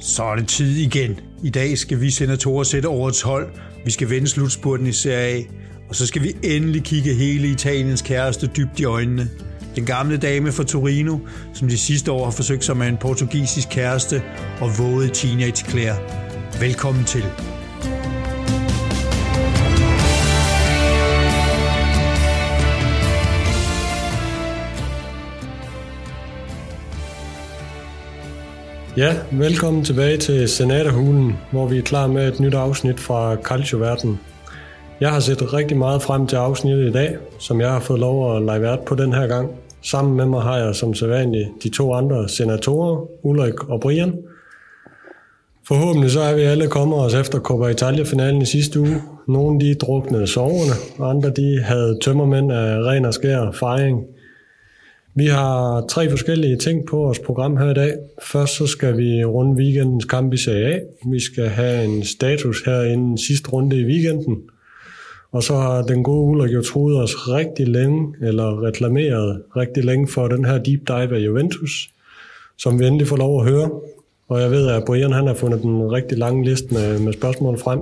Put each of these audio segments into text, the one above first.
Så er det tid igen. I dag skal vi senatorer sætte årets hold. Vi skal vende slutspurten i Serie A. Og så skal vi endelig kigge hele Italiens kæreste dybt i øjnene. Den gamle dame fra Torino, som de sidste år har forsøgt sig med en portugisisk kæreste og våde teenage Velkommen til. Ja, velkommen tilbage til Senaterhulen, hvor vi er klar med et nyt afsnit fra Calcio-verden. Jeg har set rigtig meget frem til afsnittet i dag, som jeg har fået lov at lege vært på den her gang. Sammen med mig har jeg som sædvanligt de to andre senatorer, Ulrik og Brian. Forhåbentlig så er vi alle kommet os efter Coppa Italia-finalen i sidste uge. Nogle de druknede soverne, andre de havde tømmermænd af ren og skær fejring – vi har tre forskellige ting på vores program her i dag. Først så skal vi runde weekendens kamp i Serie A. Vi skal have en status her inden sidste runde i weekenden. Og så har den gode Ulrik jo troet os rigtig længe, eller reklameret rigtig længe for den her deep dive af Juventus, som vi endelig får lov at høre. Og jeg ved, at Brian han har fundet den rigtig lange liste med, med spørgsmål frem.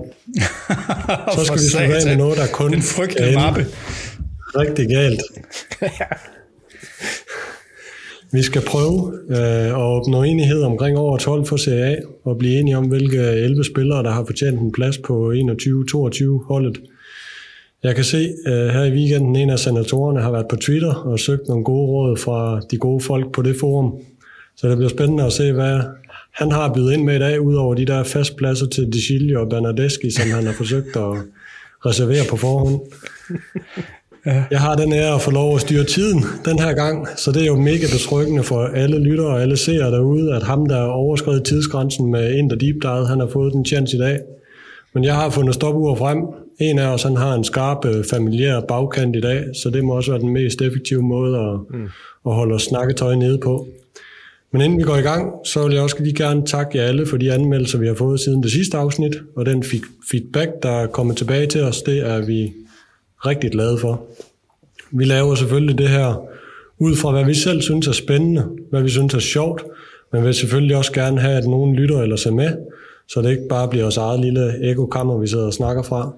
Så skal vi slutte af med noget, der kun Den frygtelige mappe. rigtig galt. Vi skal prøve øh, at opnå enighed omkring over 12 for Serie A, og blive enige om, hvilke 11 spillere, der har fortjent en plads på 21-22 holdet. Jeg kan se øh, her i weekenden, en af senatorerne har været på Twitter og søgt nogle gode råd fra de gode folk på det forum. Så det bliver spændende at se, hvad han har bydet ind med i dag, udover de der fastpladser til De og Bernardeschi, som han har forsøgt at reservere på forhånd. Ja. Jeg har den ære at få lov at styre tiden den her gang, så det er jo mega betryggende for alle lyttere og alle seere derude, at ham, der overskrevet tidsgrænsen med Inter Deep Dive, han har fået den chance i dag. Men jeg har fundet stopur frem. En af os han har en skarp øh, familiær bagkant i dag, så det må også være den mest effektive måde at, mm. at holde snakketøj nede på. Men inden vi går i gang, så vil jeg også lige gerne takke jer alle for de anmeldelser, vi har fået siden det sidste afsnit, og den feedback, der er kommet tilbage til os, det er vi rigtig glade for. Vi laver selvfølgelig det her ud fra, hvad vi selv synes er spændende, hvad vi synes er sjovt, men vil selvfølgelig også gerne have, at nogen lytter eller ser med, så det ikke bare bliver vores eget lille ekokammer, vi sidder og snakker fra.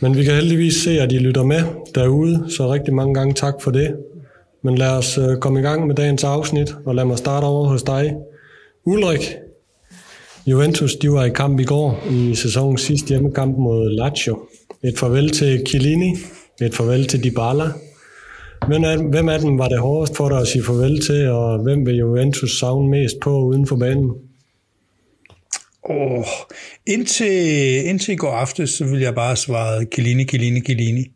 Men vi kan heldigvis se, at I lytter med derude, så rigtig mange gange tak for det. Men lad os øh, komme i gang med dagens afsnit, og lad mig starte over hos dig. Ulrik, Juventus de var i kamp i går i sæsonens sidste hjemmekamp mod Lazio. Et farvel til Chiellini, et farvel til Dybala. Men er, hvem af dem var det hårdest for dig at sige farvel til, og hvem vil Juventus savne mest på uden for banen? Oh, indtil, indtil i går aftes, så ville jeg bare svare Chiellini, Chiellini, Chiellini.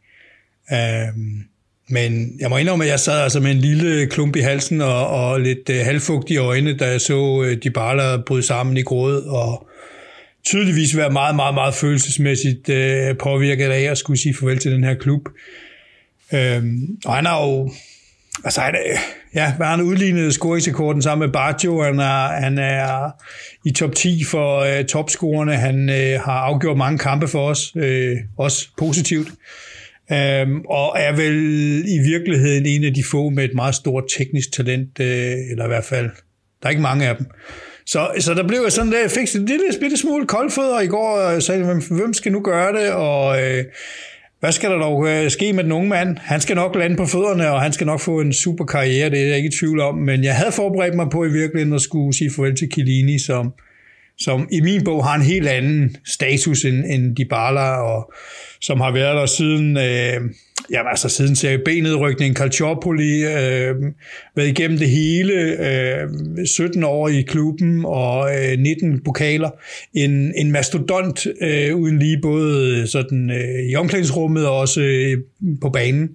Um, øhm, men jeg må indrømme, at jeg sad altså med en lille klump i halsen og, og lidt øh, uh, halvfugtige øjne, da jeg så uh, Dybala bryde sammen i gråd og tydeligvis være meget, meget, meget følelsesmæssigt øh, påvirket af at skulle sige farvel til den her klub. Øhm, og han har jo, altså han, ja, hvad han udlignet scoringsrekorden sammen med Baggio, han er, han er i top 10 for øh, topscorerne, han øh, har afgjort mange kampe for os, øh, også positivt. Øhm, og er vel i virkeligheden en af de få med et meget stort teknisk talent, øh, eller i hvert fald, der er ikke mange af dem. Så, så der blev jeg sådan der, jeg fik en lille bitte smule koldfødder i går, og sagde, hvem, hvem skal nu gøre det, og øh, hvad skal der dog øh, ske med den unge mand? Han skal nok lande på fødderne, og han skal nok få en super karriere, det er jeg ikke i tvivl om, men jeg havde forberedt mig på i virkeligheden at skulle sige farvel til Kilini, som, som i min bog har en helt anden status end, end Dybala, og som har været der siden, øh, jamen altså siden Serie B-nedrykning, Calciopoli, øh, været igennem det hele, øh, 17 år i klubben og øh, 19 pokaler. En, en mastodont øh, uden lige både sådan, øh, i omklædningsrummet og også øh, på banen.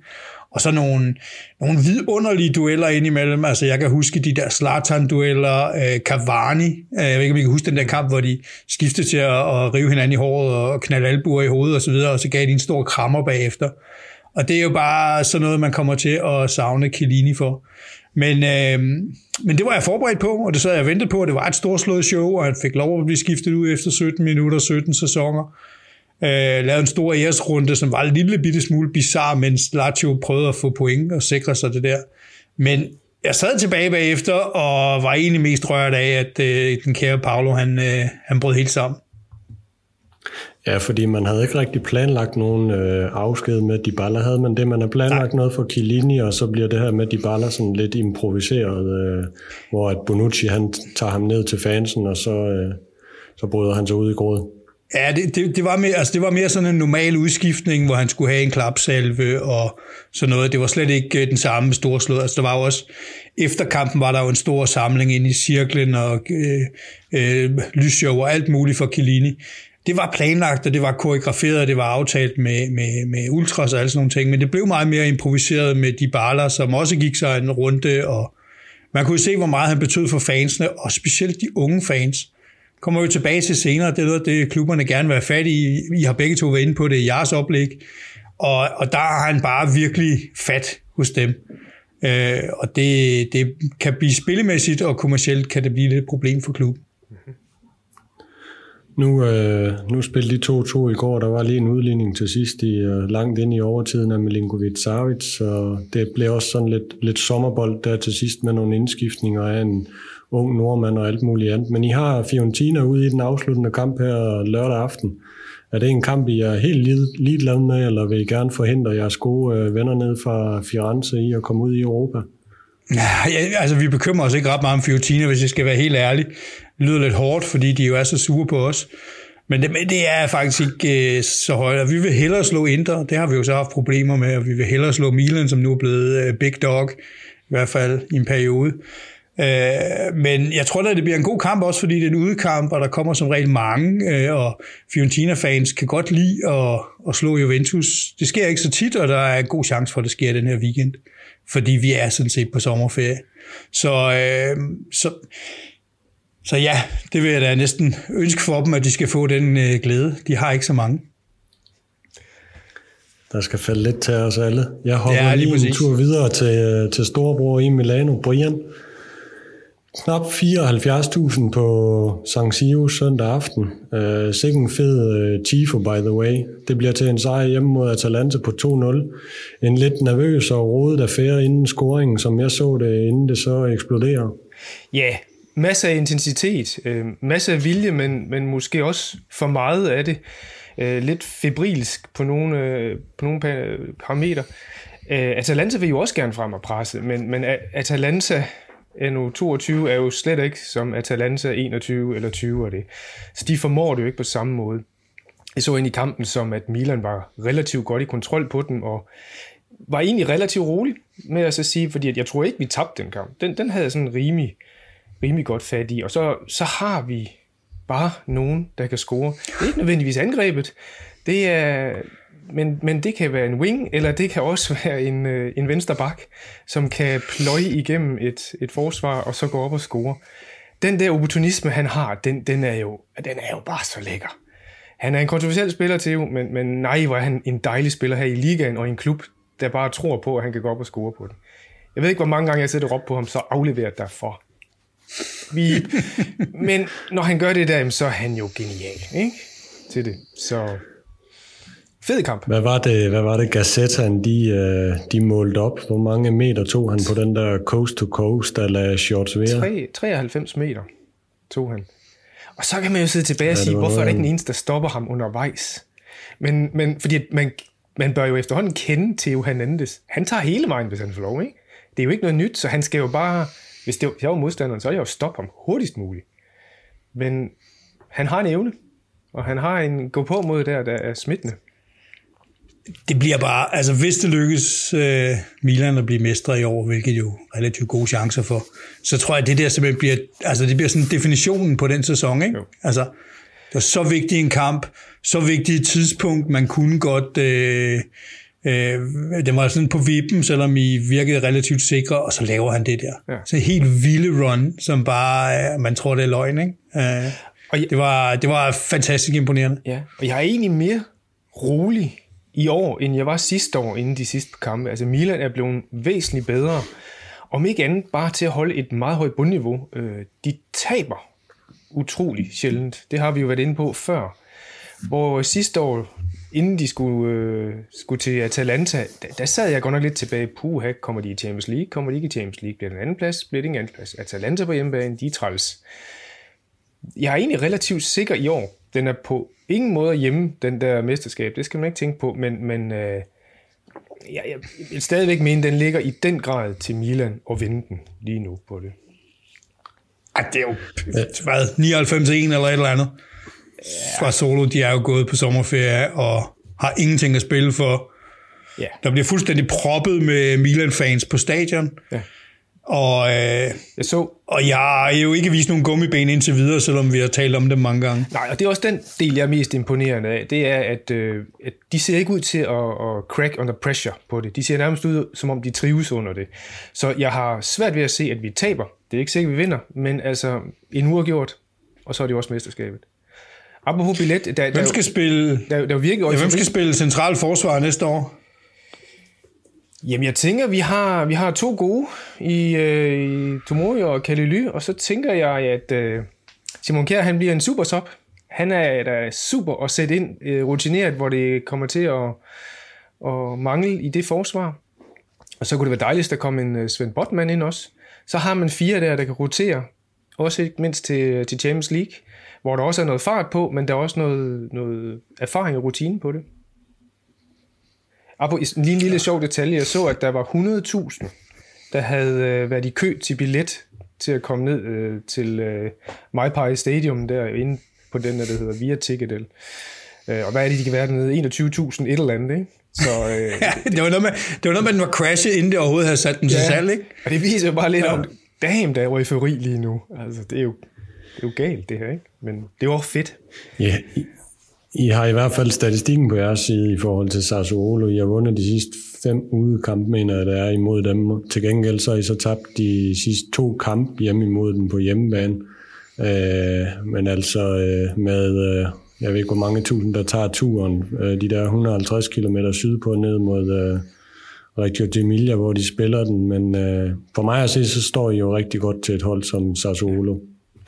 Og så nogle, nogle vidunderlige dueller indimellem. Altså, jeg kan huske de der Zlatan-dueller, øh, Cavani. Øh, jeg ved ikke, om I kan huske den der kamp, hvor de skiftede til at, at rive hinanden i håret og knalde albuer i hovedet osv., og, så videre, og så gav de en stor krammer bagefter. Og det er jo bare sådan noget, man kommer til at savne Chiellini for. Men, øh, men det var jeg forberedt på, og det sad jeg og ventede på, og det var et storslået show, og han fik lov at blive skiftet ud efter 17 minutter, 17 sæsoner. Øh, lavede en stor æresrunde, som var en lille bitte smule bizarre, mens Lazio prøvede at få point og sikre sig det der. Men jeg sad tilbage bagefter, og var egentlig mest rørt af, at øh, den kære Paolo, han, øh, han brød helt sammen. Ja, fordi man havde ikke rigtig planlagt nogen øh, afsked med Dybala. Havde man det, man har planlagt Nej. noget for Chiellini, og så bliver det her med Dybala sådan lidt improviseret, øh, hvor at Bonucci han tager ham ned til fansen, og så, øh, så bryder han sig ud i grådet. Ja, det, det, det, var mere, altså det var mere sådan en normal udskiftning, hvor han skulle have en klapsalve og sådan noget. Det var slet ikke øh, den samme storslået. Altså der var jo også, efter kampen var der jo en stor samling ind i cirklen og øh, øh, lysshow og alt muligt for Chiellini det var planlagt, og det var koreograferet, og det var aftalt med, med, med ultras og alle sådan nogle ting, men det blev meget mere improviseret med de baller, som også gik sig en runde, og man kunne se, hvor meget han betød for fansene, og specielt de unge fans. Kommer vi tilbage til senere, det er noget, det klubberne gerne vil have fat i. I har begge to været inde på det i jeres oplæg, og, og der har han bare virkelig fat hos dem. Øh, og det, det kan blive spillemæssigt, og kommercielt kan det blive lidt et problem for klubben. Nu, øh, nu spillede de 2-2 i går. Der var lige en udligning til sidst i øh, langt ind i overtiden af Milinkovic Savic, og det blev også sådan lidt, lidt sommerbold der til sidst med nogle indskiftninger af en ung nordmand og alt muligt andet. Men I har Fiorentina ude i den afsluttende kamp her lørdag aften. Er det en kamp, I er helt ligeglade med, eller vil I gerne forhindre jeres gode øh, venner ned fra Firenze i at komme ud i Europa? Ja, altså vi bekymrer os ikke ret meget om Fiorentina, hvis jeg skal være helt ærlig. Det lyder lidt hårdt, fordi de jo er så sure på os. Men det, men det er faktisk ikke øh, så højt. Vi vil hellere slå Inter, det har vi jo så haft problemer med, og vi vil hellere slå Milan, som nu er blevet øh, big dog, i hvert fald i en periode. Øh, men jeg tror da, det bliver en god kamp også, fordi det er en udekamp, og der kommer som regel mange, øh, og Fiorentina-fans kan godt lide at, at slå Juventus. Det sker ikke så tit, og der er en god chance for, at det sker den her weekend fordi vi er sådan set på sommerferie. Så, øh, så, så ja, det vil jeg da næsten ønske for dem, at de skal få den øh, glæde. De har ikke så mange. Der skal falde lidt til os alle. Jeg hopper ja, lige, lige en tur videre til, til storebror i Milano, Brian. Knap 74.000 på San Siro søndag aften. Uh, sikke en fed uh, tifo, by the way. Det bliver til en sejr hjemme mod Atalanta på 2-0. En lidt nervøs og rodet affære inden scoringen, som jeg så det, inden det så eksploderer. Ja, masser af intensitet, øh, masser af vilje, men, men måske også for meget af det. Øh, lidt febrilsk på nogle, øh, på nogle parametre. Øh, Atalanta vil jo også gerne frem og presse, men, men Atalanta nu 22 er jo slet ikke som Atalanta 21 eller 20 og det. Så de formår det jo ikke på samme måde. Jeg så ind i kampen som, at Milan var relativt godt i kontrol på den, og var egentlig relativt rolig med at så sige, fordi jeg tror ikke, vi tabte den kamp. Den, den havde jeg sådan rimelig, rimelig godt fat i. Og så, så har vi bare nogen, der kan score. Det er ikke nødvendigvis angrebet. Det er, men, men det kan være en wing, eller det kan også være en, øh, en venstre bak, som kan pløje igennem et, et forsvar, og så gå op og score. Den der opportunisme, han har, den, den, er jo, den er jo bare så lækker. Han er en kontroversiel spiller til men, men nej, hvor er han en dejlig spiller her i ligaen og i en klub, der bare tror på, at han kan gå op og score på den. Jeg ved ikke, hvor mange gange jeg sætter op på ham, så afleverer derfor. Vi, men når han gør det der, så er han jo genial ikke? til det. Så Fed kamp. Hvad var det, hvad var det Gazettaen, de, øh, de målte op? Hvor mange meter tog han på den der coast to coast, der lagde shorts ved? 93 meter tog han. Og så kan man jo sidde tilbage og sige, hvorfor er der ikke en eneste, der stopper ham undervejs? Men, men fordi man, man bør jo efterhånden kende Theo Hernandez. Han tager hele vejen, hvis han får lov, ikke? Det er jo ikke noget nyt, så han skal jo bare... Hvis det, jeg var modstanderen, så er jeg jo stoppe ham hurtigst muligt. Men han har en evne, og han har en gå på mod der, der er smittende det bliver bare, altså hvis det lykkes uh, Milan at blive mestre i år, hvilket jo relativt gode chancer for, så tror jeg, at det der simpelthen bliver, altså det bliver sådan definitionen på den sæson, ikke? Jo. Altså, det var så vigtig en kamp, så vigtig et tidspunkt, man kunne godt, øh, øh, det var sådan på vippen, selvom I virkede relativt sikre, og så laver han det der. Ja. Så helt vilde run, som bare, øh, man tror, det er løgn, ikke? Øh, og jeg, det, var, det var fantastisk imponerende. Ja, og jeg er egentlig mere rolig i år, end jeg var sidste år inden de sidste kampe. Altså Milan er blevet væsentligt bedre. Om ikke andet bare til at holde et meget højt bundniveau. Øh, de taber utrolig sjældent. Det har vi jo været inde på før. Hvor sidste år, inden de skulle, øh, skulle til Atalanta, der, der sad jeg godt nok lidt tilbage. Puha, kommer de i Champions League? Kommer de ikke i Champions League? Bliver det en anden plads? Bliver det ikke en anden plads? Atalanta på hjemmebane, de er træls. Jeg er egentlig relativt sikker i år. Den er på ingen måde hjemme, den der mesterskab. Det skal man ikke tænke på, men, men øh, jeg, jeg vil stadigvæk mene, den ligger i den grad til Milan og vinde den lige nu på det. Ej, det er jo hvad, 99-1 eller et eller andet. Fra Solo, de er jo gået på sommerferie og har ingenting at spille for. Ja. Der bliver fuldstændig proppet med Milan-fans på stadion. Ja. Og, øh, Jeg så, og jeg har jo ikke vist nogen gummiben indtil videre, selvom vi har talt om det mange gange. nej, og det er også den del, jeg er mest imponerende af, det er, at, øh, at de ser ikke ud til at, at crack under pressure på det. De ser nærmest ud, som om de trives under det. Så jeg har svært ved at se, at vi taber. Det er ikke sikkert, vi vinder, men altså en uafgjort, og så er det jo også mesterskabet. Apropos billet, der, der, Hvem skal spille, der, der er virkelig ja, hvem skal spille central forsvar næste år? Jamen, jeg tænker, vi har, vi har to gode i, øh, i Tomori og Kalily, og så tænker jeg, at øh, Simon Kjær, han bliver en super top. Han er da super at sætte ind øh, rutineret, hvor det kommer til at, at mangle i det forsvar. Og så kunne det være dejligt, at der kom en øh, Svend Botman ind også. Så har man fire der, der kan rotere, også ikke mindst til, til Champions League, hvor der også er noget fart på, men der er også noget, noget erfaring og rutine på det. Lige en lille sjov detalje. Jeg så, at der var 100.000, der havde øh, været i kø til billet til at komme ned øh, til øh, MyPie Stadium derinde på den, der, der hedder Via Ticketel. Øh, og hvad er det, de kan være dernede? 21.000 et eller andet, ikke? Så, øh, Ja, det var noget med, det var noget med, den var crashet, inden det overhovedet havde sat den til salg, ikke? Og det viser jo bare lidt ja. om, damn, der er eufori lige nu. Altså, det er jo, det er jo galt, det her, ikke? Men det var fedt. Ja, I, I har i hvert fald statistikken på jeres side i forhold til Sassuolo. I har vundet de sidste fem udekampe, mener jeg, der er imod dem. Til gengæld så har I så tabt de sidste to kampe hjemme imod dem på hjemmebane. Øh, men altså øh, med, øh, jeg ved ikke hvor mange tusind, der tager turen, øh, de der 150 km sydpå ned mod øh, Reggio d'Emilia, hvor de spiller den. Men øh, for mig at se, så står I jo rigtig godt til et hold som Sassuolo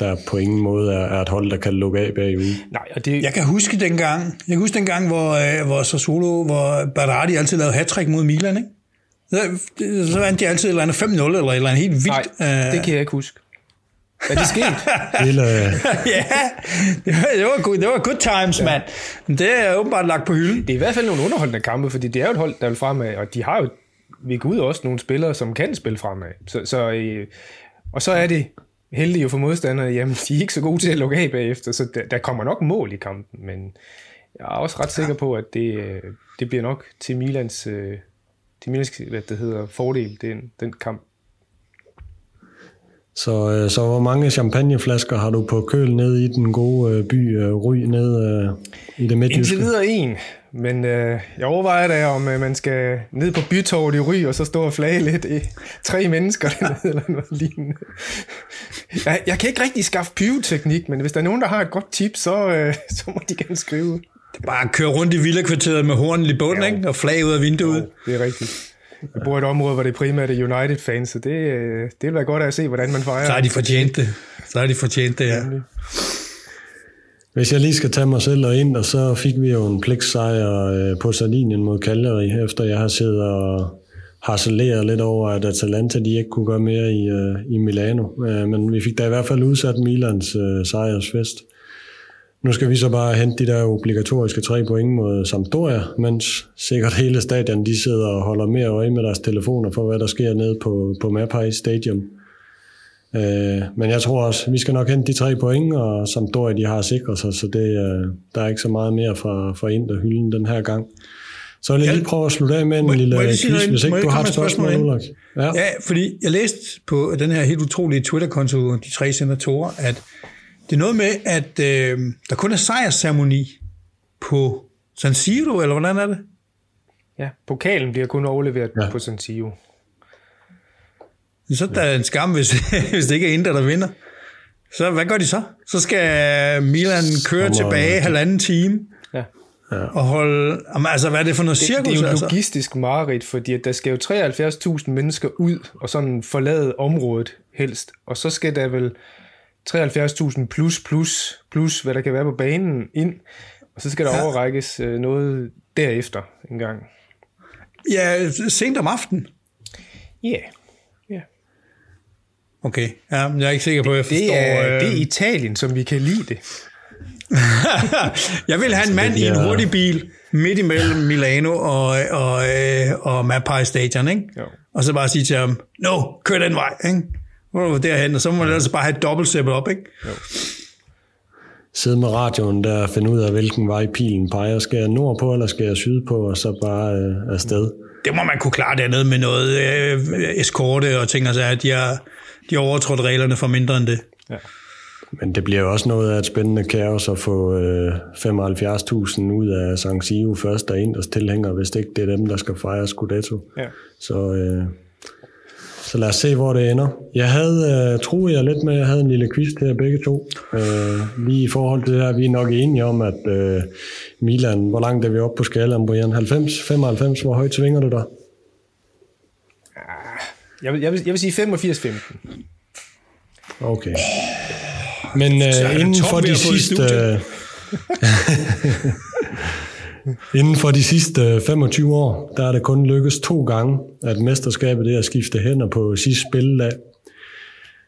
der på ingen måde er, er et hold, der kan lukke af bagud. Nej, og det, Jeg kan huske dengang, jeg kan huske dengang, hvor, øh, hvor Sassuolo, hvor Berardi altid lavede hat mod Milan, ikke? Så, så vandt de altid et eller andet 5-0, eller et eller andet helt vildt. nej, øh, det kan jeg ikke huske. Er det sket? Hele, ja, det var, det var, good, det var good times, mand. Men det er åbenbart lagt på hylden. Det er i hvert fald nogle underholdende kampe, fordi det er jo et hold, der vil fremad, og de har jo ved Gud også nogle spillere, som kan spille fremad. Så, så, øh, og så er det heldigt jo for modstanderne, jamen de er ikke så gode til at lukke af bagefter, så der, der kommer nok mål i kampen, men jeg er også ret sikker på, at det, øh, det bliver nok til Milans, øh, til Milans hvad det hedder, fordel, den, den kamp. så, øh, så hvor mange champagneflasker har du på køl ned i den gode by Ry, ned i det midtjyske? Indtil videre en, men øh, jeg overvejer da, om øh, man skal ned på bytorvet i Ry, og så stå og flage lidt i tre mennesker dernede, eller noget lignende. Jeg, jeg kan ikke rigtig skaffe pyroteknik, men hvis der er nogen, der har et godt tip, så, øh, så må de gerne skrive. Bare køre rundt i villakvarteret med hornen i bunden, ikke? Og flag ud af vinduet. Det er rigtigt. Jeg bor i et område, hvor det primært er United-fans, så det, øh, det vil være godt at se, hvordan man fejrer. Så har de fortjent det. Så har de fortjent det, ja. Hvis jeg lige skal tage mig selv og ind, og så fik vi jo en pligtsejr øh, på Sardinien mod Cagliari, efter jeg har siddet og harceleret lidt over, at Atalanta de ikke kunne gøre mere i, øh, i Milano. Øh, men vi fik da i hvert fald udsat Milans sejrsfest. Nu skal vi så bare hente de der obligatoriske tre point mod Sampdoria, mens sikkert hele stadion de sidder og holder mere øje med deres telefoner for, hvad der sker nede på, på Mapai Stadium. Øh, men jeg tror også, vi skal nok hente de tre point, og Sampdoria de har sikret sig, så det, øh, der er ikke så meget mere fra, fra Inter-hylden den her gang. Så vil jeg lige prøve at slutte af med en Må- lille må quiz, noget hvis ind? Ikke du har et spørgsmål, spørgsmål. Ja. Ja, fordi jeg læste på den her helt utrolige Twitter-konto, de tre senatorer, at det er noget med, at øh, der kun er sejrsceremoni på San Siro, eller hvordan er det? Ja, pokalen bliver kun overleveret ja. på San Siro. Så er der en skam, hvis, hvis det ikke er Inter, der vinder. Så hvad gør de så? Så skal Milan køre Kommer- tilbage halvanden time Ja. og holde... Jamen, altså, hvad er det for noget Det, cirkus? det er jo altså? logistisk mareridt, fordi at der skal jo 73.000 mennesker ud og sådan forlade området helst. Og så skal der vel 73.000 plus plus plus, hvad der kan være på banen ind. Og så skal der ja. overrækkes øh, noget derefter en gang. Ja, sent om aftenen. Ja. Yeah. Okay, ja, men jeg er ikke sikker på, at jeg forstår... Det er, øh, det er Italien, som vi kan lide det. jeg vil have en mand i en hurtig bil midt imellem Milano og, og, øh, og Mapai Stadion, ikke? Jo. Og så bare sige til ham, no, kør den vej, ikke? Hvor er du derhen? Og så må man altså bare have et dobbelt op, ikke? Jo. Sidde med radioen der og finde ud af, hvilken vej pilen peger. Skal jeg nordpå, eller skal jeg sydpå, og så bare øh, afsted. Det må man kunne klare dernede med noget øh, eskorte og ting, altså at de har, de har overtrådt reglerne for mindre end det. Ja. Men det bliver jo også noget af et spændende kaos at få øh, 75.000 ud af San Siro først og Inders tilhængere, hvis det ikke det er dem, der skal fejre Scudetto. Ja. Så, øh, så lad os se, hvor det ender. Jeg havde, øh, troede jeg lidt med, at jeg havde en lille quiz til jer begge to. Øh, lige i forhold til det her, vi er nok enige om, at øh, Milan, hvor langt er vi oppe på skalaen, Brian? 90, 95, hvor højt svinger du der? Jeg vil, jeg vil, jeg vil sige 85-15. Okay. Men øh, det inden for de sidste... inden for de sidste 25 år, der er det kun lykkes to gange, at mesterskabet det er at skifte hænder på sidste spilledag.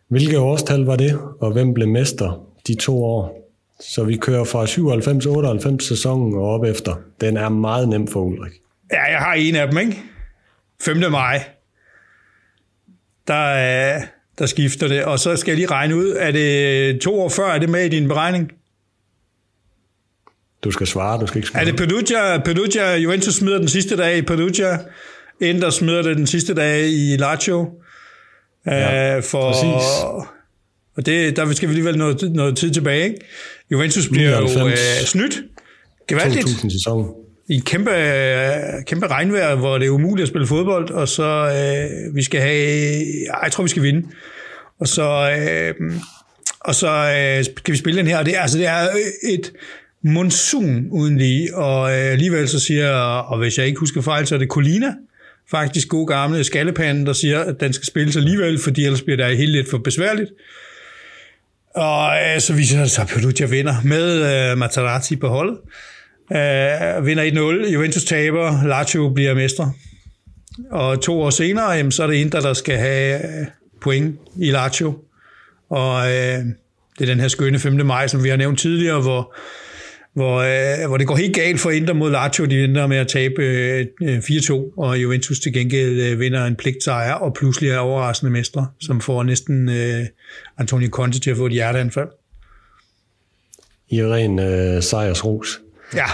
Hvilke årstal var det, og hvem blev mester de to år? Så vi kører fra 97-98 sæsonen og op efter. Den er meget nem for Ulrik. Ja, jeg har en af dem, ikke? 5. maj. Der, er, der skifter det, og så skal jeg lige regne ud, er det to år før, er det med i din beregning? Du skal svare, du skal ikke svare. Er det Perugia, Perugia, Juventus smider den sidste dag i Perugia, Inter smider det den sidste dag i Lazio. Ja, uh, for, præcis. Og det, der skal vi alligevel noget, noget tid tilbage. Ikke? Juventus bliver 99. jo uh, snydt. Gevaldigt. 2000 sæson. I kæmpe, kæmpe regnvejr, hvor det er umuligt at spille fodbold, og så øh, vi skal have, jeg tror vi skal vinde. Og så, øh, og så øh, kan vi spille den her, og det, altså, det er et monsun uden lige, og øh, alligevel så siger, og hvis jeg ikke husker fejl, så er det Colina, faktisk god gamle skallepanden, der siger, at den skal spilles alligevel, fordi ellers bliver det helt lidt for besværligt. Og øh, så viser det sig, at Perugia vinder med øh, Materazzi på holdet. Øh, vinder 1-0, Juventus taber, Lazio bliver mestre. Og to år senere, jamen, så er det Inter, der skal have øh, point i Lazio. Og øh, det er den her skønne 5. maj, som vi har nævnt tidligere, hvor, hvor, øh, hvor det går helt galt for Inter mod Lazio. De ender med at tabe øh, 4-2, og Juventus til gengæld øh, vinder en pligtsejr, og pludselig er overraskende mestre, som får næsten øh, Antonio Conte til at få et hjerteanfald. I ren øh, sejrsros. Ja,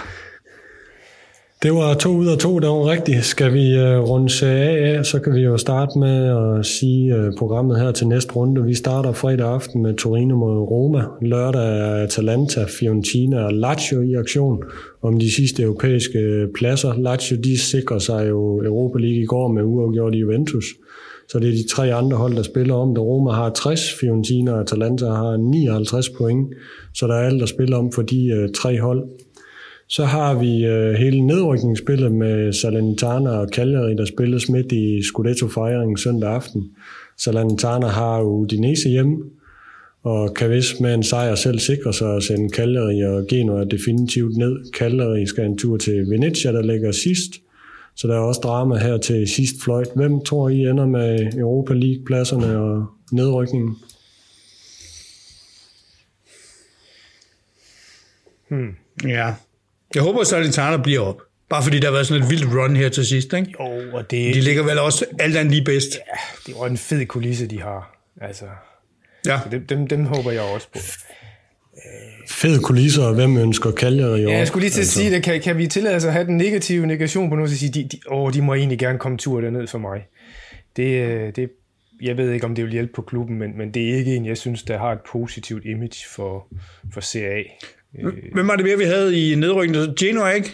Det var to ud af to, der var rigtigt. Skal vi uh, runde serie af, så kan vi jo starte med at sige uh, programmet her til næste runde. Vi starter fredag aften med Torino mod Roma. Lørdag er Atalanta, Fiorentina og Lazio i aktion om de sidste europæiske øh, pladser. Lazio de sikrer sig jo Europa League i går med uafgjort i Juventus. Så det er de tre andre hold, der spiller om det. Roma har 60, Fiorentina og Atalanta har 59 point. Så der er alt der spiller om for de uh, tre hold. Så har vi øh, hele nedrykningsspillet med Salernitana og Cagliari, der spilles midt i Scudetto-fejringen søndag aften. Salernitana har Udinese hjemme, og kan vist med en sejr selv sikre sig at sende Cagliari og Genoa definitivt ned. Cagliari skal en tur til Venezia, der ligger sidst. Så der er også drama her til sidst fløjt. Hvem tror I ender med Europa League-pladserne og nedrykningen? Hmm. Ja. Jeg håber, at Salernitana bliver op. Bare fordi der har været sådan et vildt run her til sidst. Ikke? Jo, og det, De ligger vel også alt andet lige bedst. det var en fed kulisse, de har. Altså, Ja. dem, dem, dem håber jeg også på. Fed kulisser, og hvem ønsker Cagliari Ja, op? jeg skulle lige til at sige det. Kan, kan vi tillade os at have den negative negation på noget, så sige, de, de, åh, de må egentlig gerne komme tur derned for mig. Det, øh, det, jeg ved ikke, om det vil hjælpe på klubben, men, men det er ikke en, jeg synes, der har et positivt image for, for CA. Hvem var det mere, vi havde i nedrykningen? Genoa, ikke?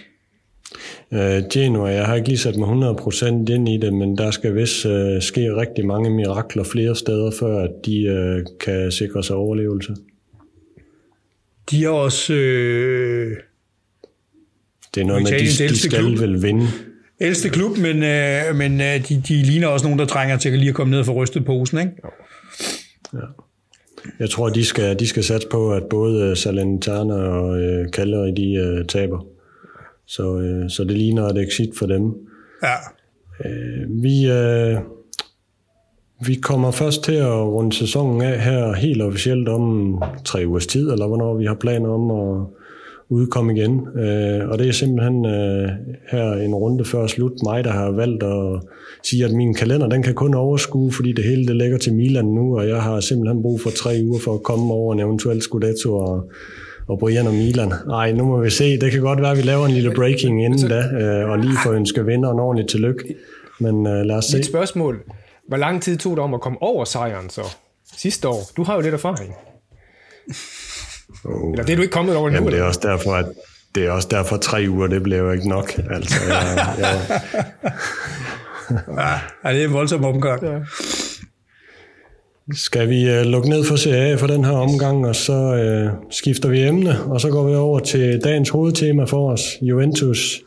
Øh, Genoa, jeg har ikke lige sat mig 100% ind i det, men der skal vist øh, ske rigtig mange mirakler flere steder, før at de øh, kan sikre sig overlevelse. De er også øh, Det er noget med, de, de skal klub. vel vinde. ældste klub, men, øh, men øh, de, de ligner også nogen, der trænger til at lige at komme ned og få rystet posen. Ikke? Jeg tror, de skal, de skal satse på, at både Salernitana og øh, Cagliari, de øh, taber. Så, øh, så det ligner et exit for dem. Ja. Øh, vi, øh, vi kommer først til at runde sæsonen af her helt officielt om tre ugers tid, eller hvornår vi har planer om at udkom igen. Øh, og det er simpelthen øh, her en runde før slut mig, der har valgt at sige, at min kalender den kan kun overskue, fordi det hele det ligger til Milan nu, og jeg har simpelthen brug for tre uger for at komme over en eventuel Scudetto og, og Brian og Milan. Nej, nu må vi se. Det kan godt være, at vi laver en lille breaking inden da, øh, og lige få ønsket vinderen ordentligt tillykke. Men øh, lad os se. Mit spørgsmål. Hvor lang tid tog det om at komme over sejren så? Sidste år. Du har jo lidt erfaring. Oh. Eller det er du ikke kommet over Jamen, nu? det er også derfor, at det er også derfor, tre uger, det bliver jo ikke nok. Altså, jeg, jeg, ja, det er en voldsom omgang. Ja. Skal vi uh, lukke ned for CA for den her omgang, og så uh, skifter vi emne, og så går vi over til dagens hovedtema for os, Juventus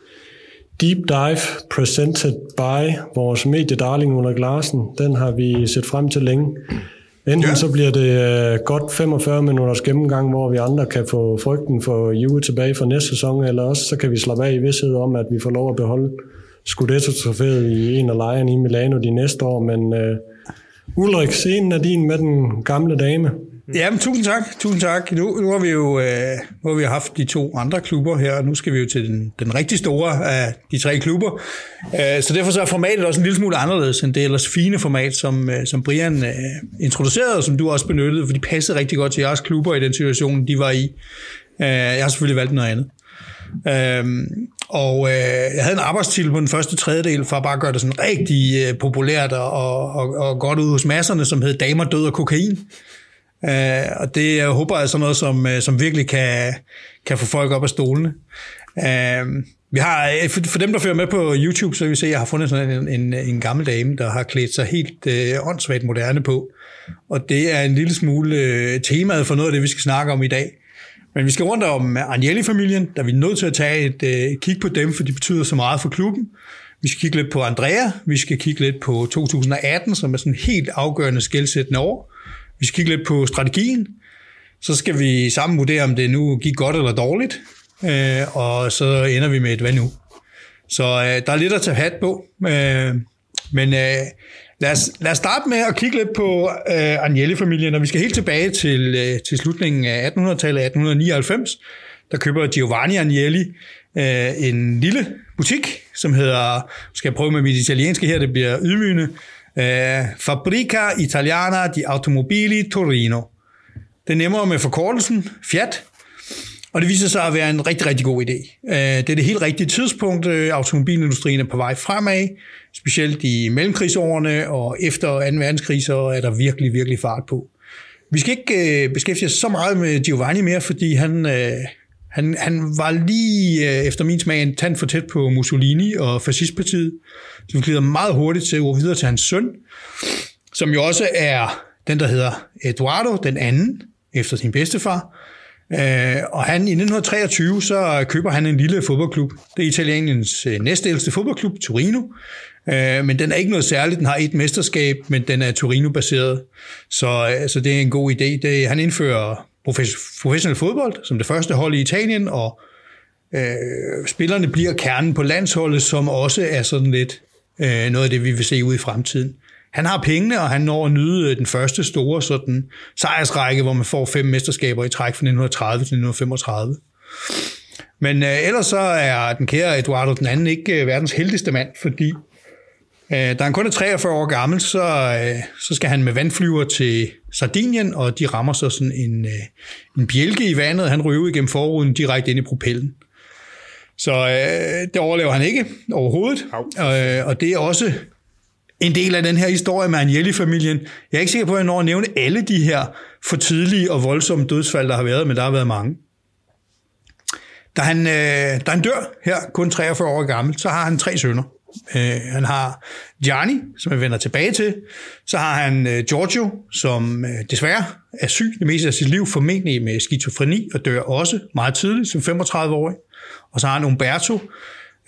Deep Dive, presented by vores mediedarling Ulrik Larsen. Den har vi set frem til længe. Enten ja. så bliver det uh, godt 45 minutters gennemgang, hvor vi andre kan få frygten for Juve tilbage for næste sæson, eller også så kan vi slappe af i vidshed om, at vi får lov at beholde Scudetto-trofæet i en af lejrene i Milano de næste år, men uh, Ulrik, scenen er din med den gamle dame. Mm. Jamen, tusind tak. Tusind tak. Nu, nu har vi jo øh, nu har vi haft de to andre klubber her, og nu skal vi jo til den, den rigtig store af de tre klubber. Øh, så derfor så er formatet også en lille smule anderledes end det ellers fine format, som, øh, som Brian øh, introducerede, og som du også benyttede, for de passede rigtig godt til jeres klubber i den situation, de var i. Øh, jeg har selvfølgelig valgt noget andet. Øhm, og øh, jeg havde en arbejdstitel på den første tredjedel, for at bare gøre det sådan rigtig øh, populært og, og, og godt ud hos masserne, som hed Damer, Død og Kokain. Øh, og det jeg håber jeg er sådan noget, som, øh, som virkelig kan, kan få folk op af stolene. Øh, vi har, øh, for, dem, der følger med på YouTube, så vil vi se, at jeg har fundet sådan en, en, en gammel dame, der har klædt sig helt øh, åndssvagt moderne på. Og det er en lille smule øh, temaet for noget af det, vi skal snakke om i dag. Men vi skal rundt om Agnelli-familien, der vi er nødt til at tage et øh, kig på dem, for de betyder så meget for klubben. Vi skal kigge lidt på Andrea, vi skal kigge lidt på 2018, som er sådan helt afgørende skældsættende år. Vi skal kigge lidt på strategien. Så skal vi sammen vurdere, om det nu gik godt eller dårligt. Øh, og så ender vi med et hvad nu. Så øh, der er lidt at tage hat på. Øh, men øh, lad, os, lad os starte med at kigge lidt på øh, Agnelli-familien, og vi skal helt tilbage til, øh, til slutningen af 1800-tallet, 1899. Der køber Giovanni Agnelli øh, en lille butik, som hedder, skal jeg prøve med mit italienske her, det bliver ydmygende, øh, Fabrica Italiana di Automobili Torino. Det er nemmere med forkortelsen, Fiat, og det viser sig at være en rigtig, rigtig god idé. Øh, det er det helt rigtige tidspunkt. Øh, automobilindustrien er på vej fremad, specielt i mellemkrigsårene og efter 2. verdenskrig, så er der virkelig, virkelig fart på. Vi skal ikke øh, beskæftige os så meget med Giovanni mere, fordi han, han, han var lige øh, efter min smag en tand for tæt på Mussolini og fascistpartiet, så vi glider meget hurtigt til at videre til hans søn, som jo også er den, der hedder Eduardo, den anden, efter sin bedstefar, Øh, og han i 1923 så køber han en lille fodboldklub. Det er Italiens øh, næstældste fodboldklub, Torino. Øh, men den er ikke noget særligt. Den har et mesterskab, men den er Torino-baseret. Så, øh, så det er en god idé. Det, han indfører professionel fodbold som det første hold i Italien, og øh, spillerne bliver kernen på landsholdet, som også er sådan lidt øh, noget af det, vi vil se ud i fremtiden han har pengene, og han når at nyde øh, den første store sådan, sejrsrække, hvor man får fem mesterskaber i træk fra 1930 til 1935. Men øh, ellers så er den kære Eduardo den anden ikke øh, verdens heldigste mand, fordi da han kun er 43 år gammel, så, øh, så skal han med vandflyver til Sardinien, og de rammer så sådan en, øh, en bjælke i vandet. Han ryger igennem forruden direkte ind i propellen. Så øh, det overlever han ikke overhovedet. Øh, og det er også en del af den her historie med Agnelli-familien. Jeg er ikke sikker på, at jeg når at nævne alle de her for tidlige og voldsomme dødsfald, der har været, men der har været mange. Da han, øh, da han dør her, kun 43 år gammel, så har han tre sønner. Øh, han har Gianni, som vi vender tilbage til. Så har han øh, Giorgio, som øh, desværre er syg det meste af sit liv, formentlig med skizofreni, og dør også meget tidligt, som 35-årig. Og så har han Umberto,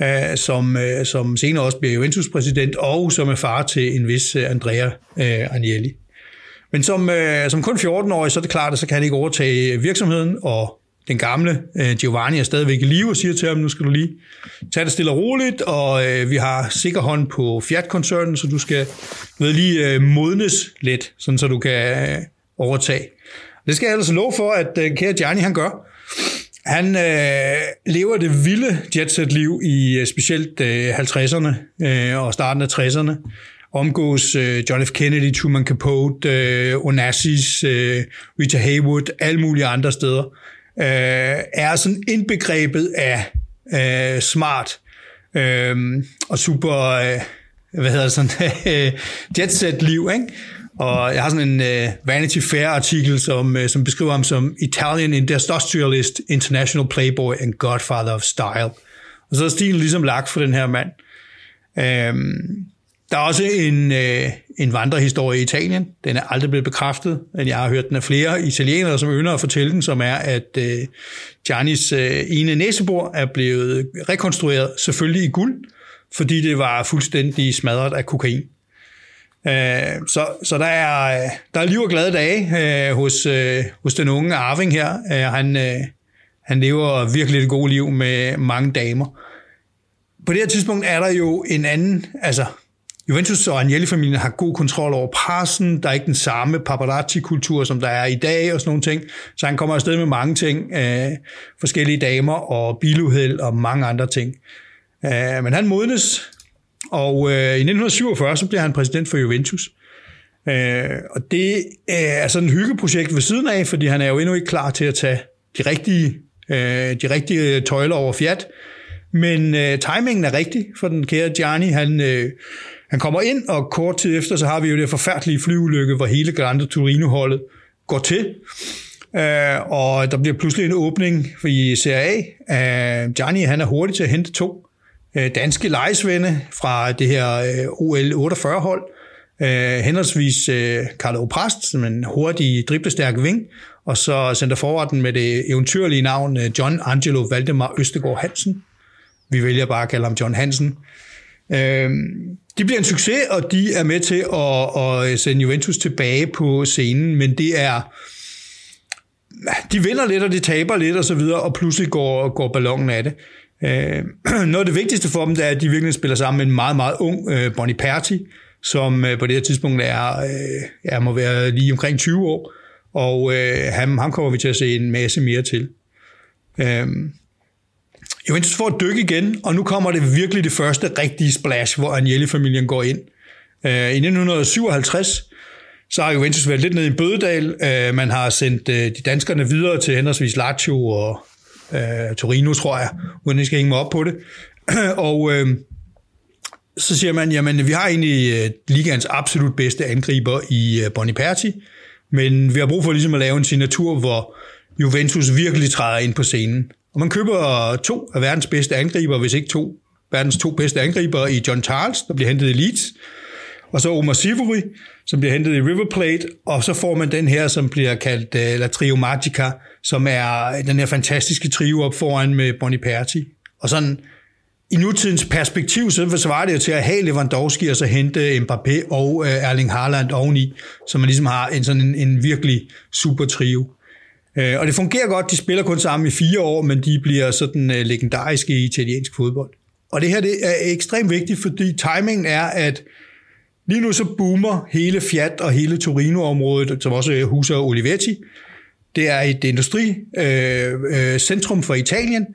øh, som, øh, som senere også bliver Juventus-præsident, og som er far til en vis øh, Andrea øh, Agnelli. Men som, øh, som kun 14-årig, så er det klart, at så kan han ikke overtage virksomheden, og den gamle øh, Giovanni er stadigvæk i live og siger til ham, nu skal du lige tage det stille og roligt, og øh, vi har sikker hånd på Fiat-koncernen, så du skal ved, lige øh, modnes lidt, sådan så du kan øh, overtage. Det skal jeg altså love for, at øh, kære Gianni han gør. Han øh, lever det vilde jetset-liv i øh, specielt øh, 50'erne øh, og starten af 60'erne. Omgås øh, John F. Kennedy, Truman Capote, øh, Onassis, øh, Rita Haywood, alle mulige andre steder. Øh, er sådan indbegrebet af øh, smart øh, og super, øh, hvad hedder det sådan, jetset-liv, ikke? Og jeg har sådan en uh, Vanity Fair artikel, som, uh, som beskriver ham som Italian industrialist, international playboy and godfather of style. Og så er stilen ligesom lagt for den her mand. Um, der er også en, uh, en vandrehistorie i Italien. Den er aldrig blevet bekræftet, men jeg har hørt den af flere italienere, som ynder at fortælle den, som er, at uh, Giannis øh, ene næsebor er blevet rekonstrueret, selvfølgelig i guld, fordi det var fuldstændig smadret af kokain. Øh, så, så der er, der er liv og glade dage øh, hos, øh, hos den unge Arving her. Øh, han, han lever virkelig et godt liv med mange damer. På det her tidspunkt er der jo en anden, altså Juventus og Agnelli-familien har god kontrol over pressen, der er ikke den samme paparazzi-kultur, som der er i dag og sådan nogle ting, så han kommer afsted med mange ting, øh, forskellige damer og biluheld og mange andre ting. Øh, men han modnes og øh, i 1947, så bliver han præsident for Juventus. Øh, og det øh, er sådan et hyggeprojekt ved siden af, fordi han er jo endnu ikke klar til at tage de rigtige, øh, de rigtige øh, tøjler over Fiat. Men øh, timingen er rigtig for den kære Gianni. Han, øh, han kommer ind, og kort tid efter, så har vi jo det forfærdelige flyulykke, hvor hele Grande Torino-holdet går til. Øh, og der bliver pludselig en åbning i Serie A. Øh, Gianni han er hurtig til at hente to øh, danske lejesvende fra det her øh, OL 48-hold. Øh, henholdsvis øh, Carlo Prast, som en hurtig, driblestærk ving, og så center forretten med det eventyrlige navn øh, John Angelo Valdemar Østegård Hansen. Vi vælger bare at kalde ham John Hansen. Øh, de bliver en succes, og de er med til at, at sende Juventus tilbage på scenen, men det er de vinder lidt, og de taber lidt og så videre, og pludselig går, går ballonen af det. Øh, noget af det vigtigste for dem, det er, at de virkelig spiller sammen med en meget, meget ung øh, Bonnie Perti, som øh, på det her tidspunkt er, øh, er, må være lige omkring 20 år, og øh, ham, ham kommer vi til at se en masse mere til. Øh, Juventus får et dyk igen, og nu kommer det virkelig det første rigtige splash, hvor Agnelli-familien går ind. Øh, I 1957, så har Juventus været lidt ned i en bødedal. Øh, man har sendt øh, de danskerne videre til henholdsvis Lazio og øh, Torino, tror jeg, uden at skal hænge mig op på det. og øh, så siger man, jamen vi har egentlig øh, ligands absolut bedste angriber i øh, Boniperti, men vi har brug for ligesom at lave en signatur, hvor Juventus virkelig træder ind på scenen. Og man køber to af verdens bedste angriber, hvis ikke to verdens to bedste angriber i John Charles, der bliver hentet i Leeds, og så Omar Sivori, som bliver hentet i River Plate, og så får man den her, som bliver kaldt uh, La Trio Magica, som er den her fantastiske trio op foran med Boniperti. Og sådan i nutidens perspektiv, så svarer det jo til at have Lewandowski og så hente Mbappé og uh, Erling Haaland oveni, så man ligesom har en sådan en, en virkelig super trio. Øh, og det fungerer godt, de spiller kun sammen i fire år, men de bliver sådan øh, legendariske i italiensk fodbold. Og det her det er ekstremt vigtigt, fordi timingen er, at Lige nu så boomer hele Fiat og hele Torino-området, som også huser Olivetti. Det er et industricentrum øh, øh, for Italien.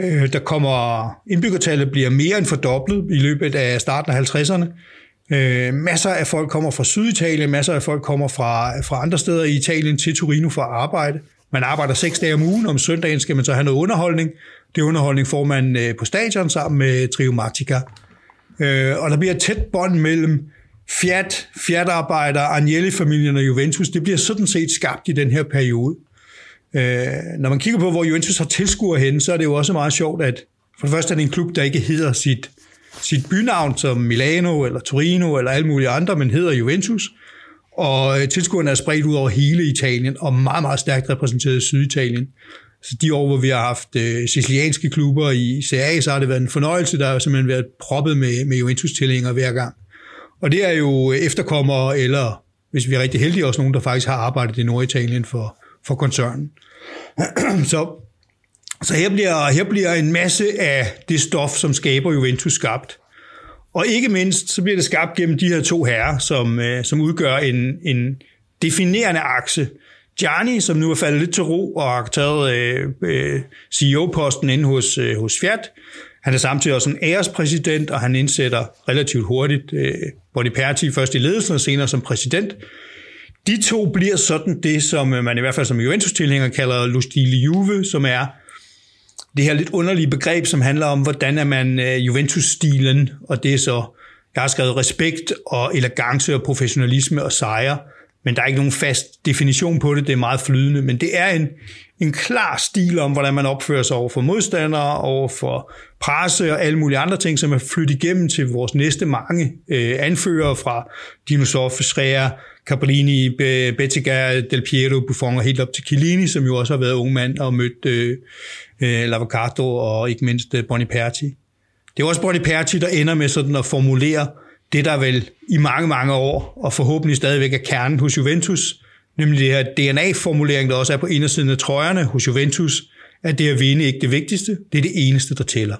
Øh, der kommer, indbyggertallet bliver mere end fordoblet i løbet af starten af 50'erne. Øh, masser af folk kommer fra Syditalien, masser af folk kommer fra, fra andre steder i Italien til Torino for at arbejde. Man arbejder seks dage om ugen, om søndagen skal man så have noget underholdning. Det underholdning får man øh, på stadion sammen med Triomatica. Øh, og der bliver et tæt bånd mellem Fiat, Fiat-arbejder, Agnelli-familien og Juventus, det bliver sådan set skabt i den her periode. Øh, når man kigger på, hvor Juventus har tilskuer hen, så er det jo også meget sjovt, at for det første er det en klub, der ikke hedder sit, sit bynavn som Milano eller Torino eller alle mulige andre, men hedder Juventus. Og øh, tilskuerne er spredt ud over hele Italien og meget, meget stærkt repræsenteret i Syditalien. Så de år, hvor vi har haft øh, sicilianske klubber i Serie A, så har det været en fornøjelse. Der har simpelthen været proppet med, med Juventus-tilhængere hver gang. Og det er jo efterkommere eller hvis vi er rigtig heldige, også nogen, der faktisk har arbejdet i Norditalien for, for koncernen. så så her bliver, her bliver en masse af det stof, som skaber Juventus skabt. Og ikke mindst, så bliver det skabt gennem de her to herrer, som, øh, som udgør en, en definerende akse. Gianni, som nu er faldet lidt til ro og har taget øh, øh, CEO-posten inde hos, øh, hos Fiat. Han er samtidig også en ærespræsident, og han indsætter relativt hurtigt øh, Boniperti først i ledelsen og senere som præsident. De to bliver sådan det, som øh, man i hvert fald som Juventus-tilhænger kalder Lustile Juve, som er det her lidt underlige begreb, som handler om, hvordan er man øh, Juventus-stilen, og det er så, jeg har skrevet respekt og elegance og professionalisme og sejre, men der er ikke nogen fast definition på det, det er meget flydende, men det er en, en klar stil om, hvordan man opfører sig over for modstandere, over for presse og alle mulige andre ting, som er flyttet igennem til vores næste mange øh, anfører fra Dinosaur, Cabrini, Capellini, Bettiga, Del Piero, Buffon og helt op til Chiellini, som jo også har været ung mand og mødt øh, øh, Lavocato og ikke mindst øh, Boniperti. Det er også Boniperti, der ender med sådan at formulere det, der vel i mange, mange år, og forhåbentlig stadigvæk er kernen hos Juventus, nemlig det her DNA-formulering, der også er på indersiden af trøjerne hos Juventus, at det at vinde ikke det vigtigste, det er det eneste, der tæller.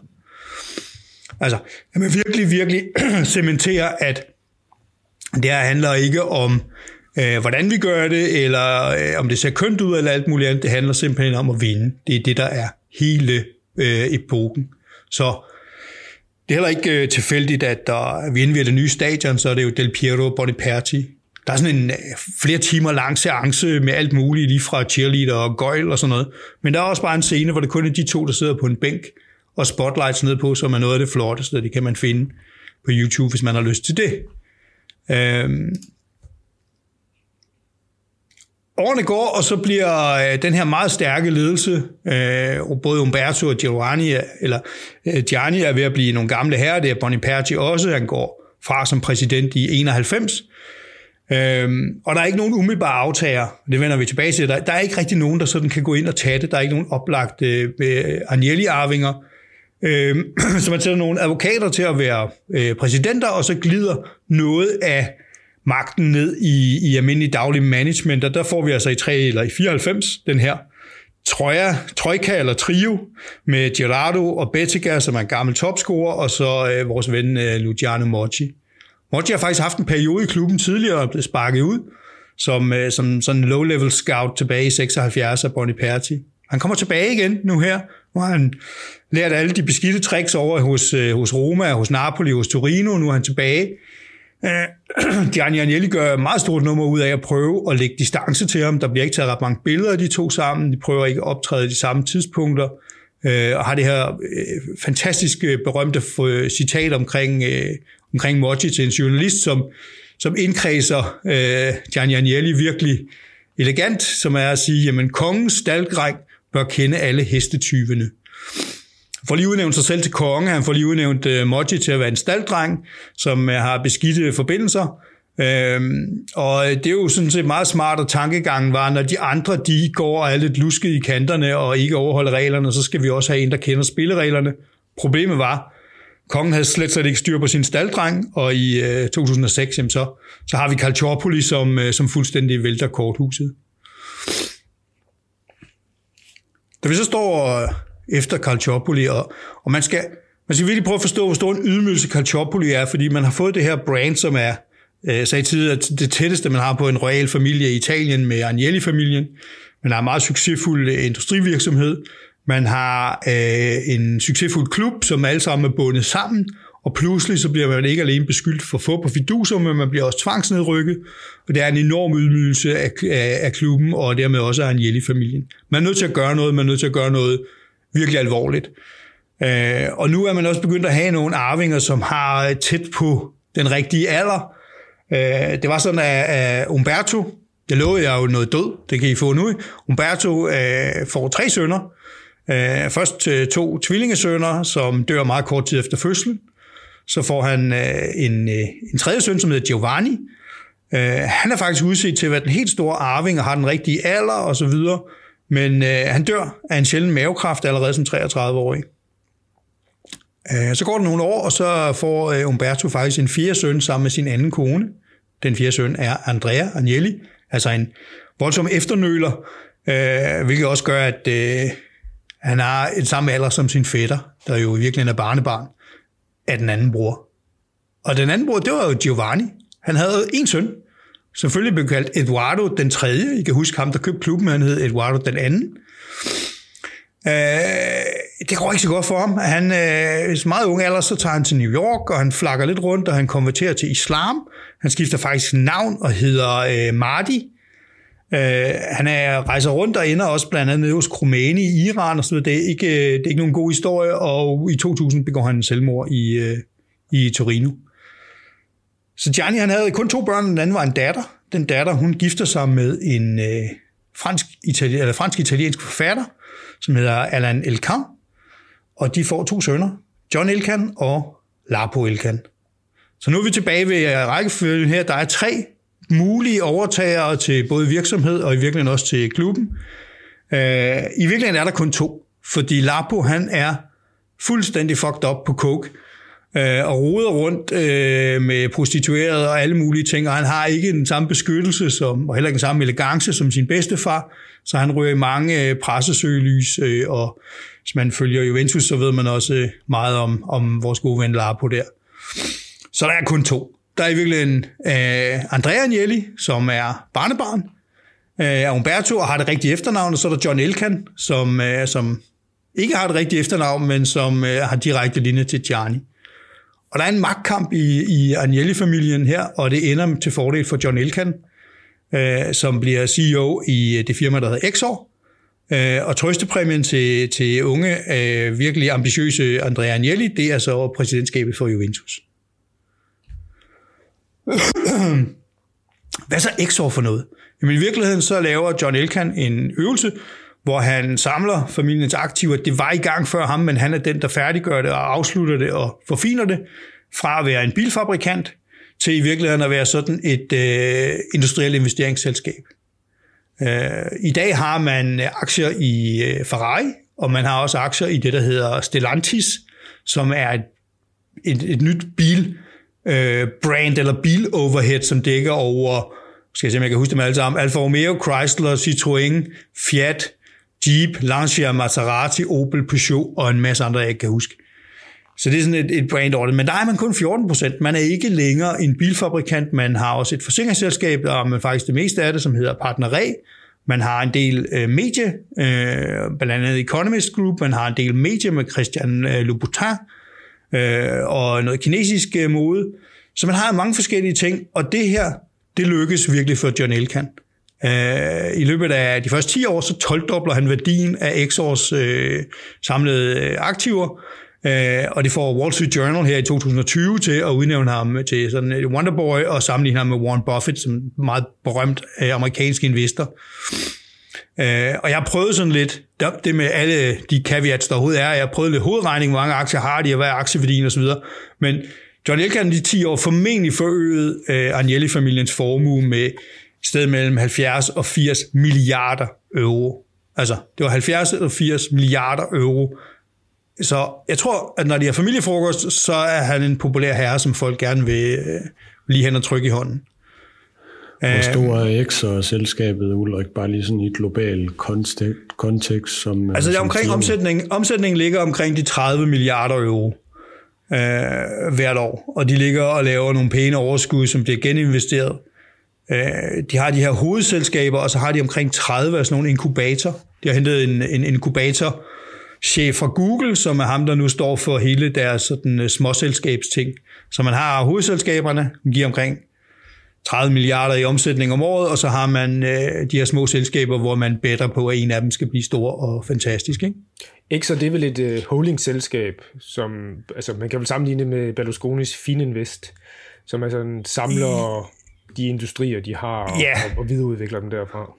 Altså, at man virkelig, virkelig cementerer, at det her handler ikke om, øh, hvordan vi gør det, eller øh, om det ser kønt ud, eller alt muligt andet. Det handler simpelthen om at vinde. Det er det, der er hele øh, epoken. Så det er heller ikke øh, tilfældigt, at der, vi indviger det nye stadion, så er det jo Del Piero Boniperti. Der er sådan en øh, flere timer lang seance med alt muligt, lige fra cheerleader og gøjl og sådan noget. Men der er også bare en scene, hvor det kun er de to, der sidder på en bænk og spotlights ned på, som er noget af det flotteste, det kan man finde på YouTube, hvis man har lyst til det. Øhm, årene går, og så bliver øh, den her meget stærke ledelse, øh, både Umberto og Giovanni, eller øh, Gianni er ved at blive nogle gamle herrer, det er Boniperti også, han går fra som præsident i 91, Øhm, og der er ikke nogen umiddelbare aftager, det vender vi tilbage til. Der, der er ikke rigtig nogen, der sådan kan gå ind og tage det. Der er ikke nogen oplagt øh, øh Agnelli-arvinger. Øhm, så man sætter nogle advokater til at være øh, præsidenter, og så glider noget af magten ned i, i almindelig daglig management, og der får vi altså i 3 eller i 94 den her trøja, Trojka eller Trio med Gerardo og Bettega, som er en gammel topscorer, og så øh, vores ven øh, Luciano Mochi. Mochi har faktisk haft en periode i klubben tidligere og blev sparket ud som, øh, som sådan en low-level scout tilbage i 76 af Boniperti. Han kommer tilbage igen nu her. Nu har han lært alle de beskidte tricks over hos, øh, hos Roma, hos Napoli, hos Torino. Nu er han tilbage Øh, Gianni Agnelli gør meget stort nummer ud af at prøve at lægge distance til ham. Der bliver ikke taget ret mange billeder af de to sammen. De prøver ikke at optræde de samme tidspunkter. Øh, og har det her øh, fantastiske, øh, berømte øh, citat omkring, omkring Mochi til en journalist, som, som indkredser Gianni Agnelli virkelig elegant, som er at sige, jamen kongens staldgræng bør kende alle hestetyvene får lige udnævnt sig selv til konge, han får lige udnævnt øh, Moji til at være en stalddreng, som øh, har beskidte forbindelser. Øhm, og øh, det er jo sådan set meget smart, at tankegangen var, når de andre de går og er lidt lusket i kanterne og ikke overholder reglerne, så skal vi også have en, der kender spillereglerne. Problemet var, kongen havde slet slet ikke styr på sin stalddreng, og i øh, 2006 jamen, så, så har vi Calciopoli, som, øh, som fuldstændig vælter korthuset. Da vi så står øh, efter Calciopoli, og, og man, skal, man skal virkelig prøve at forstå, hvor stor en ydmygelse Calciopoli er, fordi man har fået det her brand, som er, øh, sagde tidligere, det tætteste, man har på en royal familie i Italien med Agnelli-familien. Man har en meget succesfuld øh, industrivirksomhed. Man har øh, en succesfuld klub, som alle sammen er bundet sammen, og pludselig så bliver man ikke alene beskyldt for få på fiduser, men man bliver også tvangsnedrykket, og det er en enorm ydmygelse af, af, af klubben, og dermed også af Agnelli-familien. Man er nødt til at gøre noget, man er nødt til at gøre noget virkelig alvorligt. Øh, og nu er man også begyndt at have nogle arvinger, som har tæt på den rigtige alder. Øh, det var sådan, at Umberto, det lovede jeg jo noget død, det kan I få nu. Umberto øh, får tre sønner. Øh, først to tvillingesønner, som dør meget kort tid efter fødslen. Så får han øh, en, øh, en tredje søn, som hedder Giovanni. han er faktisk udset til at være den helt store arving og har den rigtige alder og så videre. Men øh, han dør af en sjælden mavekræft allerede som 33-årig. Øh, så går der nogle år, og så får øh, Umberto faktisk en fjerde søn sammen med sin anden kone, den fjerde søn, er Andrea Agnelli, altså en voldsom efternøler, øh, hvilket også gør, at øh, han har et samme alder som sin fætter, der jo i virkeligheden er barnebarn af den anden bror. Og den anden bror, det var jo Giovanni. Han havde en søn, selvfølgelig blev kaldt Eduardo den tredje. I kan huske ham, der købte klubben, han hed Eduardo den anden. Øh, det går ikke så godt for ham. Han øh, er meget ung alder, så tager han til New York, og han flakker lidt rundt, og han konverterer til islam. Han skifter faktisk navn og hedder øh, Mardi. Øh, han er, rejser rundt og ender også blandt andet hos Khomeini i Iran og så videre. Det er ikke, øh, det er ikke nogen god historie, og i 2000 begår han selvmord i, øh, i Torino. Så Gianni han havde kun to børn, den anden var en datter. Den datter, hun gifter sig med en øh, fransk, itali- eller fransk-italiensk forfatter, som hedder Alan Elkan, og de får to sønner, John Elkan og Lapo Elkan. Så nu er vi tilbage ved øh, rækkefølgen her. Der er tre mulige overtagere til både virksomhed og i virkeligheden også til klubben. Øh, I virkeligheden er der kun to, fordi Lapo han er fuldstændig fucked up på coke øh, og roder rundt øh, med prostituerede og alle mulige ting, og han har ikke den samme beskyttelse som, og heller ikke den samme elegance som sin bedstefar, så han ryger i mange øh, pressesøgelys, øh, og hvis man følger Juventus, så ved man også øh, meget om, om vores gode ven Lapo der. Så der er kun to. Der er i virkeligheden øh, Andrea Agnelli, som er barnebarn øh, af Umberto og har det rigtige efternavn, og så er der John Elkan, som, øh, som ikke har det rigtige efternavn, men som øh, har direkte linje til Gianni. Og der er en magtkamp i, i Agnelli-familien her, og det ender til fordel for John Elkan, øh, som bliver CEO i øh, det firma, der hedder Exor. Øh, og trøstepræmien til, til unge, øh, virkelig ambitiøse Andrea Agnelli, det er så præsidentskabet for Juventus. Hvad er så Exor for noget? Jamen i virkeligheden så laver John Elkan en øvelse, hvor han samler familiens aktiver. Det var i gang før ham, men han er den, der færdiggør det og afslutter det og forfiner det, fra at være en bilfabrikant til i virkeligheden at være sådan et øh, industrielt investeringsselskab. Øh, I dag har man øh, aktier i øh, Ferrari, og man har også aktier i det, der hedder Stellantis, som er et, et, et nyt bil øh, brand eller bil overhead, som dækker over, skal jeg se, om jeg kan huske dem alle sammen, Alfa Romeo, Chrysler, Citroën, Fiat, Jeep, Lancia, Maserati, Opel, Peugeot og en masse andre, jeg ikke kan huske. Så det er sådan et, et brand order. Men der er man kun 14 procent. Man er ikke længere en bilfabrikant. Man har også et forsikringsselskab, og man faktisk det meste af det, som hedder Partneret. Man har en del øh, medie, øh, blandt andet Economist Group. Man har en del medie med Christian øh, Louboutin øh, og noget kinesisk øh, mode. Så man har mange forskellige ting, og det her, det lykkes virkelig for John Elkan. Øh, Øh, I løbet af de første 10 år, så 12-dobler han værdien af Exors øh, samlede øh, aktiver, øh, og det får Wall Street Journal her i 2020 til at udnævne ham til sådan øh, et Wonderboy og sammenligne ham med Warren Buffett som en meget berømt øh, amerikansk investor. Øh, og jeg har prøvet sådan lidt, det med alle de caveats, der overhovedet er, jeg har prøvet lidt hovedregning, hvor mange aktier har de, og hvad er aktieværdien osv., men John Elkan de 10 år formentlig forøget øh, Agnelli-familiens formue med sted mellem 70 og 80 milliarder euro. Altså, det var 70 og 80 milliarder euro. Så jeg tror, at når de har familiefrokost, så er han en populær herre, som folk gerne vil øh, lige hen og trykke i hånden. Hvor stor er X og selskabet, Ulrik, bare lige sådan i et global kontekst? Som, altså det er omkring firma? omsætning. Omsætningen ligger omkring de 30 milliarder euro øh, hvert år, og de ligger og laver nogle pæne overskud, som bliver geninvesteret. Øh, de har de her hovedselskaber, og så har de omkring 30 af sådan nogle inkubator. De har hentet en, en inkubator chef fra Google, som er ham, der nu står for hele deres sådan, uh, småselskabsting. Så man har hovedselskaberne, som giver omkring 30 milliarder i omsætning om året, og så har man øh, de her små selskaber, hvor man bedre på, at en af dem skal blive stor og fantastisk. Ikke? Ikke så det er vel et uh, holdingselskab, som altså, man kan vel sammenligne med Berlusconis Fininvest, som altså samler de industrier, de har, Ja. og, og videreudvikler dem derfra.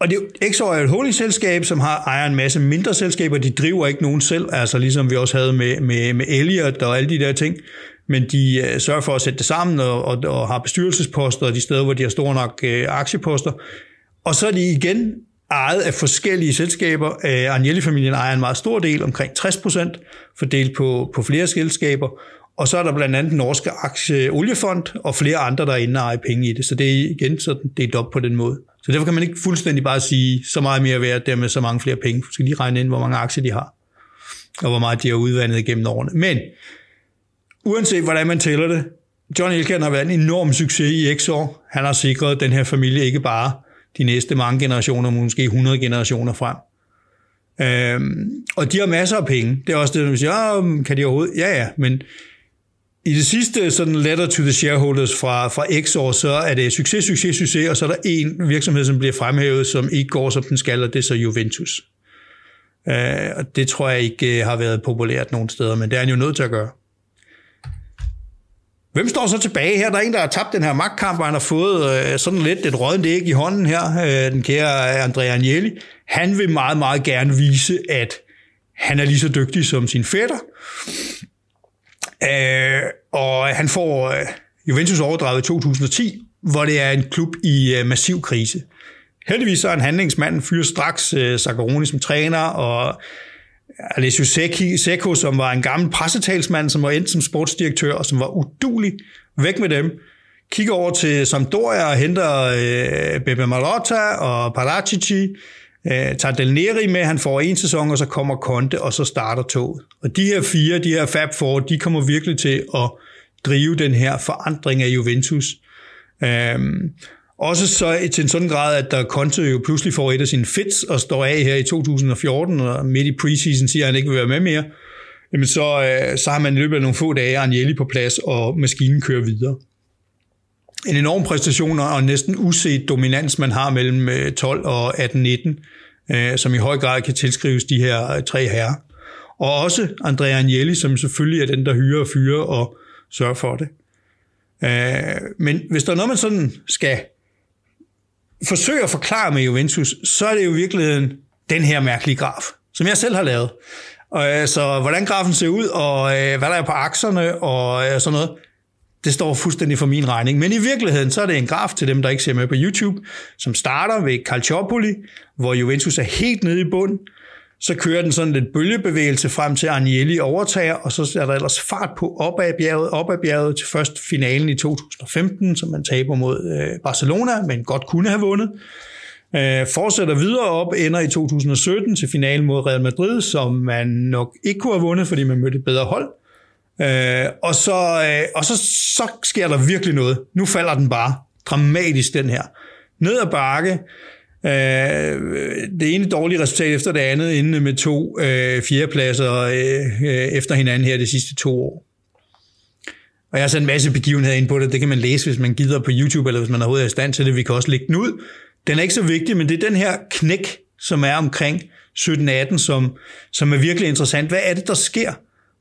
Og det, Exor er et holdingselskab, som har ejer en masse mindre selskaber. De driver ikke nogen selv, altså ligesom vi også havde med, med, med Elliot og alle de der ting. Men de uh, sørger for at sætte det sammen og, og, og har bestyrelsesposter de steder, hvor de har store nok uh, aktieposter. Og så er de igen ejet af forskellige selskaber. Uh, Agnelli-familien ejer en meget stor del, omkring 60 procent, fordelt på, på flere selskaber. Og så er der blandt andet den norske aktie Oliefond og flere andre, der er inde og penge i det. Så det er igen sådan delt op på den måde. Så derfor kan man ikke fuldstændig bare sige, så meget mere værd, dermed så mange flere penge. Du skal lige regne ind, hvor mange aktier de har, og hvor meget de har udvandet gennem årene. Men uanset hvordan man tæller det, John Elkann har været en enorm succes i x år. Han har sikret den her familie ikke bare de næste mange generationer, måske 100 generationer frem. Øhm, og de har masser af penge. Det er også det, man siger, kan de overhovedet? Ja, ja, men i det sidste sådan letter to the shareholders fra, fra X år, så er det succes, succes, succes, og så er der en virksomhed, som bliver fremhævet, som ikke går, som den skal, og det er så Juventus. Uh, og det tror jeg ikke øh, har været populært nogen steder, men det er han jo nødt til at gøre. Hvem står så tilbage her? Der er en, der har tabt den her magtkamp, og han har fået øh, sådan lidt et rådent æg i hånden her, den kære Andrea Agnelli. Han vil meget, meget gerne vise, at han er lige så dygtig som sin fætter. Øh, og han får øh, Juventus overdraget i 2010, hvor det er en klub i øh, massiv krise. Heldigvis er en handlingsmand, fyrer straks øh, Zaccaroni som træner, og Alessio Secco, som var en gammel pressetalsmand, som var endt som sportsdirektør, og som var udulig væk med dem, kigger over til Sampdoria og henter øh, Beppe Marotta og Paracici, øh, tager Del Neri med, han får en sæson, og så kommer Conte, og så starter toget. Og de her fire, de her Fab Four, de kommer virkelig til at drive den her forandring af Juventus. Øhm, også så til en sådan grad, at der Conte jo pludselig får et af sine fits og står af her i 2014, og midt i preseason siger, at han ikke vil være med mere, jamen så, øh, så har man i løbet af nogle få dage Agnelli på plads, og maskinen kører videre. En enorm præstation og næsten uset dominans, man har mellem øh, 12 og 18-19, øh, som i høj grad kan tilskrives de her øh, tre herrer. Og også Andrea Agnelli, som selvfølgelig er den, der hyrer og fyrer og sørger for det. Øh, men hvis der er noget, man sådan skal forsøge at forklare med Juventus, så er det jo i virkeligheden den her mærkelige graf, som jeg selv har lavet. Og, Så hvordan grafen ser ud, og hvad der er på akserne og sådan noget, det står fuldstændig for min regning. Men i virkeligheden, så er det en graf til dem, der ikke ser med på YouTube, som starter ved Calciopoli, hvor Juventus er helt nede i bunden. Så kører den sådan lidt bølgebevægelse frem til Agnelli overtager, og så er der ellers fart på op ad bjerget, op ad bjerget til først finalen i 2015, som man taber mod øh, Barcelona, men godt kunne have vundet. Øh, fortsætter videre op, ender i 2017 til finalen mod Real Madrid, som man nok ikke kunne have vundet, fordi man mødte et bedre hold. Øh, og så, øh, og så, så sker der virkelig noget. Nu falder den bare dramatisk, den her. Ned ad bakke. Øh, det ene dårlige resultat efter det andet, inden med to øh, fjerdepladser øh, øh, efter hinanden her de sidste to år. Og jeg har sat en masse begivenheder ind på det. Det kan man læse, hvis man gider på YouTube, eller hvis man overhovedet er i stand til det. Vi kan også lægge den ud. Den er ikke så vigtig, men det er den her knæk, som er omkring 17-18, som, som er virkelig interessant. Hvad er det, der sker?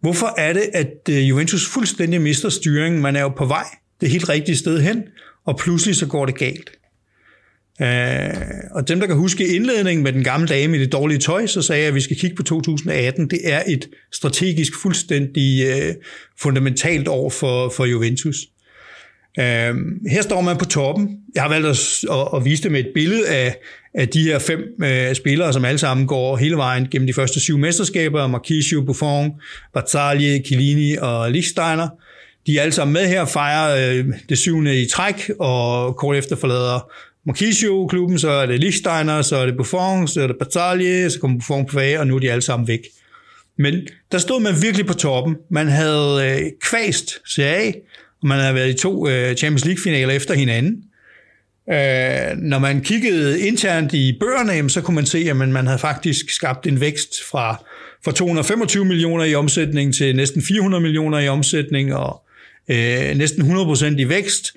Hvorfor er det, at øh, Juventus fuldstændig mister styringen? Man er jo på vej det helt rigtige sted hen, og pludselig så går det galt. Uh, og dem, der kan huske indledningen med den gamle dame i det dårlige tøj, så sagde jeg, at vi skal kigge på 2018. Det er et strategisk fuldstændig øh, fundamentalt år for, for Juventus. Øh, her står man på toppen. Jeg har valgt at, at, at vise det med et billede af, af de her fem øh, spillere, som alle sammen går hele vejen gennem de første syv mesterskaber. Marquisio, Buffon, Barzagli, Chiellini og Lichtsteiner. De er alle sammen med her og fejrer øh, det syvende i træk, og kort efter forlader Marquisio-klubben, så er det Lichtsteiner, så er det Buffon, så er det Barzagli, så kommer Buffon på vage, og nu er de alle sammen væk. Men der stod man virkelig på toppen. Man havde øh, kvæst CA, man havde været i to øh, Champions League-finaler efter hinanden. Øh, når man kiggede internt i bøgerne, så kunne man se, at man havde faktisk skabt en vækst fra, fra 225 millioner i omsætning til næsten 400 millioner i omsætning, og øh, næsten 100% i vækst.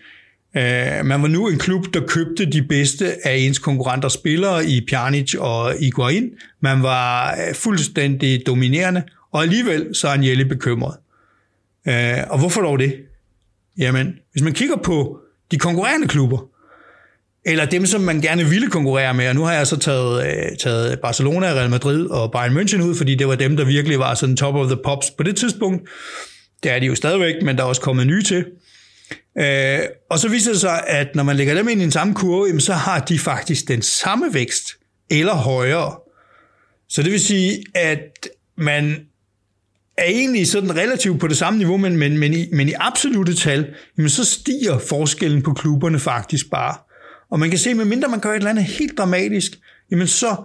Øh, man var nu en klub, der købte de bedste af ens konkurrenter spillere i Pjanic og Iguain. Man var øh, fuldstændig dominerende, og alligevel så er Agnelli bekymret. Øh, og hvorfor dog det? Jamen, hvis man kigger på de konkurrerende klubber, eller dem, som man gerne ville konkurrere med, og nu har jeg så taget, øh, taget Barcelona, Real Madrid og Bayern München ud, fordi det var dem, der virkelig var sådan top of the pops på det tidspunkt. Det er de jo stadigvæk, men der er også kommet nye til. Øh, og så viser det sig, at når man lægger dem ind i den samme kurve, jamen, så har de faktisk den samme vækst, eller højere. Så det vil sige, at man er egentlig sådan relativt på det samme niveau, men, men, men, i, men i absolute tal, jamen så stiger forskellen på klubberne faktisk bare. Og man kan se, at medmindre man gør et eller andet helt dramatisk, jamen så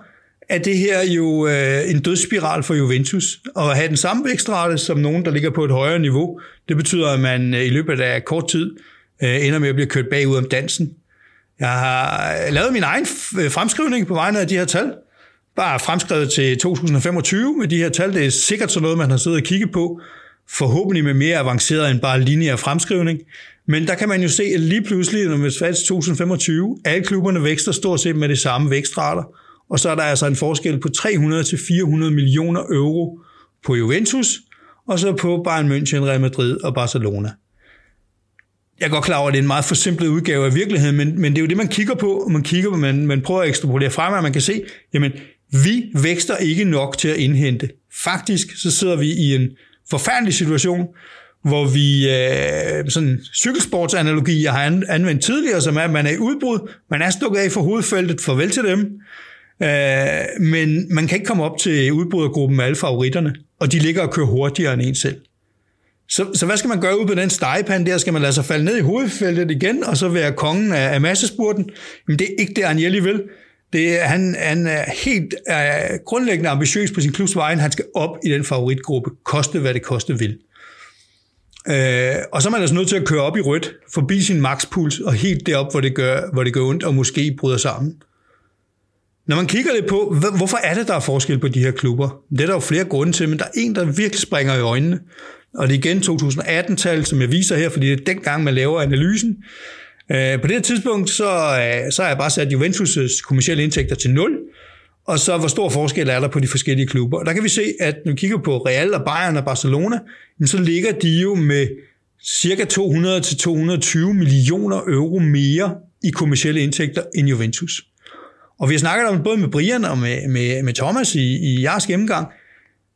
er det her jo øh, en dødsspiral for Juventus. Og at have den samme vækstrate som nogen, der ligger på et højere niveau, det betyder, at man øh, i løbet af kort tid øh, ender med at blive kørt bagud om dansen. Jeg har øh, lavet min egen fremskrivning på vegne af de her tal. Bare fremskrevet til 2025 med de her tal. Det er sikkert sådan noget, man har siddet og kigget på. Forhåbentlig med mere avanceret end bare lineær fremskrivning. Men der kan man jo se, at lige pludselig, når vi er 2025, alle klubberne vækster stort set med det samme vækstrater. Og så er der altså en forskel på 300-400 millioner euro på Juventus, og så på Bayern München, Real Madrid og Barcelona. Jeg er godt klar over, at det er en meget forsimplet udgave af virkeligheden, men, men det er jo det, man kigger på, og man kigger på, man, man prøver at ekstrapolere frem, og man kan se, jamen, vi vækster ikke nok til at indhente. Faktisk så sidder vi i en forfærdelig situation, hvor vi, øh, sådan cykelsportsanalogi, jeg har anvendt tidligere, som er, at man er i udbrud, man er stukket af for hovedfeltet, farvel til dem, øh, men man kan ikke komme op til udbrydergruppen med alle favoritterne, og de ligger og kører hurtigere end en selv. Så, så hvad skal man gøre ud på den stegepande der? Skal man lade sig falde ned i hovedfeltet igen, og så være kongen af, af massespurten? Men det er ikke det, Agnelli vil. Det han, han er helt er grundlæggende ambitiøs på sin klubs vejen. Han skal op i den favoritgruppe, koste hvad det koste vil. Øh, og så er man altså nødt til at køre op i rødt, forbi sin makspuls, og helt derop, hvor det gør, hvor det gør ondt, og måske bryder sammen. Når man kigger lidt på, hvorfor er det, der er forskel på de her klubber? Det er der jo flere grunde til, men der er en, der virkelig springer i øjnene. Og det er igen 2018-tal, som jeg viser her, fordi det er dengang, man laver analysen. Øh, på det her tidspunkt, så, øh, så har jeg bare sat Juventus' kommersielle indtægter til 0, og så hvor stor forskel er der på de forskellige klubber. Og der kan vi se, at når vi kigger på Real og Bayern og Barcelona, så ligger de jo med cirka 200-220 millioner euro mere i kommersielle indtægter end Juventus. Og vi har snakket om både med Brian og med, med, med Thomas i, i jeres gennemgang,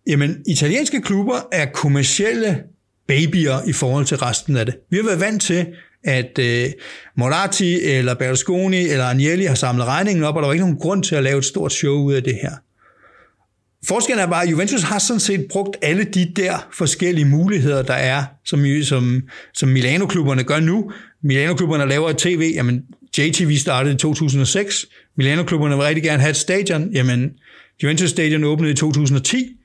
jamen italienske klubber er kommersielle babyer i forhold til resten af det. Vi har været vant til, at øh, Moratti eller Berlusconi eller Agnelli har samlet regningen op, og der var ikke nogen grund til at lave et stort show ud af det her. Forskellen er bare, at Juventus har sådan set brugt alle de der forskellige muligheder, der er, som, som, som Milano-klubberne gør nu. Milano-klubberne laver et tv, jamen JTV startede i 2006, Milano-klubberne vil rigtig gerne have et stadion, jamen Juventus Stadion åbnede i 2010,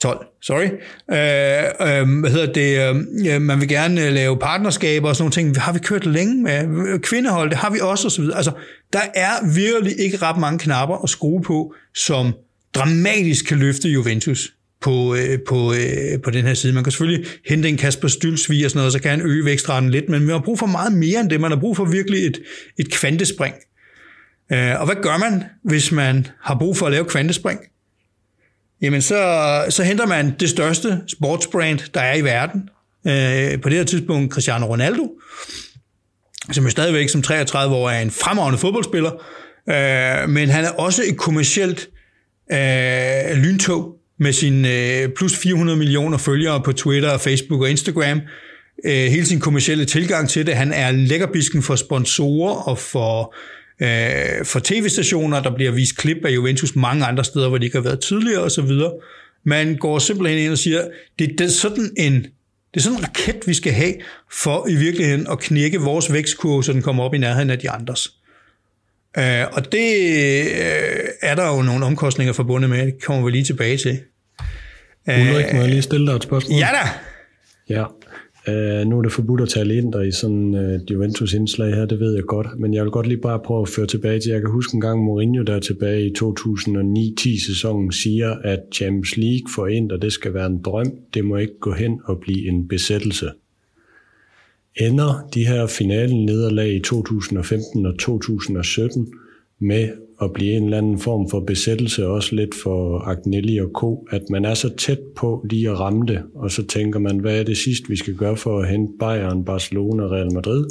12, sorry. Øh, øh, hvad hedder det? Øh, man vil gerne øh, lave partnerskaber og sådan nogle ting. Har vi kørt længe med. Øh, kvindehold, det har vi også osv. Altså, der er virkelig ikke ret mange knapper at skrue på, som dramatisk kan løfte Juventus på, øh, på, øh, på den her side. Man kan selvfølgelig hente en Kasper Stylsvig og sådan noget, så kan han øge vækstraten lidt, men vi har brug for meget mere end det. Man har brug for virkelig et, et kvantespring. Øh, og hvad gør man, hvis man har brug for at lave kvantespring? Jamen så, så henter man det største sportsbrand, der er i verden. Øh, på det her tidspunkt Cristiano Ronaldo, som jo stadigvæk som 33 år er en fremragende fodboldspiller, øh, men han er også et kommercielt øh, lyntog med sin øh, plus 400 millioner følgere på Twitter, Facebook og Instagram. Øh, hele sin kommercielle tilgang til det. Han er lækkerbisken for sponsorer og for øh, for tv-stationer, der bliver vist klip af Juventus mange andre steder, hvor de ikke har været tidligere osv. Man går simpelthen ind og siger, det, det er sådan en det er sådan en raket, vi skal have, for i virkeligheden at knække vores vækstkurve, så den kommer op i nærheden af de andres. Øh, og det øh, er der jo nogle omkostninger forbundet med, det kommer vi lige tilbage til. Ulrik, må jeg lige stille dig et spørgsmål? Ja da! Ja, Uh, nu er det forbudt at tale ind der i sådan øh, uh, Juventus-indslag her, det ved jeg godt, men jeg vil godt lige bare prøve at føre tilbage til, jeg kan huske en gang Mourinho der tilbage i 2009-10 sæsonen siger, at Champions League for Inter, det skal være en drøm, det må ikke gå hen og blive en besættelse. Ender de her finalen nederlag i 2015 og 2017 med at blive en eller anden form for besættelse, også lidt for Agnelli og Co., at man er så tæt på lige at ramme det, og så tænker man, hvad er det sidste, vi skal gøre for at hente Bayern, Barcelona og Real Madrid?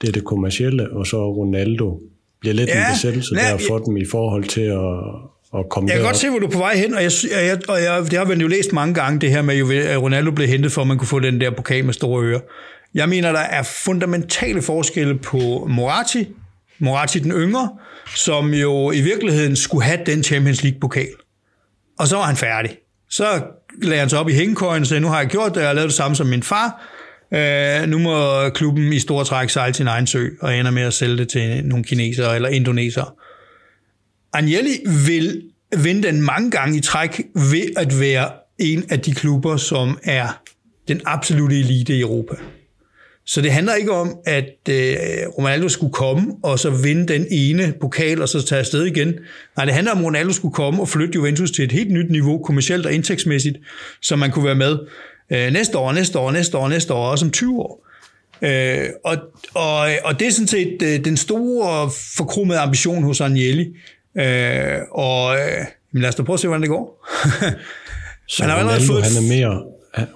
Det er det kommercielle, og så Ronaldo bliver lidt ja, en besættelse nej, der for dem i forhold til at, at komme Jeg kan derop. godt se, hvor du er på vej hen, og, jeg, jeg, og jeg, det har vi jo læst mange gange, det her med, at Ronaldo blev hentet for, at man kunne få den der pokal med store ører. Jeg mener, der er fundamentale forskelle på Moratti, Moratti den yngre, som jo i virkeligheden skulle have den Champions League-pokal. Og så var han færdig. Så lagde han sig op i hængekøjen og sagde, nu har jeg gjort det, jeg har lavet det samme som min far. Øh, nu må klubben i store træk sejle sin egen sø, og ender med at sælge det til nogle kinesere eller indonesere. Agnelli vil vinde den mange gange i træk ved at være en af de klubber, som er den absolute elite i Europa. Så det handler ikke om, at øh, Ronaldo skulle komme og så vinde den ene pokal og så tage afsted igen. Nej, det handler om, at Ronaldo skulle komme og flytte Juventus til et helt nyt niveau, kommercielt og indtægtsmæssigt, så man kunne være med øh, næste år, næste år, næste år, næste år, også om 20 år. Øh, og, og, og det er sådan set øh, den store forkromede ambition hos Agnelli. Øh, og øh, lad os da prøve at se, hvordan det går. så han, har Ronaldo, fået... han er mere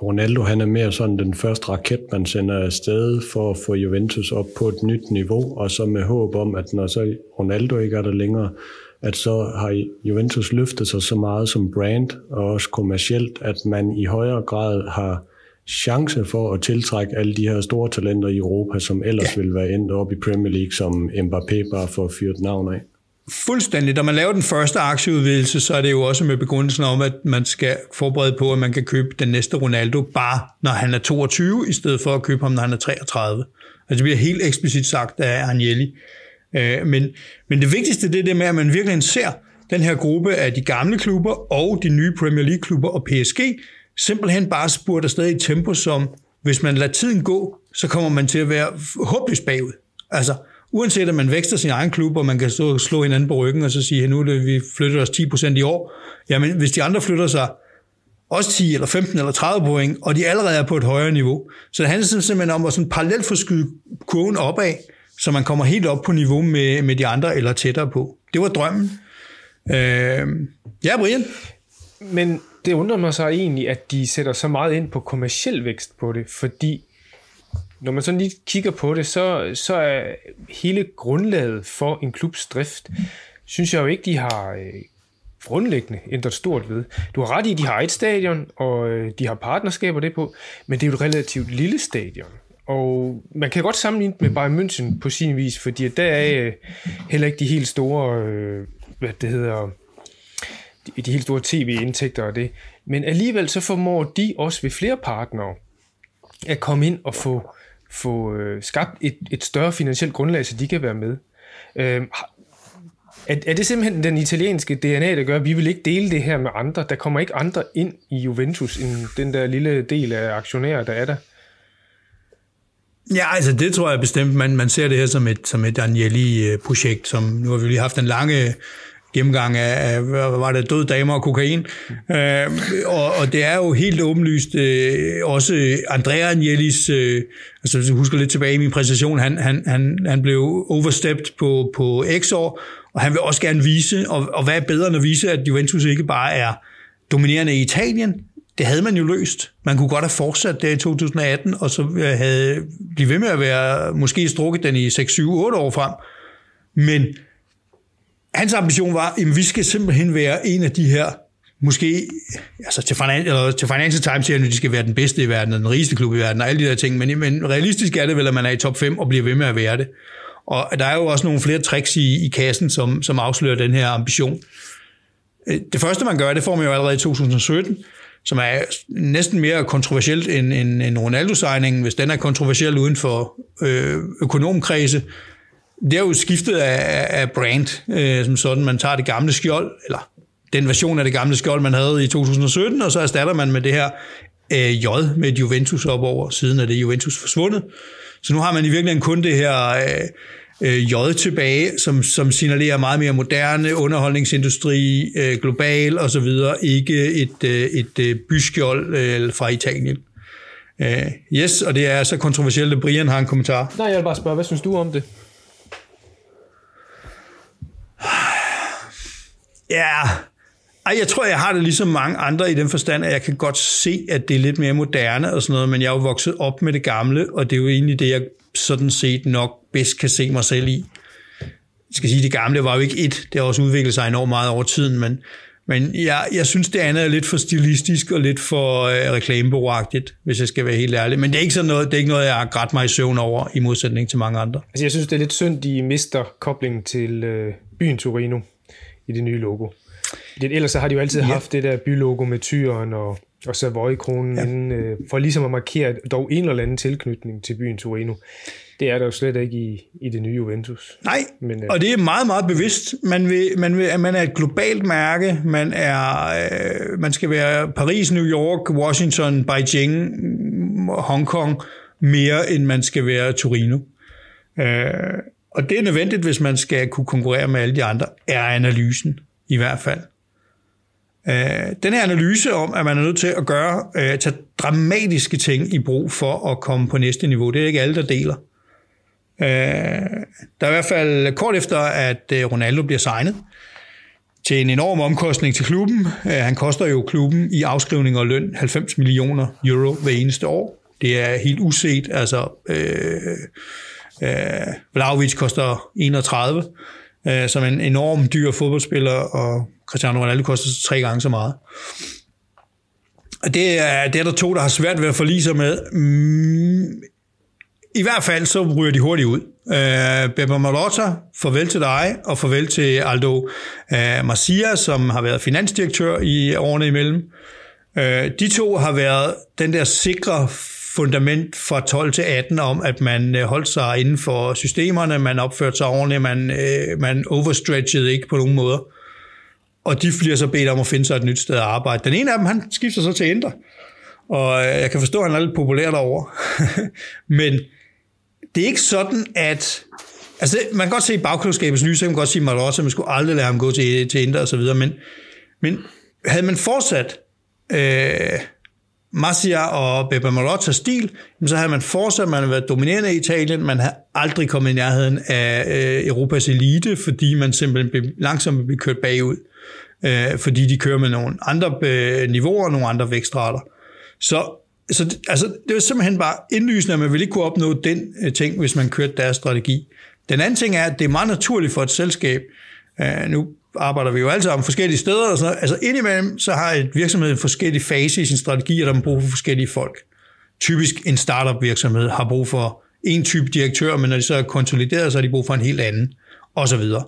Ronaldo han er mere sådan den første raket, man sender afsted for at få Juventus op på et nyt niveau, og så med håb om, at når så Ronaldo ikke er der længere, at så har Juventus løftet sig så meget som brand og også kommercielt, at man i højere grad har chance for at tiltrække alle de her store talenter i Europa, som ellers ja. ville være endt op i Premier League som Mbappé, bare for at fyre et navn af. Fuldstændig. Når man laver den første aktieudvidelse, så er det jo også med begrundelsen om, at man skal forberede på, at man kan købe den næste Ronaldo bare når han er 22, i stedet for at købe ham, når han er 33. Altså det bliver helt eksplicit sagt af Agnelli. Øh, men, men det vigtigste det er det med, at man virkelig ser den her gruppe af de gamle klubber og de nye Premier League-klubber og PSG simpelthen bare spurgt afsted i et tempo, som hvis man lader tiden gå, så kommer man til at være håbløst bagud. Altså, uanset at man vækster sin egen klub, og man kan stå og slå hinanden på ryggen og så sige, nu er det, vi flytter os 10% i år. Jamen, hvis de andre flytter sig også 10 eller 15 eller 30 point, og de allerede er på et højere niveau. Så det handler simpelthen om at sådan parallelt forskyde kurven opad, så man kommer helt op på niveau med, med de andre eller tættere på. Det var drømmen. Øh, ja, Brian? Men det undrer mig så egentlig, at de sætter så meget ind på kommersiel vækst på det, fordi når man sådan lige kigger på det, så, så er hele grundlaget for en klubs drift, synes jeg jo ikke, de har øh, grundlæggende ændret stort ved. Du har ret i, at de har et stadion, og øh, de har partnerskaber det på, men det er jo et relativt lille stadion. Og man kan godt sammenligne med Bayern München på sin vis, fordi der er øh, heller ikke de helt store, øh, hvad det hedder, de, de helt store tv-indtægter og det. Men alligevel så formår de også ved flere partnere at komme ind og få få øh, skabt et, et større finansielt grundlag, så de kan være med. Øh, er, er det simpelthen den italienske DNA, der gør, at vi vil ikke dele det her med andre? Der kommer ikke andre ind i Juventus, end den der lille del af aktionærer, der er der? Ja, altså det tror jeg bestemt. Man, man ser det her som et, som et Agnelli-projekt, øh, som nu har vi lige haft en lange gennemgang af, af var det død damer og kokain. Øh, og, og det er jo helt åbenlyst øh, også Andrea Agnellis, øh, altså hvis jeg husker lidt tilbage i min præsentation, han, han, han, han blev overstepped på, på X år, og han vil også gerne vise, og, og hvad er bedre end at vise, at Juventus ikke bare er dominerende i Italien, det havde man jo løst. Man kunne godt have fortsat det i 2018, og så havde blivet ved med at være, måske strukket den i 6, 7, 8 år frem. Men hans ambition var, at vi skal simpelthen være en af de her, måske altså til, Finan- eller til Financial Times siger at de skal være den bedste i verden, og den rigeste klub i verden, og alle de der ting, men, men realistisk er det vel, at man er i top 5 og bliver ved med at være det. Og der er jo også nogle flere tricks i, i kassen, som, som afslører den her ambition. Øh, det første, man gør, det får man jo allerede i 2017, som er næsten mere kontroversielt end, end, end Ronaldo-signingen, hvis den er kontroversiel uden for øh, økonomkredse, det er jo skiftet af, af brand, øh, som sådan. Man tager det gamle skjold, eller den version af det gamle skjold, man havde i 2017, og så erstatter man med det her øh, J med et Juventus op over, siden er det Juventus forsvundet. Så nu har man i virkeligheden kun det her øh, øh J tilbage, som, som signalerer meget mere moderne underholdningsindustri, øh, global og så videre, ikke et, øh, et øh, byskjold øh, fra Italien. Øh, yes, og det er så kontroversielt, at Brian har en kommentar. Nej, jeg vil bare spørge, hvad synes du om det? Ja, ej, jeg tror, jeg har det ligesom mange andre i den forstand, at jeg kan godt se, at det er lidt mere moderne og sådan noget, men jeg er jo vokset op med det gamle, og det er jo egentlig det, jeg sådan set nok bedst kan se mig selv i. Jeg skal sige, det gamle var jo ikke et, det har også udviklet sig enormt meget over tiden, men, men jeg, jeg synes, det andet er lidt for stilistisk og lidt for øh, reklamebureauagtigt, hvis jeg skal være helt ærlig. Men det er ikke sådan noget, det er ikke noget, jeg har grædt mig i søvn over, i modsætning til mange andre. Altså, jeg synes, det er lidt synd, de mister koblingen til øh, byen Torino i det nye logo. Det, ellers så har de jo altid ja. haft det der bylogo med tyren og, og Savoy-kronen, ja. inden, øh, for ligesom at markere dog en eller anden tilknytning til byen Torino. Det er der jo slet ikke i, i det nye Juventus. Nej, Men, øh, og det er meget, meget bevidst. Man, vil, man, vil, man er et globalt mærke. Man, er, øh, man skal være Paris, New York, Washington, Beijing, Hongkong, mere end man skal være Torino. Øh, og det er nødvendigt, hvis man skal kunne konkurrere med alle de andre, er analysen i hvert fald. Øh, den her analyse om, at man er nødt til at gøre, øh, tage dramatiske ting i brug for at komme på næste niveau, det er ikke alle, der deler. Øh, der er i hvert fald kort efter, at øh, Ronaldo bliver signet, til en enorm omkostning til klubben. Øh, han koster jo klubben i afskrivning og løn 90 millioner euro hver eneste år. Det er helt uset. Altså, øh, øh, Vlaovic koster 31, øh, som en enorm dyr fodboldspiller, og Cristiano Ronaldo koster tre gange så meget. Og det er, det er der to, der har svært ved at forlige sig med. Mm, I hvert fald så ryger de hurtigt ud. Øh, Beba Marotta, farvel til dig, og farvel til Aldo øh, Marcia, som har været finansdirektør i årene imellem. Øh, de to har været den der sikre fundament fra 12 til 18 om, at man øh, holdt sig inden for systemerne, man opførte sig ordentligt, man, øh, man overstretchede ikke på nogen måder og de bliver så bedt om at finde sig et nyt sted at arbejde. Den ene af dem, han skifter så til Indre, og øh, jeg kan forstå, at han er lidt populær derovre. Men det er ikke sådan, at... Altså, man kan godt se i bagklodskabets lys, så kan man godt sige, at man skulle aldrig lade ham gå til, til Indre og så videre, men, men havde man fortsat øh, Marcia og Beppe Marotta stil, så havde man fortsat, man havde været dominerende i Italien, man havde aldrig kommet i nærheden af øh, Europas elite, fordi man simpelthen blev, langsomt blev kørt bagud øh, fordi de kører med nogle andre øh, niveauer nogle andre vækstrater. Så, så altså, det var simpelthen bare indlysende, at man ville ikke kunne opnå den øh, ting, hvis man kørte deres strategi. Den anden ting er, at det er meget naturligt for et selskab, øh, nu arbejder vi jo alle sammen forskellige steder, og sådan noget. altså indimellem, så har et virksomhed en forskellig fase i sin strategi, og der har brug for forskellige folk. Typisk en startup virksomhed har brug for en type direktør, men når de så er konsolideret, så har de brug for en helt anden, og så videre.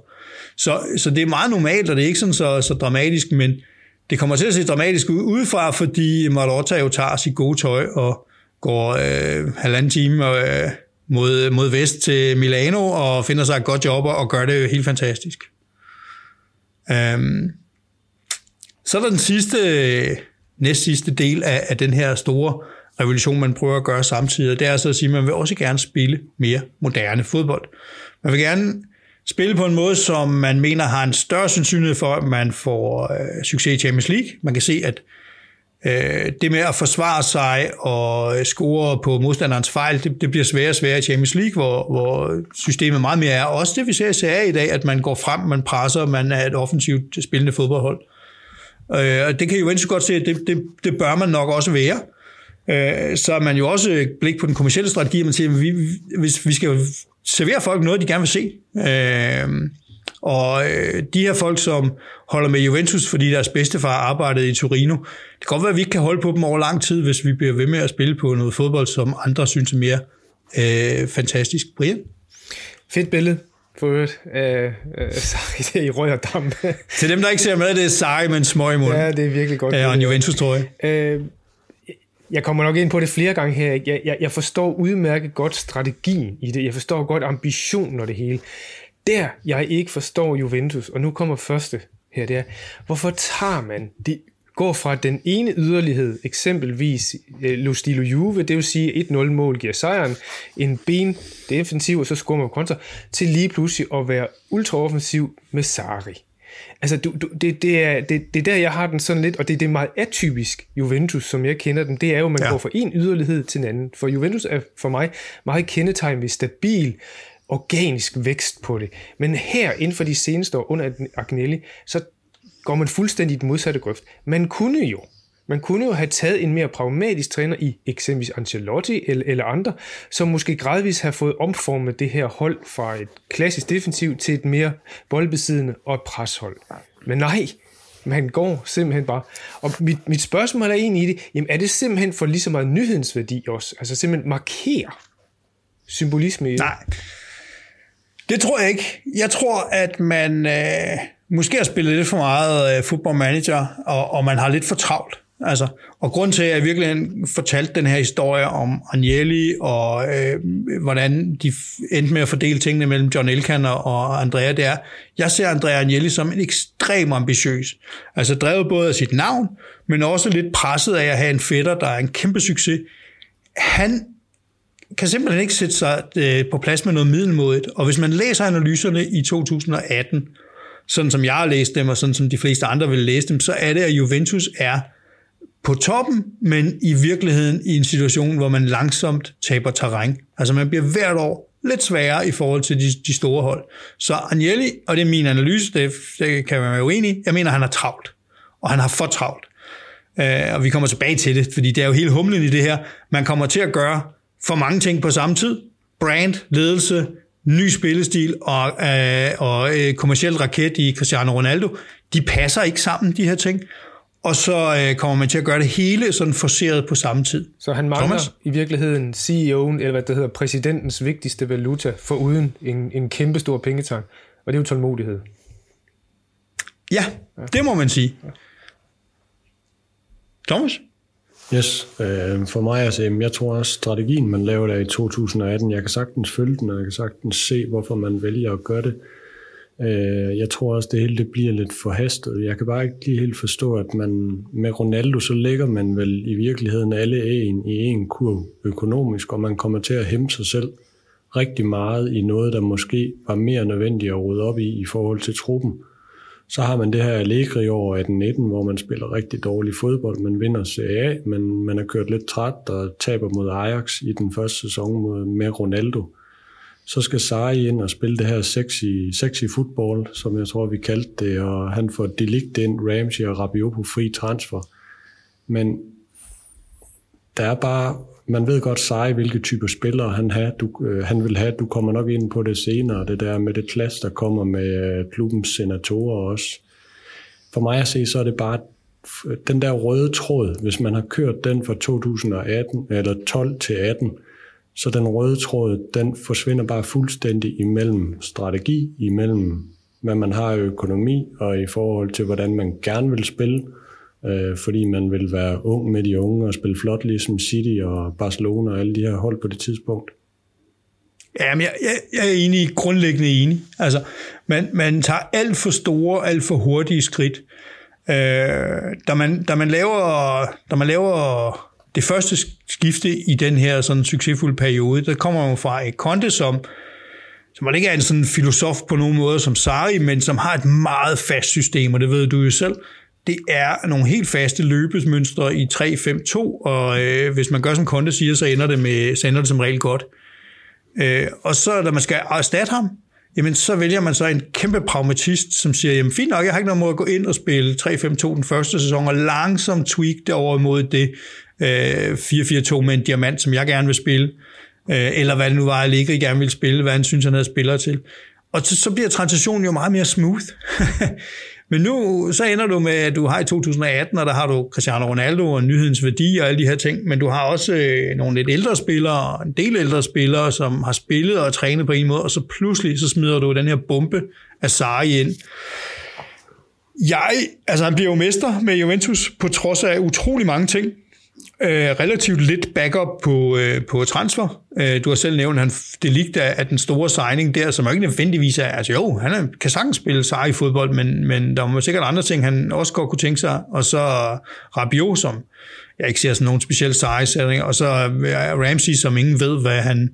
Så, så det er meget normalt, og det er ikke sådan så, så dramatisk, men det kommer til at se dramatisk ud udefra, fordi Marlotta jo tager sit gode tøj og går øh, halvanden time øh, mod, mod vest til Milano og finder sig et godt job og gør det jo helt fantastisk. Øhm, så er der den sidste, næst sidste del af, af den her store revolution, man prøver at gøre samtidig. Det er altså at sige, at man vil også gerne spille mere moderne fodbold. Man vil gerne spille på en måde, som man mener har en større sandsynlighed for, at man får øh, succes i Champions League. Man kan se, at øh, det med at forsvare sig og score på modstanderens fejl, det, det bliver sværere og sværere i Champions League, hvor, hvor systemet meget mere er. Også det, vi ser i Serie i dag, at man går frem, man presser, man er et offensivt spillende fodboldhold. Øh, og det kan jo Juventus godt se, at det, det, det bør man nok også være. Øh, så er man jo også blik på den kommersielle strategi, man siger, at vi, hvis vi skal servere folk noget, de gerne vil se. Øh, og øh, de her folk, som holder med Juventus, fordi deres bedstefar arbejdede i Torino, det kan godt være, at vi ikke kan holde på dem over lang tid, hvis vi bliver ved med at spille på noget fodbold, som andre synes er mere øh, fantastisk. Brian? Fedt billede for øvrigt af øh, i røg og damp. Til dem, der ikke ser med, det er Sarri med en smøg i munden. Ja, det er virkelig godt. Ja, og en Juventus-trøje. Øh, jeg kommer nok ind på det flere gange her. Jeg, jeg, jeg forstår udmærket godt strategien i det. Jeg forstår godt ambitionen og det hele. Der, jeg ikke forstår Juventus, og nu kommer første her, det er, hvorfor tager man det går fra den ene yderlighed, eksempelvis eh, Lo Stilo Juve, det vil sige 1-0 mål giver sejren, en ben defensiv, og så scorer man kontra, til lige pludselig at være ultraoffensiv med Sari. Altså, du, du, det, det, er, det, det er der, jeg har den sådan lidt, og det, det er meget atypisk Juventus, som jeg kender den. Det er jo, at man ja. går fra en yderlighed til en anden. For Juventus er for mig meget kendetegn ved stabil, organisk vækst på det. Men her, inden for de seneste år under Agnelli, så går man fuldstændig i den modsatte grøft. Man kunne jo man kunne jo have taget en mere pragmatisk træner i eksempelvis Ancelotti eller, eller andre, som måske gradvist har fået omformet det her hold fra et klassisk defensiv til et mere boldbesiddende og et preshold. Men nej, man går simpelthen bare. Og mit, mit spørgsmål er egentlig i det, jamen er det simpelthen for lige så meget nyhedsværdi også? Altså simpelthen markere symbolisme i det? Nej, det tror jeg ikke. Jeg tror, at man... Øh måske har spillet lidt for meget øh, football manager, og, og man har lidt for travlt. Altså, og grund til, at jeg virkelig fortalte den her historie om Agnelli, og øh, hvordan de endte med at fordele tingene mellem John Elkan og Andrea, det er, jeg ser Andrea Agnelli som en ekstrem ambitiøs. Altså drevet både af sit navn, men også lidt presset af at have en fætter, der er en kæmpe succes. Han kan simpelthen ikke sætte sig øh, på plads med noget middelmådigt. Og hvis man læser analyserne i 2018, sådan som jeg har læst dem, og sådan som de fleste andre vil læse dem, så er det, at Juventus er på toppen, men i virkeligheden i en situation, hvor man langsomt taber terræn. Altså man bliver hvert år lidt sværere i forhold til de, de store hold. Så Agnelli, og det er min analyse, det, det kan man være uenig i, jeg mener, han har travlt. Og han har for travlt. Uh, og vi kommer tilbage til det, fordi det er jo hele humlen i det her. Man kommer til at gøre for mange ting på samme tid. Brand, ledelse, ny spillestil og, uh, og uh, kommersiel raket i Cristiano Ronaldo. De passer ikke sammen, de her ting og så øh, kommer man til at gøre det hele sådan forseret på samme tid. Så han mangler Thomas? i virkeligheden CEO'en, eller hvad det hedder, præsidentens vigtigste valuta, for uden en, en kæmpe stor pengetank, og det er jo tålmodighed. Ja, ja. det må man sige. Ja. Thomas? Yes, øh, for mig altså, jeg tror også, strategien, man laver der i 2018, jeg kan sagtens følge den, og jeg kan sagtens se, hvorfor man vælger at gøre det. Øh, jeg tror også, det hele det bliver lidt forhastet. Jeg kan bare ikke lige helt forstå, at man med Ronaldo, så lægger man vel i virkeligheden alle ægen i en kurv økonomisk, og man kommer til at hæmme sig selv rigtig meget i noget, der måske var mere nødvendigt at rydde op i i forhold til truppen. Så har man det her Allegri over 18-19, hvor man spiller rigtig dårlig fodbold. Man vinder CA, men man har kørt lidt træt og taber mod Ajax i den første sæson med, med Ronaldo så skal Sarri ind og spille det her sexy, sexy football, som jeg tror, vi kaldte det, og han får Delict ind, Ramsey og Rabiot på fri transfer. Men der er bare, man ved godt Sarri, hvilke typer spillere han, har, du, øh, han vil have. Du kommer nok ind på det senere, det der med det klasse, der kommer med øh, klubbens senatorer også. For mig at se, så er det bare øh, den der røde tråd, hvis man har kørt den fra 2018 eller 12 til 18, så den røde tråd, den forsvinder bare fuldstændig imellem strategi, imellem hvad man har i økonomi, og i forhold til, hvordan man gerne vil spille, øh, fordi man vil være ung med de unge og spille flot, ligesom City og Barcelona og alle de her hold på det tidspunkt. Jamen, jeg, jeg, jeg er enig, grundlæggende enig. Altså, man, man tager alt for store, alt for hurtige skridt. Øh, da, man, da, man laver, da man laver det første skifte i den her sådan succesfulde periode, der kommer man fra et Conte, som, som ikke er en sådan filosof på nogen måde som Sari, men som har et meget fast system, og det ved du jo selv. Det er nogle helt faste løbesmønstre i 3-5-2, og øh, hvis man gør som Conte siger, så ender det, med, så ender det som regel godt. Øh, og så når man skal erstatte ham, jamen så vælger man så en kæmpe pragmatist, som siger, jamen fint nok, jeg har ikke noget mod at gå ind og spille 3-5-2 den første sæson, og langsomt tweak det over mod det øh, 4-4-2 med en diamant, som jeg gerne vil spille, øh, eller hvad det nu var, jeg gerne vil spille, hvad han synes, han havde spillere til. Og så, så bliver transitionen jo meget mere smooth. Men nu så ender du med, at du har i 2018, og der har du Cristiano Ronaldo og nyhedens værdi og alle de her ting, men du har også øh, nogle lidt ældre spillere, en del ældre spillere, som har spillet og trænet på en måde, og så pludselig så smider du den her bombe af Sarri ind. Jeg, altså han bliver jo mester med Juventus, på trods af utrolig mange ting øh, relativt lidt backup på, øh, på transfer. Øh, du har selv nævnt, at han, det ligger af den store signing der, som ikke nødvendigvis er, altså jo, han er, kan sagtens spille sig i fodbold, men, men der var sikkert andre ting, han også godt kunne tænke sig. Og så Rabiot, som jeg ikke ser sådan nogen speciel seje og så øh, Ramsey, som ingen ved, hvad han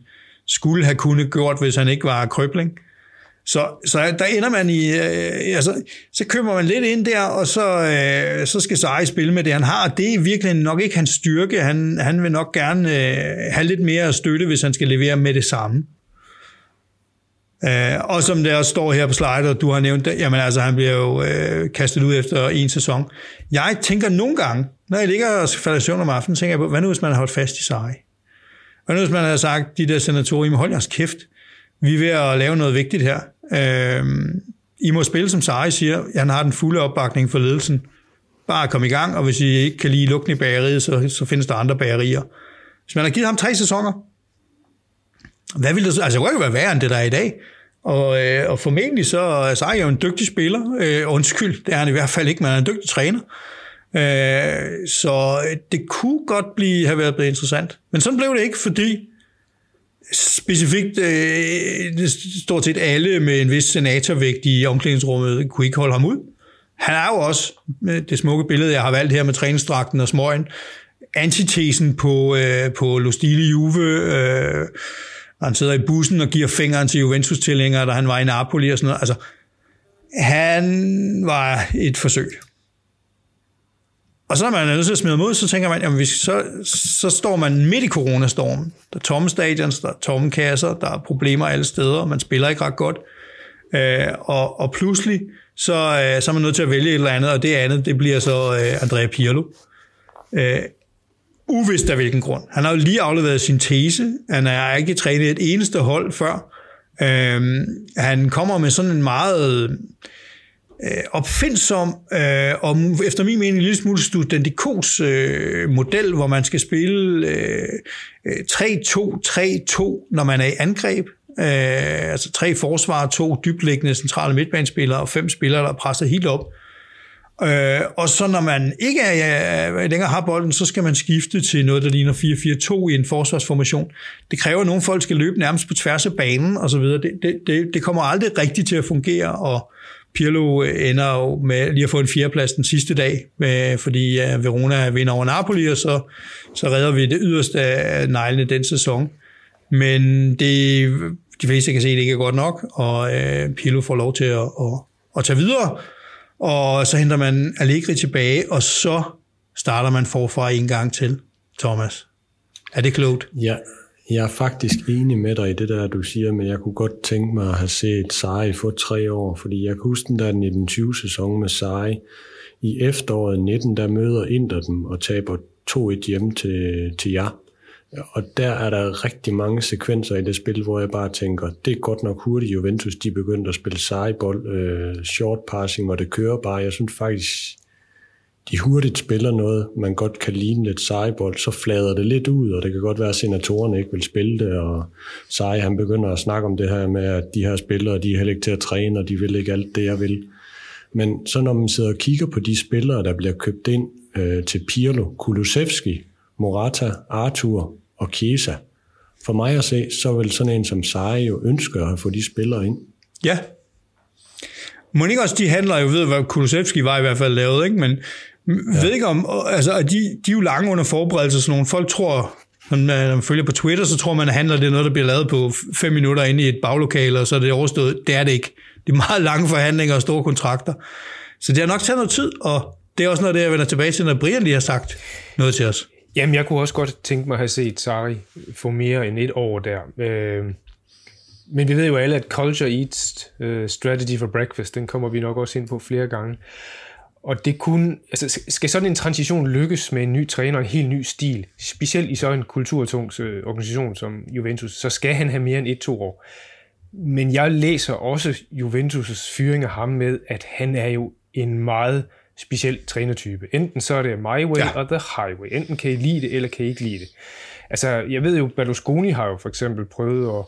skulle have kunnet gjort, hvis han ikke var krøbling. Så, så der ender man i, øh, altså, så køber man lidt ind der, og så, øh, så skal Sarri spille med det, han har. Det er virkelig nok ikke hans styrke. Han, han vil nok gerne øh, have lidt mere støtte, hvis han skal levere med det samme. Øh, og som der står her på slide, og du har nævnt det, jamen altså, han bliver jo øh, kastet ud efter en sæson. Jeg tænker nogle gange, når jeg ligger og falder i søvn om aftenen, tænker jeg på, hvad nu hvis man har holdt fast i Sarri? Hvad nu hvis man har sagt, de der senatorer, hold jeres kæft, vi er ved at lave noget vigtigt her. Øh, I må spille, som Sari siger. Han har den fulde opbakning for ledelsen. Bare kom i gang, og hvis I ikke kan lide lugten i bageriet, så, så findes der andre bagerier. Hvis man har givet ham tre sæsoner, hvad vil det så? Altså, det kunne jo være værre end det, der er i dag. Og, øh, og formentlig så er Sarri jo en dygtig spiller. Øh, undskyld, det er han i hvert fald ikke, men han er en dygtig træner. Øh, så det kunne godt blive, have været blevet interessant. Men sådan blev det ikke, fordi specifikt øh, stort set alle med en vis senatorvægt i omklædningsrummet kunne ikke holde ham ud. Han er jo også, det smukke billede, jeg har valgt her med træningsdragten og smøgen, antitesen på, øh, på Lostile Juve, øh, han sidder i bussen og giver fingeren til Juventus-tilhængere, da han var i Napoli og sådan noget. Altså, han var et forsøg. Og så når man er nødt til at smide mod, så tænker man, jamen, så, så står man midt i coronastormen. Der er tomme stadions, der er tomme kasser, der er problemer alle steder, man spiller ikke ret godt. Øh, og, og pludselig, så, øh, så er man nødt til at vælge et eller andet, og det andet, det bliver så øh, Andrea Pirlo. Øh, uvist af hvilken grund. Han har jo lige afleveret sin tese. Han har ikke trænet et eneste hold før. Øh, han kommer med sådan en meget øh, Øh, opfindsom øh, og efter min mening en lille smule studentikols øh, model, hvor man skal spille øh, øh 3-2-3-2, når man er i angreb. Øh, altså tre forsvar, to dybliggende centrale midtbanespillere og fem spillere, der presser helt op. Øh, og så når man ikke er, ja, længere har bolden, så skal man skifte til noget, der ligner 4-4-2 i en forsvarsformation. Det kræver, at nogle folk skal løbe nærmest på tværs af banen osv. Det, det, det, det kommer aldrig rigtigt til at fungere, og Pirlo ender jo med lige at få en fjerdeplads den sidste dag, med, fordi øh, Verona vinder over Napoli, og så, så redder vi det yderste af neglene den sæson. Men det, de fleste kan se, at det ikke er godt nok, og øh, Pirlo får lov til at, at, at tage videre, og så henter man Allegri tilbage, og så starter man forfra en gang til, Thomas. Er det klogt? Ja, jeg er faktisk enig med dig i det der, du siger, men jeg kunne godt tænke mig at have set Sarri få tre år, fordi jeg kan huske den der 1920-sæson med Sarri. I efteråret 19, der møder Inter dem og taber 2-1 hjem til, til jer. Og der er der rigtig mange sekvenser i det spil, hvor jeg bare tænker, det er godt nok hurtigt Juventus, de begyndte at spille sejbold, øh, short passing, og det kører bare. Jeg synes faktisk, de hurtigt spiller noget, man godt kan ligne lidt sejbold, så flader det lidt ud, og det kan godt være, at senatorerne ikke vil spille det, og Sej, han begynder at snakke om det her med, at de her spillere, de er heller ikke til at træne, og de vil ikke alt det, jeg vil. Men så når man sidder og kigger på de spillere, der bliver købt ind øh, til Pirlo, Kulusevski, Morata, Arthur og Chiesa, for mig at se, så vil sådan en som Sarri jo ønske at få de spillere ind. Ja. Må ikke også, de handler jo ved, hvad Kulusevski var i hvert fald lavet, ikke? men Ja. ved ikke om, altså, de, de er jo lange under forberedelse, så nogle folk tror, når man følger på Twitter, så tror man, at handler det noget, der bliver lavet på fem minutter inde i et baglokale, og så er det overstået. Det er det ikke. Det er meget lange forhandlinger og store kontrakter. Så det har nok taget noget tid, og det er også noget det, jeg vender tilbage til, når Brian lige har sagt noget til os. Jamen, jeg kunne også godt tænke mig at have set Sari få mere end et år der. Øh, men vi ved jo alle, at culture eats uh, strategy for breakfast, den kommer vi nok også ind på flere gange. Og det kunne, altså, skal sådan en transition lykkes med en ny træner og en helt ny stil, specielt i så en kulturtung øh, organisation som Juventus, så skal han have mere end et-to år. Men jeg læser også Juventus' fyring af ham med, at han er jo en meget speciel trænertype. Enten så er det my way ja. or the highway. Enten kan I lide det, eller kan I ikke lide det. Altså, jeg ved jo, Berlusconi har jo for eksempel prøvet at,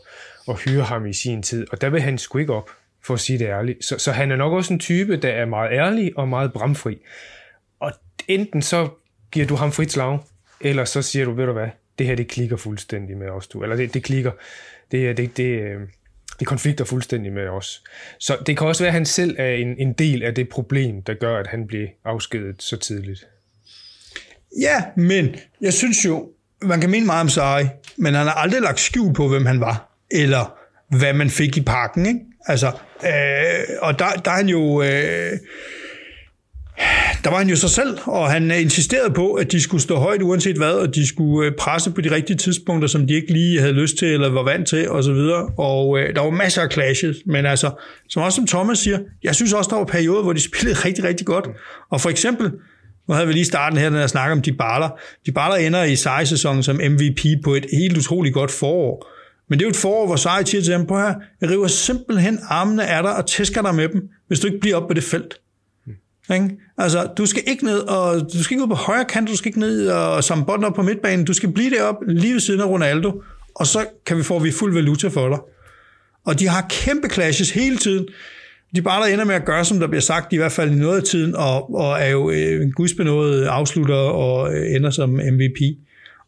at hyre ham i sin tid, og der vil han sgu ikke op for at sige det ærligt. Så, så han er nok også en type, der er meget ærlig og meget bramfri. Og enten så giver du ham frit slag, eller så siger du, ved du hvad, det her det klikker fuldstændig med os, du. Eller det, det klikker. Det, øh, det, det, øh, det konflikter fuldstændig med os. Så det kan også være, at han selv er en, en del af det problem, der gør, at han bliver afskedet så tidligt. Ja, men jeg synes jo, man kan mene meget om Sarri, men han har aldrig lagt skjul på, hvem han var, eller hvad man fik i pakken. Ikke? Altså, øh, og der, der er han jo... Øh, der var han jo sig selv, og han insisterede på, at de skulle stå højt uanset hvad, og de skulle øh, presse på de rigtige tidspunkter, som de ikke lige havde lyst til, eller var vant til, osv. Og, og øh, der var masser af clashes, men altså, som også som Thomas siger, jeg synes også, der var perioder, hvor de spillede rigtig, rigtig godt. Og for eksempel, nu havde vi lige starten her, når jeg snakker om de baller. De baller ender i sejsæsonen som MVP på et helt utroligt godt forår. Men det er jo et forår, hvor Sarri siger til ham, på her, jeg river simpelthen armene af dig og tæsker dig med dem, hvis du ikke bliver op på det felt. Mm. Ikke? Altså, du skal ikke ned, og du skal ikke ud på højre kant, du skal ikke ned og samle bolden op på midtbanen, du skal blive derop lige ved siden af Ronaldo, og så kan vi få vi fuld valuta for dig. Og de har kæmpe clashes hele tiden. De bare der ender med at gøre, som der bliver sagt, i hvert fald i noget af tiden, og, og er jo øh, en gudsbenået afslutter og øh, ender som MVP.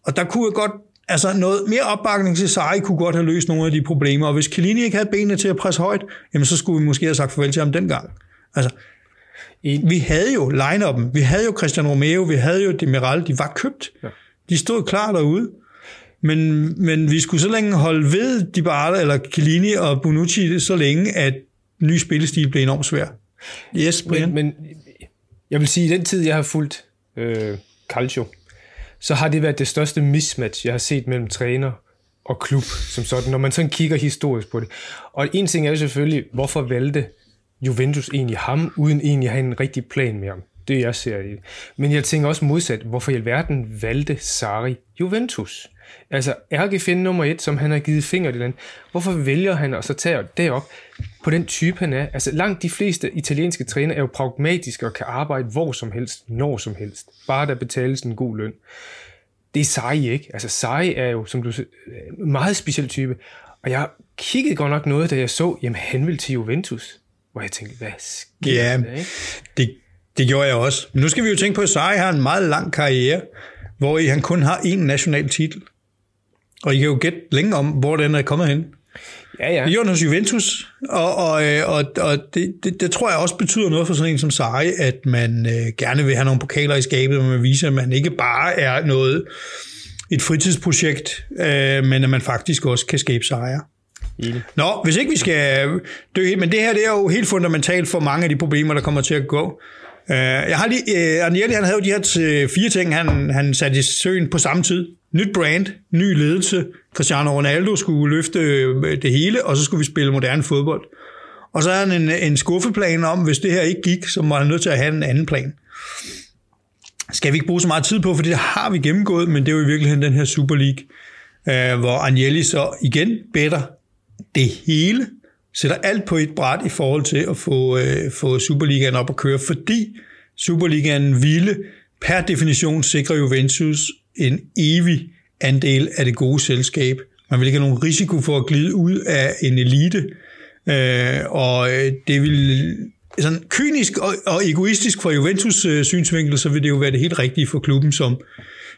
Og der kunne jeg godt, altså noget mere opbakning til Sarri kunne godt have løst nogle af de problemer, og hvis Kalini ikke havde benene til at presse højt, jamen så skulle vi måske have sagt farvel til ham dengang. Altså, vi havde jo line-up'en, vi havde jo Christian Romeo, vi havde jo Demiral, de var købt. Ja. De stod klar derude. Men, men vi skulle så længe holde ved de bare, eller Chiellini og Bonucci så længe, at ny spillestil blev enormt svær. Yes, Brian? Men, men jeg vil sige, at i den tid, jeg har fulgt øh, Calcio, så har det været det største mismatch, jeg har set mellem træner og klub, som sådan, når man sådan kigger historisk på det. Og en ting er jo selvfølgelig, hvorfor valgte Juventus egentlig ham, uden egentlig at have en rigtig plan med ham. Det jeg ser i. Men jeg tænker også modsat, hvorfor i alverden valgte Sari Juventus? Altså ærkefinde nummer et, som han har givet finger til den. Hvorfor vælger han at så tage derop på den type han er? Altså langt de fleste italienske træner er jo pragmatiske og kan arbejde hvor som helst, når som helst. Bare der betales en god løn. Det er Sari ikke. Altså Sari er jo, som du siger, en meget speciel type. Og jeg kiggede godt nok noget, da jeg så, jamen han vil til Juventus. Hvor jeg tænkte, hvad sker ja, der, ikke? Det, det gjorde jeg også. Men nu skal vi jo tænke på, at Sarri har en meget lang karriere, hvor han kun har én national titel. Og I kan jo gætte længe om, hvor den er kommet hen. Ja, ja. Hos Juventus, og, og, øh, og, og det, det, det tror jeg også betyder noget for sådan en som Sarri, at man øh, gerne vil have nogle pokaler i skabet, hvor man viser, at man ikke bare er noget et fritidsprojekt, øh, men at man faktisk også kan skabe sejre. Nå, hvis ikke vi skal dø men det her det er jo helt fundamentalt for mange af de problemer, der kommer til at gå. Uh, jeg har lige, øh, uh, Arnieri, han havde jo de her fire ting, han, han satte i søen på samme tid. Nyt brand, ny ledelse, Cristiano Ronaldo skulle løfte øh, det hele, og så skulle vi spille moderne fodbold. Og så havde han en, en skuffeplan om, hvis det her ikke gik, så var han nødt til at have en anden plan. Skal vi ikke bruge så meget tid på, for det har vi gennemgået, men det er jo i virkeligheden den her Super League, uh, hvor Agnelli så igen bedre det hele, sætter alt på et bræt i forhold til at få, øh, få Superligaen op at køre, fordi Superligaen ville per definition sikre Juventus en evig andel af det gode selskab. Man vil ikke have nogen risiko for at glide ud af en elite, øh, og øh, det vil sådan kynisk og, og egoistisk fra Juventus øh, synsvinkel, så vil det jo være det helt rigtige for klubben, som,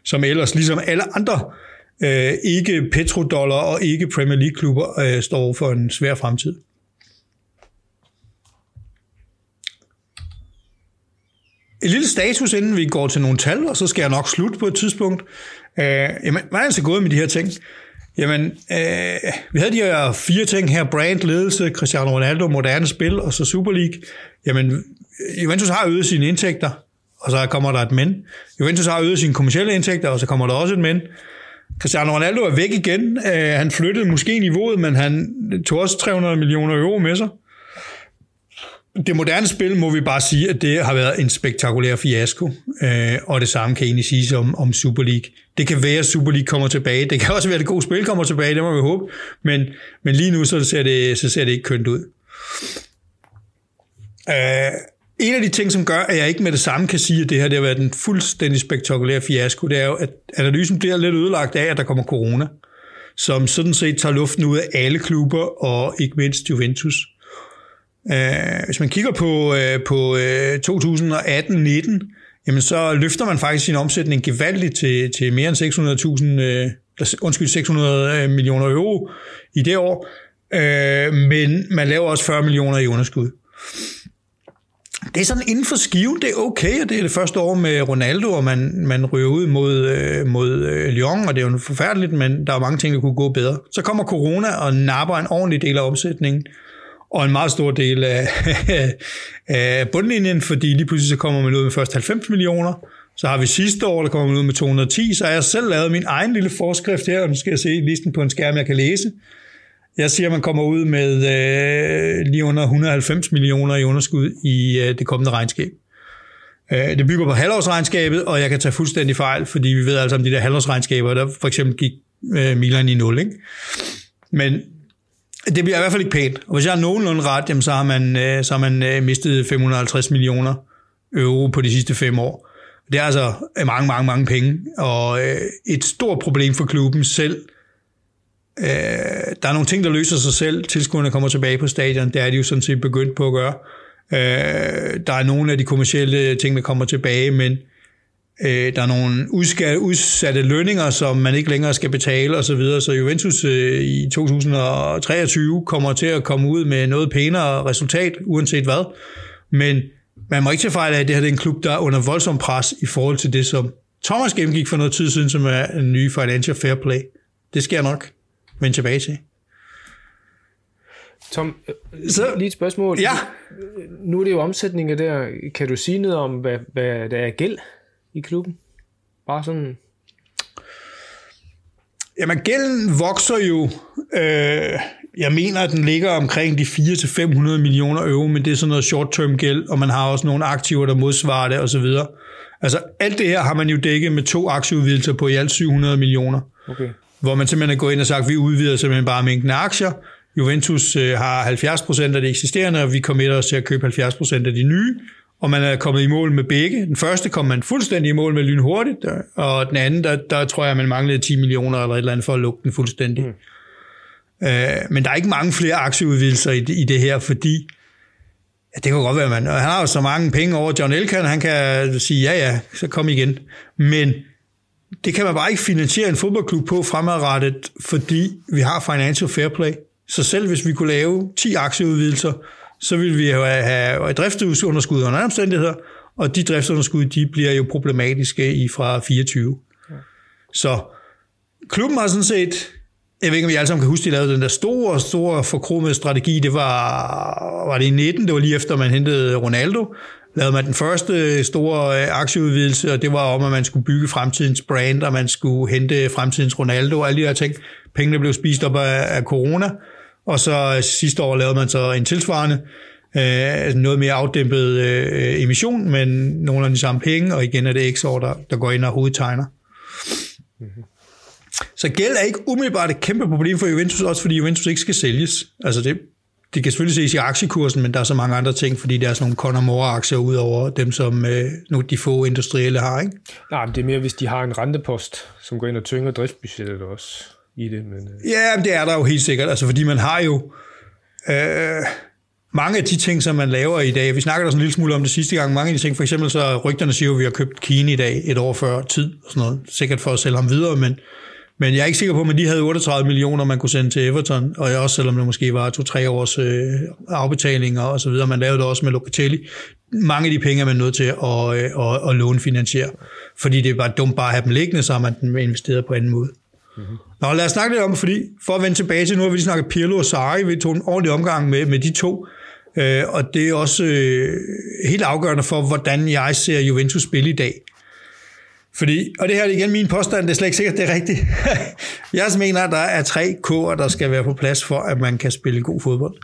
som ellers ligesom alle andre øh, ikke petrodollar og ikke Premier League-klubber øh, står for en svær fremtid. Et lille status, inden vi går til nogle tal, og så skal jeg nok slutte på et tidspunkt. Øh, jamen, hvad er altså gået med de her ting? Jamen, øh, vi havde de her fire ting her, brand, ledelse, Cristiano Ronaldo, moderne spil, og så Super League. Jamen, Juventus har øget sine indtægter, og så kommer der et men. Juventus har øget sine kommersielle indtægter, og så kommer der også et men. Cristiano Ronaldo er væk igen. Øh, han flyttede måske niveauet, men han tog også 300 millioner euro med sig. Det moderne spil må vi bare sige, at det har været en spektakulær fiasko, øh, og det samme kan egentlig siges om, om Super League. Det kan være, at Super League kommer tilbage. Det kan også være, at det gode spil kommer tilbage, det må vi håbe. Men, men lige nu så ser, det, så ser det ikke kønt ud. Øh, en af de ting, som gør, at jeg ikke med det samme kan sige, at det her det har været en fuldstændig spektakulær fiasko, det er jo, at analysen bliver lidt ødelagt af, at der kommer corona, som sådan set tager luften ud af alle klubber, og ikke mindst Juventus. Øh, hvis man kigger på, øh, på øh, 2018-19, jamen så løfter man faktisk sin omsætning gevaldigt til, til mere end 600.000, øh, undskyld, 600 millioner euro i det år, øh, men man laver også 40 millioner i underskud. Det er sådan inden for skiven, det er okay, og det er det første år med Ronaldo, og man, man ryger ud mod, øh, mod øh, Lyon, og det er jo forfærdeligt, men der er mange ting, der kunne gå bedre. Så kommer corona og napper en ordentlig del af omsætningen, og en meget stor del af, af bundlinjen, fordi lige pludselig så kommer man ud med først 90 millioner, så har vi sidste år, der kommer man ud med 210, så har jeg selv lavet min egen lille forskrift her, og nu skal jeg se listen på en skærm, jeg kan læse. Jeg siger, at man kommer ud med øh, lige under 190 millioner i underskud i øh, det kommende regnskab. Øh, det bygger på halvårsregnskabet, og jeg kan tage fuldstændig fejl, fordi vi ved altså om de der halvårsregnskaber, der for eksempel gik øh, Milan i 0. Ikke? Men det bliver i hvert fald ikke pænt. Og hvis jeg har nogenlunde ret, jamen, så har man, øh, så har man øh, mistet 550 millioner euro på de sidste fem år. Det er altså øh, mange, mange, mange penge, og øh, et stort problem for klubben selv øh, der er nogle ting, der løser sig selv. Tilskuerne kommer tilbage på stadion. Det er de jo sådan set begyndt på at gøre. Øh, der er nogle af de kommercielle ting, der kommer tilbage, men øh, der er nogle udsatte, udsatte lønninger, som man ikke længere skal betale osv., så, så Juventus øh, i 2023 kommer til at komme ud med noget pænere resultat, uanset hvad. Men man må ikke tage fejl af, at det her er en klub, der er under voldsom pres i forhold til det, som Thomas gennemgik for noget tid siden, som er en ny financial fair play. Det jeg nok vende tilbage til. Tom, øh, så, lige et spørgsmål. Ja. Nu er det jo omsætninger der. Kan du sige noget om, hvad, hvad der er gæld i klubben? Bare sådan... Jamen, gælden vokser jo. Øh, jeg mener, at den ligger omkring de 400-500 millioner euro, men det er sådan noget short-term gæld, og man har også nogle aktiver, der modsvarer det osv. Altså, alt det her har man jo dækket med to aktieudvidelser på i alt 700 millioner. Okay. Hvor man simpelthen er gået ind og sagt, at vi udvider simpelthen bare mængden af aktier. Juventus øh, har 70% af det eksisterende, og vi kommer os til at købe 70% af de nye og man er kommet i mål med begge. Den første kom man fuldstændig i mål med lynhurtigt, og den anden, der, der tror jeg, man manglede 10 millioner eller et eller andet for at lukke den fuldstændig. Mm. Øh, men der er ikke mange flere aktieudvidelser i, i det her, fordi ja, det kan godt være, man, han har jo så mange penge over John Elkan, han kan sige, ja ja, så kom igen. Men det kan man bare ikke finansiere en fodboldklub på fremadrettet, fordi vi har financial fair play. Så selv hvis vi kunne lave 10 aktieudvidelser, så vil vi have, et driftsunderskud under omstændigheder, og de driftsunderskud, de bliver jo problematiske i fra 24. Så klubben har sådan set, jeg ved ikke, om I alle sammen kan huske, de lavede den der store, store forkromede strategi, det var, var det i 19, det var lige efter, man hentede Ronaldo, lavede man den første store øh, aktieudvidelse, og det var om, at man skulle bygge fremtidens brand, og man skulle hente fremtidens Ronaldo, og alle de her ting. Pengene blev spist op af, af corona, og så øh, sidste år lavede man så en tilsvarende, øh, noget mere afdæmpet øh, emission, men nogle af de samme penge, og igen er det X-år, der, der går ind og hovedtegner. Mm-hmm. Så gæld er ikke umiddelbart et kæmpe problem for Juventus, også fordi Juventus ikke skal sælges. Altså det, det kan selvfølgelig ses i aktiekursen, men der er så mange andre ting, fordi der er sådan nogle Conor ud over dem, som øh, nu de få industrielle har, ikke? Nej, men det er mere, hvis de har en rentepost, som går ind og tynger driftsbudgettet også i det. Men, øh. Ja, det er der jo helt sikkert, altså fordi man har jo øh, mange af de ting, som man laver i dag, vi snakkede også en lille smule om det sidste gang, mange af de ting, for eksempel så rygterne siger at vi har købt Kine i dag et år før tid, og sådan noget, sikkert for at sælge ham videre, men, men jeg er ikke sikker på, at de havde 38 millioner, man kunne sende til Everton, og også selvom det måske var to-tre års øh, afbetalinger og så videre, man lavede det også med Locatelli. Mange af de penge er man nødt til at, øh, at, at låne finansiere, fordi det er bare dumt bare at have dem liggende, så har man dem investeret på anden måde. Mm-hmm. Nå, lad os snakke lidt om fordi for at vende tilbage til, nu har vi lige snakket Pirlo og Sarri, vi tog en ordentlig omgang med, med de to, øh, og det er også øh, helt afgørende for, hvordan jeg ser Juventus spille i dag. Fordi, og det her er igen min påstand, det er slet ikke sikkert, det er rigtigt. jeg mener, at der er tre K'er, der skal være på plads for, at man kan spille god fodbold.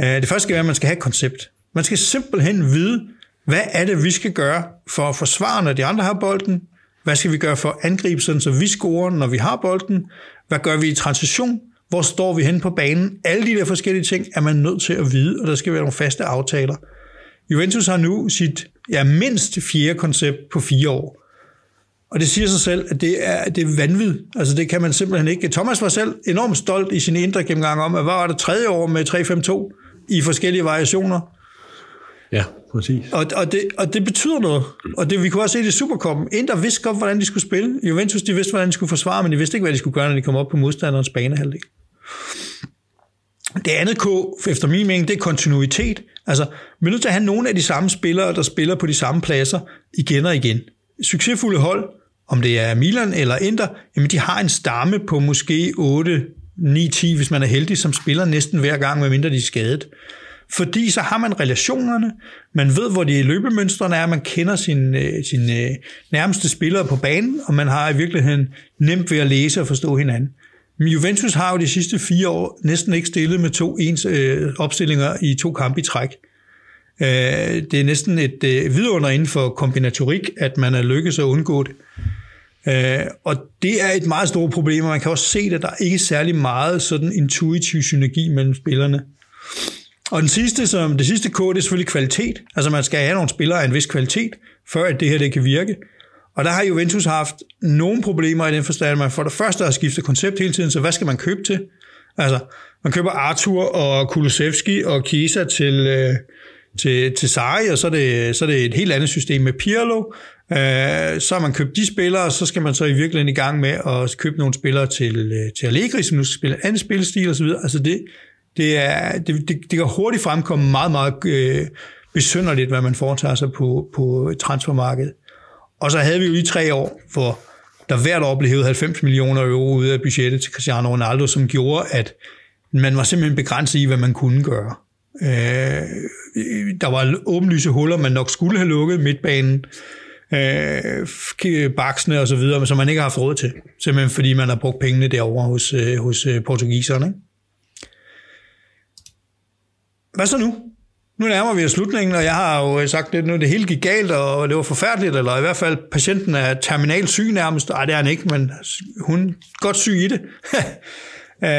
Øh, det første skal være, at man skal have et koncept. Man skal simpelthen vide, hvad er det, vi skal gøre for at forsvare, når de andre har bolden, hvad skal vi gøre for at angribe, sådan, så vi scorer, når vi har bolden? Hvad gør vi i transition? Hvor står vi hen på banen? Alle de der forskellige ting er man nødt til at vide, og der skal være nogle faste aftaler. Juventus har nu sit ja, mindst fjerde koncept på fire år. Og det siger sig selv, at det er, det er vanvid. Altså det kan man simpelthen ikke. Thomas var selv enormt stolt i sin indre gennemgang om, at hvad var det tredje år med 3-5-2 i forskellige variationer. Ja, præcis. Og, og, det, og det betyder noget. Og det, vi kunne også se det i Supercoppen. Inter vidste godt, hvordan de skulle spille. Juventus, de vidste, hvordan de skulle forsvare, men de vidste ikke, hvad de skulle gøre, når de kom op på modstanderens banehalvdel. Det andet K, efter min mening, det er kontinuitet. Altså, vi er nødt til at have nogle af de samme spillere, der spiller på de samme pladser igen og igen. Succesfulde hold, om det er Milan eller Inter, jamen de har en stamme på måske 8, 9, 10, hvis man er heldig, som spiller næsten hver gang, medmindre de er skadet. Fordi så har man relationerne, man ved, hvor de løbemønstrene er, man kender sine, sin øh, sine øh, nærmeste spillere på banen, og man har i virkeligheden nemt ved at læse og forstå hinanden. Men Juventus har jo de sidste fire år næsten ikke stillet med to ens øh, opstillinger i to kampe i træk. Øh, det er næsten et øh, vidunder inden for kombinatorik, at man er lykkedes at undgå det. Øh, og det er et meget stort problem, og man kan også se, at der ikke er særlig meget sådan intuitiv synergi mellem spillerne. Og den sidste, som, det sidste K, det er selvfølgelig kvalitet. Altså man skal have nogle spillere af en vis kvalitet, før at det her det kan virke. Og der har Juventus haft nogle problemer i den forstand, at man for det første har skiftet koncept hele tiden, så hvad skal man købe til? Altså, man køber Arthur og Kulusevski og Kisa til, øh, til, til Sarri, og så er, det, så er det et helt andet system med Pirlo. Øh, så har man købt de spillere, og så skal man så i virkeligheden i gang med at købe nogle spillere til, øh, til Allegri, som nu skal spille anden spilstil osv. Altså det, det, er, det, det, det kan hurtigt fremkomme meget, meget øh, besynderligt, hvad man foretager sig på, på transfermarkedet. Og så havde vi jo lige tre år, hvor der hvert år blev hævet 90 millioner euro ud af budgettet til Cristiano Ronaldo, som gjorde, at man var simpelthen begrænset i, hvad man kunne gøre. Øh, der var åbenlyse huller, man nok skulle have lukket midtbanen, øh, baksene og så videre, som man ikke har haft råd til. Simpelthen fordi man har brugt pengene derovre hos, øh, hos øh, portugiserne. Ikke? Hvad så nu? Nu nærmer vi os slutningen, og jeg har jo øh, sagt, at nu det hele gik galt, og det var forfærdeligt, eller i hvert fald patienten er terminal syg nærmest. Ej, det er han ikke, men hun er godt syg i det. Øh,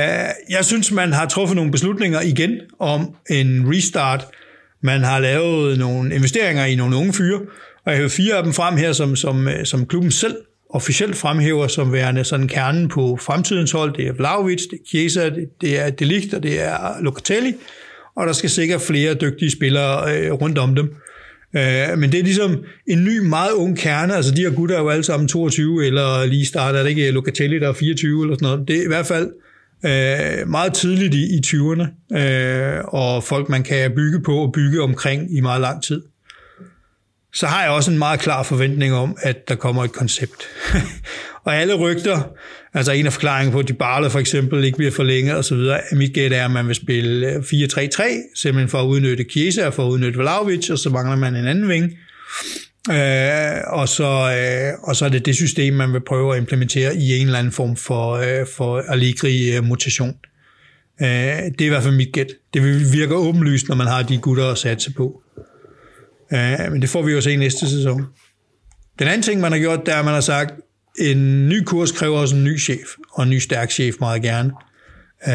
jeg synes, man har truffet nogle beslutninger igen om en restart. Man har lavet nogle investeringer i nogle unge fyre, og jeg har fire af dem frem her, som, som, øh, som klubben selv officielt fremhæver som værende sådan kernen på fremtidens hold. Det er Vlaovic, det er Chiesa, det er Delict, og det er Locatelli og der skal sikkert flere dygtige spillere øh, rundt om dem. Øh, men det er ligesom en ny, meget ung kerne, altså de her gutter er jo alle sammen 22, eller lige starter, er det ikke øh, Locatelli, der er 24 eller sådan noget. Det er i hvert fald øh, meget tidligt i, i 20'erne, øh, og folk man kan bygge på og bygge omkring i meget lang tid så har jeg også en meget klar forventning om, at der kommer et koncept. og alle rygter, altså en af forklaringerne på, at Dybala for eksempel ikke bliver forlænget osv., mit gæt er, at man vil spille øh, 4-3-3, simpelthen for at udnytte Chiesa og for at udnytte Vlaovic, og så mangler man en anden ving. Øh, og, så, øh, og så er det det system, man vil prøve at implementere i en eller anden form for, øh, for Allegri-mutation. Øh, øh, det er i hvert fald mit gæt. Det virker åbenlyst, når man har de gutter at satse på. Øh, men det får vi jo se næste sæson. Den anden ting, man har gjort, det er, at man har sagt, en ny kurs kræver også en ny chef, og en ny stærk chef meget gerne. Uh,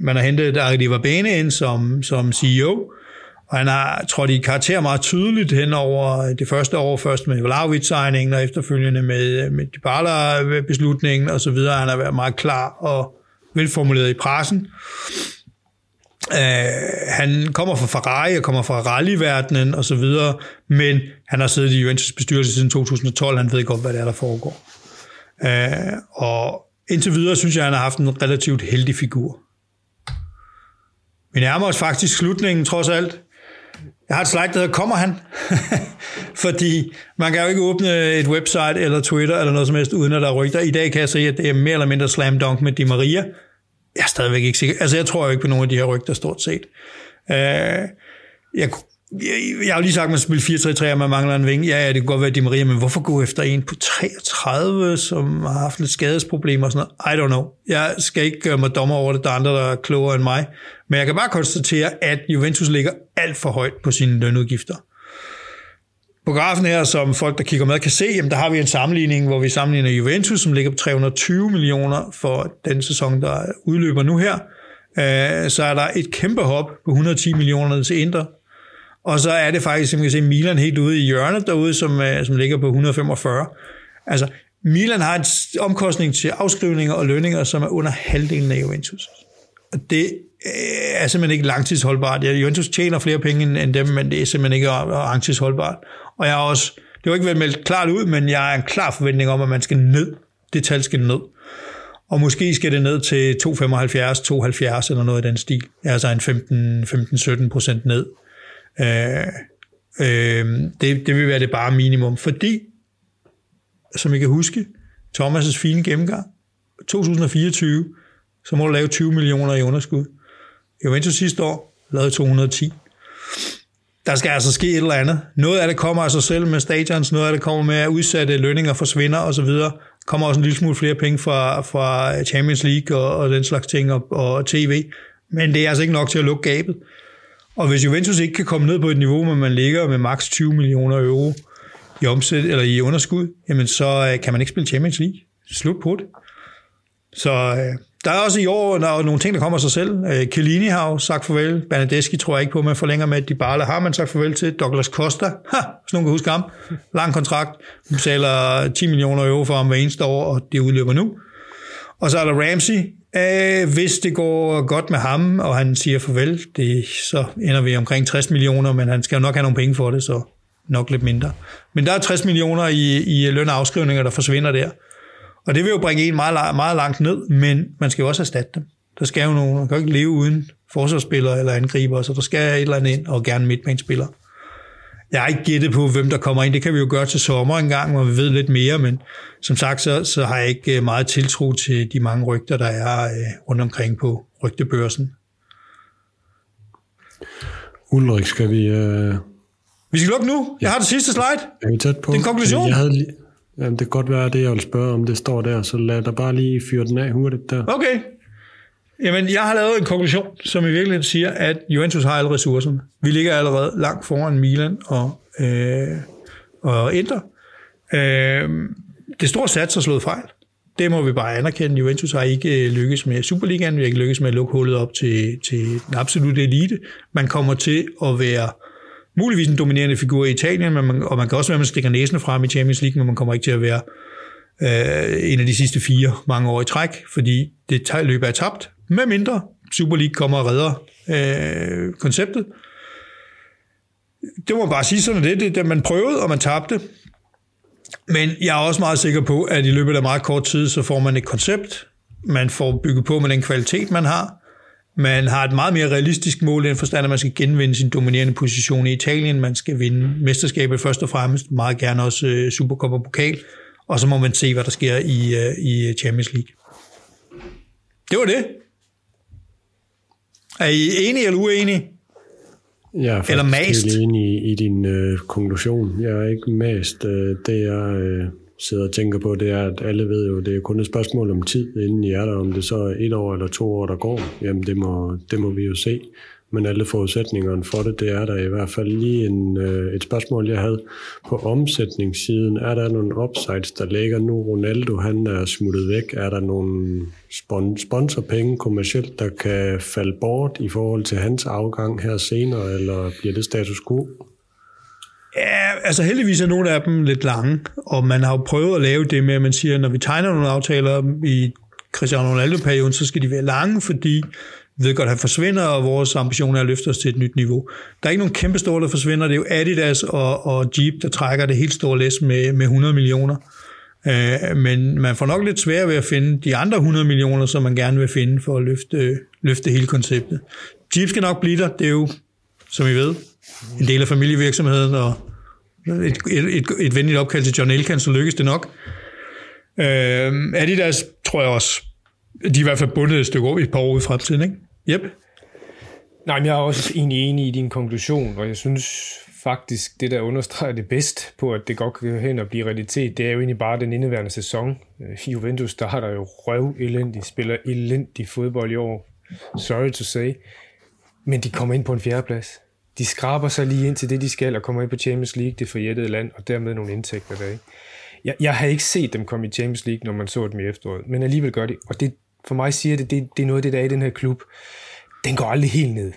man har hentet Arriva Bene ind som, som CEO, og han har trådt i karakter meget tydeligt hen over det første år, først med Vlaovic-signingen, og efterfølgende med, med Dybala-beslutningen osv. Han har været meget klar og velformuleret i pressen. Uh, han kommer fra Ferrari og kommer fra rallyverdenen og så videre, men han har siddet i Juventus bestyrelse siden 2012, han ved godt, hvad det er, der foregår. Øh, og indtil videre synes jeg, han har haft en relativt heldig figur. Vi nærmer os faktisk slutningen, trods alt. Jeg har et slide, der hedder, kommer han? Fordi man kan jo ikke åbne et website eller Twitter eller noget som helst, uden at der er rygter. I dag kan jeg se, at det er mere eller mindre slam dunk med Di Maria, jeg er stadigvæk ikke sikker. Altså, jeg tror jo ikke på nogen af de her rygter, stort set. Uh, jeg, jeg, har jo lige sagt, at man spiller 4-3-3, og man mangler en vinge. Ja, ja, det kan godt være, Di Maria, men hvorfor gå efter en på 33, som har haft lidt skadesproblemer og sådan noget? I don't know. Jeg skal ikke gøre mig dommer over det, der er andre, der er klogere end mig. Men jeg kan bare konstatere, at Juventus ligger alt for højt på sine lønudgifter. På grafen her, som folk, der kigger med, kan se, jamen, der har vi en sammenligning, hvor vi sammenligner Juventus, som ligger på 320 millioner for den sæson, der udløber nu her. Øh, så er der et kæmpe hop på 110 millioner til Inter. Og så er det faktisk, som vi kan se, Milan helt ude i hjørnet derude, som, øh, som ligger på 145. Altså, Milan har en omkostning til afskrivninger og lønninger, som er under halvdelen af Juventus. Og det øh, er simpelthen ikke langtidsholdbart. Juventus tjener flere penge end dem, men det er simpelthen ikke langtidsholdbart. Og jeg har også, det har ikke været meldt klart ud, men jeg har en klar forventning om, at man skal ned. Det tal skal ned. Og måske skal det ned til 2,75, 2,70 eller noget i den stil. Altså en 15-17 procent ned. Øh, øh, det, det vil være det bare minimum. Fordi, som I kan huske, Thomas' fine gennemgang, 2024, så må du lave 20 millioner i underskud. Juventus sidste år lavede 210 der skal altså ske et eller andet. Noget af det kommer af sig selv med stadions, noget af det kommer med, at udsatte lønninger forsvinder osv. Kommer også en lille smule flere penge fra, fra Champions League og, og den slags ting og, og tv. Men det er altså ikke nok til at lukke gabet. Og hvis Juventus ikke kan komme ned på et niveau, hvor man ligger med maks 20 millioner euro i omsæt eller i underskud, jamen så øh, kan man ikke spille Champions League. Slut på det. Så øh, Der er også i år der er nogle ting, der kommer af sig selv. Øh, Chiellini har jo sagt farvel. Bernadeschi tror jeg ikke på, man forlænger med. Dybala har man sagt farvel til. Douglas Costa, ha, hvis nogen kan huske ham. Lang kontrakt. Man betaler 10 millioner euro for ham hver eneste år, og det udløber nu. Og så er der Ramsey. Æh, hvis det går godt med ham, og han siger farvel, det, så ender vi omkring 60 millioner, men han skal jo nok have nogle penge for det, så nok lidt mindre. Men der er 60 millioner i, i løn og afskrivninger, der forsvinder der. Og det vil jo bringe en meget, meget langt ned, men man skal jo også erstatte dem. Der skal jo nogen, man kan jo ikke leve uden forsvarsspillere eller angriber, så der skal et eller andet ind, og gerne midtbanespillere. Jeg har ikke gættet på, hvem der kommer ind. Det kan vi jo gøre til sommer en gang, hvor vi ved lidt mere, men som sagt, så, så har jeg ikke øh, meget tiltro til de mange rygter, der er øh, rundt omkring på rygtebørsen. Ulrik, skal vi... Øh... Vi skal lukke nu. Jeg har det sidste slide. Er vi tæt på? Det er en konklusion. Jeg havde lige... Jamen, det kan godt være, det jeg vil spørge om, det står der, så lad dig bare lige fyre den af hurtigt der. Okay. Jamen, jeg har lavet en konklusion, som i virkeligheden siger, at Juventus har alle ressourcerne. Vi ligger allerede langt foran Milan og, øh, og Inter. Øh, det store sats har slået fejl. Det må vi bare anerkende. Juventus har ikke øh, lykkes med Superligaen, vi har ikke lykkes med at lukke hullet op til, til den absolute elite. Man kommer til at være muligvis en dominerende figur i Italien, men man, og man kan også være, at man stikker næsen frem i Champions League, men man kommer ikke til at være øh, en af de sidste fire mange år i træk, fordi det løb er tabt, med mindre Super League kommer og redder øh, konceptet. Det må man bare sige sådan, det, det, det man prøvede, og man tabte. Men jeg er også meget sikker på, at i løbet af meget kort tid, så får man et koncept, man får bygget på med den kvalitet, man har, man har et meget mere realistisk mål i den forstand, at man skal genvinde sin dominerende position i Italien. Man skal vinde mesterskabet først og fremmest, meget gerne også øh, Supercup og pokal. Og så må man se, hvad der sker i, øh, i Champions League. Det var det. Er I enige eller uenige? Jeg er eller mast? helt enig i, i din uh, konklusion. Jeg er ikke mast. Uh, det jeg uh, sidder og tænker på, det er, at alle ved jo, det er kun et spørgsmål om tid, inden I er der. Om det så er et år eller to år, der går, jamen det må, det må vi jo se. Men alle forudsætningerne for det, det er der i hvert fald lige en, øh, et spørgsmål, jeg havde på omsætningssiden. Er der nogle upsides, der ligger nu? Ronaldo, han er smuttet væk. Er der nogle sponsorpenge kommercielt, der kan falde bort i forhold til hans afgang her senere, eller bliver det status quo? Ja, altså heldigvis er nogle af dem lidt lange, og man har jo prøvet at lave det med, at man siger, at når vi tegner nogle aftaler i Cristiano Ronaldo-perioden, så skal de være lange, fordi ved godt, han forsvinder, og vores ambition er at løfte os til et nyt niveau. Der er ikke nogen kæmpe store, der forsvinder. Det er jo Adidas og, og Jeep, der trækker det helt store læs med, med 100 millioner. Øh, men man får nok lidt svært ved at finde de andre 100 millioner, som man gerne vil finde for at løfte, løfte hele konceptet. Jeep skal nok blive der. Det er jo, som I ved, en del af familievirksomheden, og et, et, et, et venligt opkald til John Elkan, så lykkes det nok. Øh, Adidas tror jeg også, de er i hvert fald bundet et stykke over i et par år i fremtiden, ikke? Yep. Nej, men jeg er også egentlig enig i din konklusion, og jeg synes faktisk, det der understreger det bedst på, at det godt kan hen og blive realitet, det er jo egentlig bare den indeværende sæson. Øh, Juventus starter jo røv elendigt, spiller elendig fodbold i år. Sorry to say. Men de kommer ind på en fjerdeplads. De skraber sig lige ind til det, de skal, og kommer ind på Champions League, det forjættede land, og dermed nogle indtægter der, ikke? Jeg, jeg har ikke set dem komme i Champions League, når man så dem i efteråret, men alligevel gør de, Og det, for mig siger det, det, det er noget af det, der er i den her klub. Den går aldrig helt ned.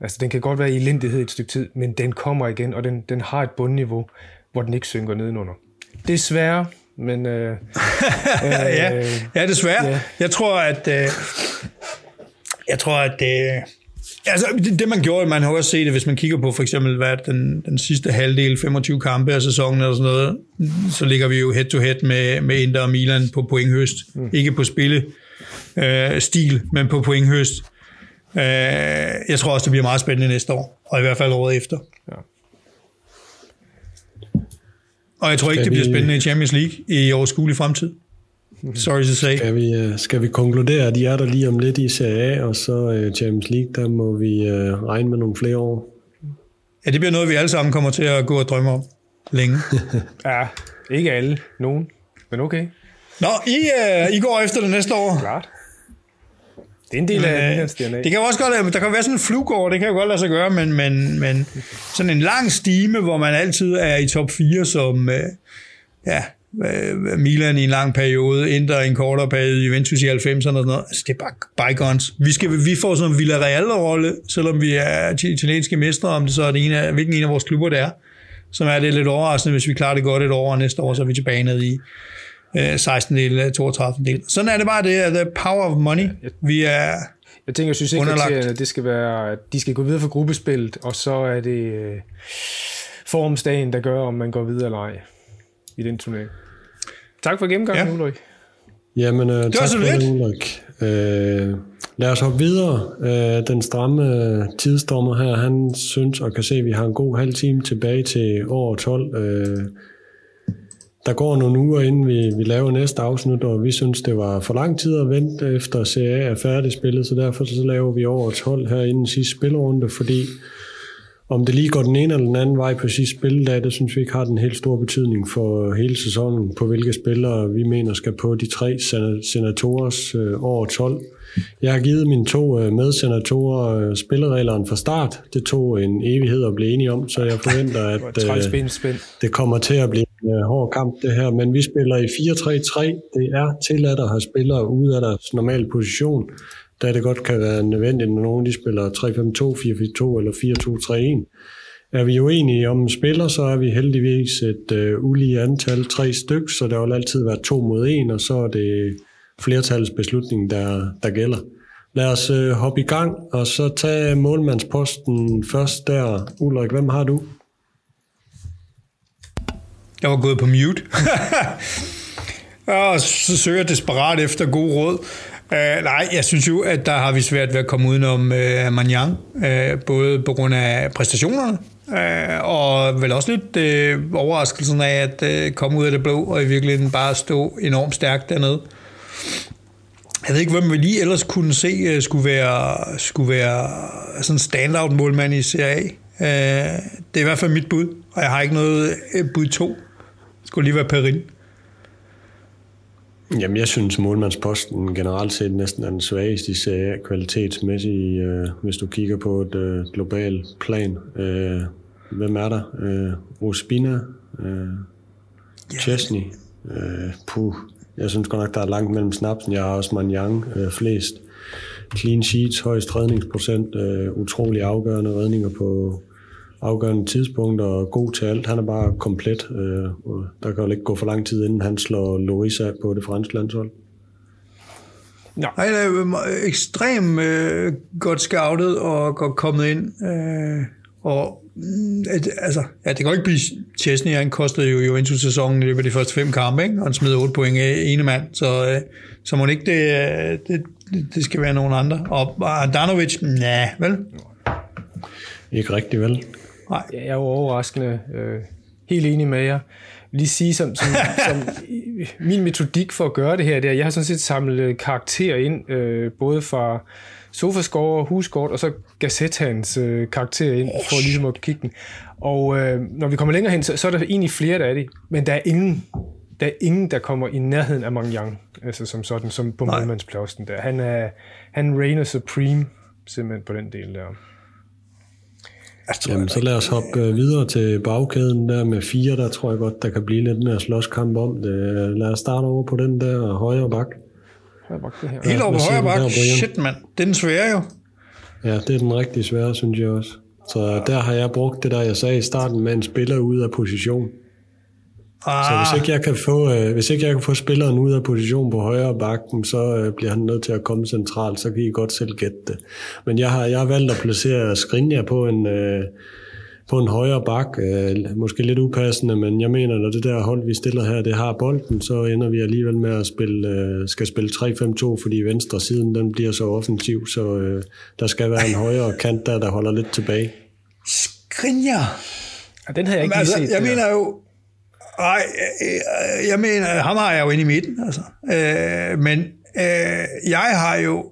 Altså, den kan godt være i elendighed et stykke tid, men den kommer igen, og den, den har et bundniveau, hvor den ikke synker nedenunder. Desværre, men... Øh, øh, ja, ja, desværre. Ja. Jeg tror, at... Øh, jeg tror, at... Øh, Altså, det, det man gjorde, man har også set det, hvis man kigger på for eksempel, hvad den, den sidste halvdel, 25 kampe af sæsonen eller sådan noget, så ligger vi jo head-to-head med, med Inter og Milan på pointhøst. Mm. Ikke på spille øh, stil, men på pointhøst. Øh, jeg tror også, det bliver meget spændende næste år, og i hvert fald året efter. Ja. Og jeg tror ikke, det bliver spændende i Champions League i overskuelig fremtid. Sorry to say. Skal vi, øh, skal vi konkludere, at de er der lige om lidt i Serie A, og så uh, Champions League, der må vi uh, regne med nogle flere år? Ja, det bliver noget, vi alle sammen kommer til at gå og drømme om længe. ja, ikke alle. Nogen. Men okay. Nå, I, uh, I går efter det næste år. Klart. Det er en del men, af Milans DNA. Det kan også godt, der kan være sådan en flugård, det kan jo godt lade sig gøre, men, men, men sådan en lang stime, hvor man altid er i top 4 som, ja, øh, Milan i en lang periode, Inter i en kortere periode, Juventus i 90'erne og sådan noget. Altså, det er bare bygones. Vi, skal, vi får sådan en Villarreal-rolle, selvom vi er italienske mestre, om det så er det ene af, hvilken en af vores klubber det er, som er det lidt overraskende, hvis vi klarer det godt et år, og næste år så er vi tilbage ned i øh, 16 del, 32 del. Sådan er det bare det, the power of money. Vi er jeg tænker, jeg synes ikke, at det skal være, at de skal gå videre for gruppespillet, og så er det øh, formsdagen, der gør, om man går videre eller ej i den turnering. Tak for gennemgangen, ja. Ulrik. Jamen, uh, tak for det, Ulrik. Uh, lad os hoppe videre. Uh, den stramme tidsdommer her, han synes og kan se, at vi har en god halv time tilbage til år 12. Uh, der går nogle uger, inden vi, vi laver næste afsnit, og vi synes, det var for lang tid at vente efter CA er færdigspillet, så derfor så laver vi over 12 her inden sidste spilrunde, fordi om det lige går den ene eller den anden vej på sidste spilledag, det synes vi ikke har den helt store betydning for hele sæsonen, på hvilke spillere vi mener skal på de tre senatorers øh, over 12. Jeg har givet mine to øh, medsenatorer øh, spillereglerne fra start. Det tog en evighed at blive enige om, så jeg forventer, at øh, det kommer til at blive en øh, hård kamp det her. Men vi spiller i 4-3-3. Det er tilladt at have spillere ude af deres normale position da det godt kan være nødvendigt, når nogen de spiller 3-5-2, 4-4-2 eller 4-2-3-1. Er vi uenige om en spiller, så er vi heldigvis et øh, ulige antal, tre styk, så der vil altid være to mod en, og så er det flertallets beslutning, der, der gælder. Lad os øh, hoppe i gang, og så tage målmandsposten først der. Ulrik, hvem har du? Jeg var gået på mute. og så søger jeg desperat efter god råd. Uh, nej, jeg synes jo, at der har vi svært ved at komme udenom øh, uh, Manjang, uh, øh, både på grund af præstationerne, uh, og vel også lidt uh, overraskelsen af at uh, komme ud af det blå, og i virkeligheden bare stå enormt stærkt dernede. Jeg ved ikke, hvem vi lige ellers kunne se uh, skulle være, skulle være sådan standout målmand i Serie A. Uh, det er i hvert fald mit bud, og jeg har ikke noget uh, bud 2 skulle lige være Perin. Jamen, jeg synes, målmandsposten generelt set næsten er den svageste i serie kvalitetsmæssigt, øh, hvis du kigger på et øh, globalt plan. Øh, hvem er der? Øh, Ospina? Øh, Chesney? Øh, puh. Jeg synes godt nok, der er langt mellem snapsen. Jeg har også Manjang øh, flest clean sheets, højst redningsprocent, øh, utrolig afgørende redninger på afgørende tidspunkt og god til alt. Han er bare komplet. Øh, der kan jo ikke gå for lang tid, inden han slår Louisa på det franske landshold. Ja. Han er ekstremt øh, godt scoutet og godt kommet ind. Øh, og mm, altså, ja, det kan jo ikke blive Chesney, han kostede jo Juventus sæsonen i løbet af de første fem kampe, ikke? og han smed 8 point af ene mand, så, øh, så må ikke det, det, det, skal være nogen andre. Og Andanovic, nej, vel? Ikke rigtig vel. Nej. Jeg er jo overraskende øh, helt enig med jer. Lige sige, som, som, som min metodik for at gøre det her, det er, jeg har sådan set samlet karakterer ind, øh, både fra Sofascore og Husgård, og så Gazettans øh, karakter ind, for ligesom at kigge den. Og øh, når vi kommer længere hen, så, så er der egentlig flere, der er det. Men der er ingen, der er ingen, der kommer i nærheden af Mangyang, altså som sådan, som på målmandspladsen der. Han er, han reigner supreme, simpelthen på den del der. Tror, Jamen, så lad os hoppe øh, videre til bagkæden der med fire, der tror jeg godt, der kan blive lidt mere slåskamp om det. Lad os starte over på den der højre bak. Højre bak det her. Helt over på højre bak? Shit, mand. Det er den svære jo. Ja, det er den rigtig svære, synes jeg også. Så der har jeg brugt det der, jeg sagde i starten, med en spiller ud af position. Ah. Så hvis ikke, jeg kan få, øh, hvis ikke jeg kan få spilleren ud af position på højre bakken, så øh, bliver han nødt til at komme centralt, så kan I godt selv gætte det. Men jeg har, jeg har valgt at placere Skrinja på en, øh, på en højre bak. Øh, måske lidt upassende, men jeg mener, når det der hold, vi stiller her, det har bolden, så ender vi alligevel med at spille, øh, skal spille 3-5-2, fordi venstre siden den bliver så offensiv, så øh, der skal være en højre kant der, der holder lidt tilbage. Skrinja! Ja, den har jeg ikke altså, set. Jeg mener jo, Nej, øh, jeg mener, ham har jeg jo inde i midten, altså. Øh, men øh, jeg har jo,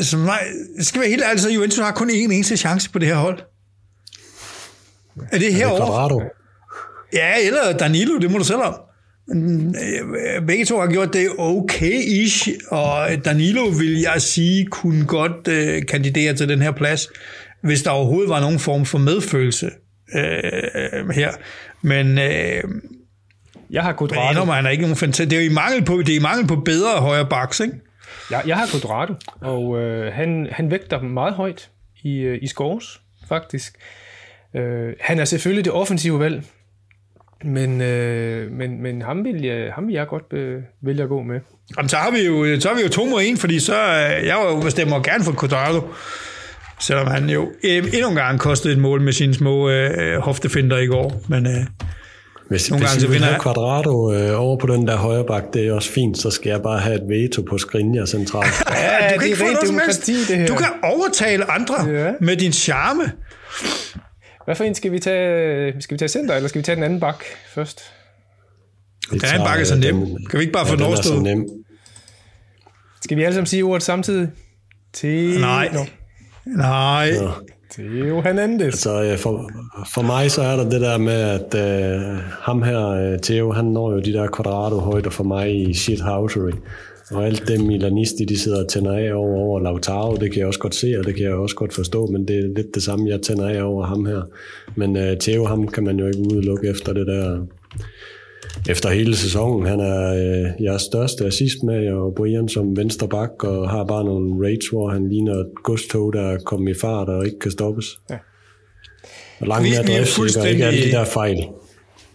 som mig, skal være helt ærlig, så Juventus har kun én eneste chance på det her hold. Er det herovre? Ja, eller Danilo, det må du selv om. Begge to har gjort det okay-ish, og Danilo vil jeg sige kunne godt øh, kandidere til den her plads, hvis der overhovedet var nogen form for medfølelse øh, her. Men øh, Jeg har Men Quadrado. endnu, han er ikke nogen fantastisk. Det er jo i mangel på, det er i mangel på bedre højre backs, ikke? Jeg, jeg har Quadrado, og øh, han, han vægter meget højt i, øh, i scores, faktisk. Øh, han er selvfølgelig det offensive valg, men, øh, men, men ham, vil jeg, ham vil jeg godt øh, vælge at gå med. Jamen, så har vi jo, så har vi jo to mod en, fordi så, øh, jeg jo stemmer gerne for Quadrado. Selvom han jo øh, endnu en gang kostede et mål med sine små øh, hoftefinder i går. Men øh, Hvis, Nogle hvis gange I så vil have. Quadrado øh, over på den der højre bak, det er også fint, så skal jeg bare have et veto på Skriniar centralt. Ja, du kan ikke få noget som helst. det her. Du kan overtale andre Ja. med din charme. Hvad for en skal vi tage? Skal vi tage center, eller skal vi tage den anden bak først? Vi Den anden bakke er så øh, nem. den- Kan vi ikke bare få ja, den den er overstået? nem. Skal vi alle sammen sige ordet samtidig? Til... Nej. Nå. Nej. Nå. Theo Hernandez. Så for, for mig så er der det der med, at øh, ham her, øh, Theo, han når jo de der quadrado-højder for mig i shithousery. Og alt det Milanisti, de sidder og tænder af over, over Lautaro, det kan jeg også godt se, og det kan jeg også godt forstå, men det er lidt det samme, jeg tænder af over ham her. Men øh, Theo, ham kan man jo ikke udelukke efter det der efter hele sæsonen. Han er øh, jeres største assist med, og Brian som venstre bak, og har bare nogle rates, hvor han ligner et godstog, der er kommet i fart og ikke kan stoppes. Ja. Og langt mere er driftsikker, ikke alle de der fejl.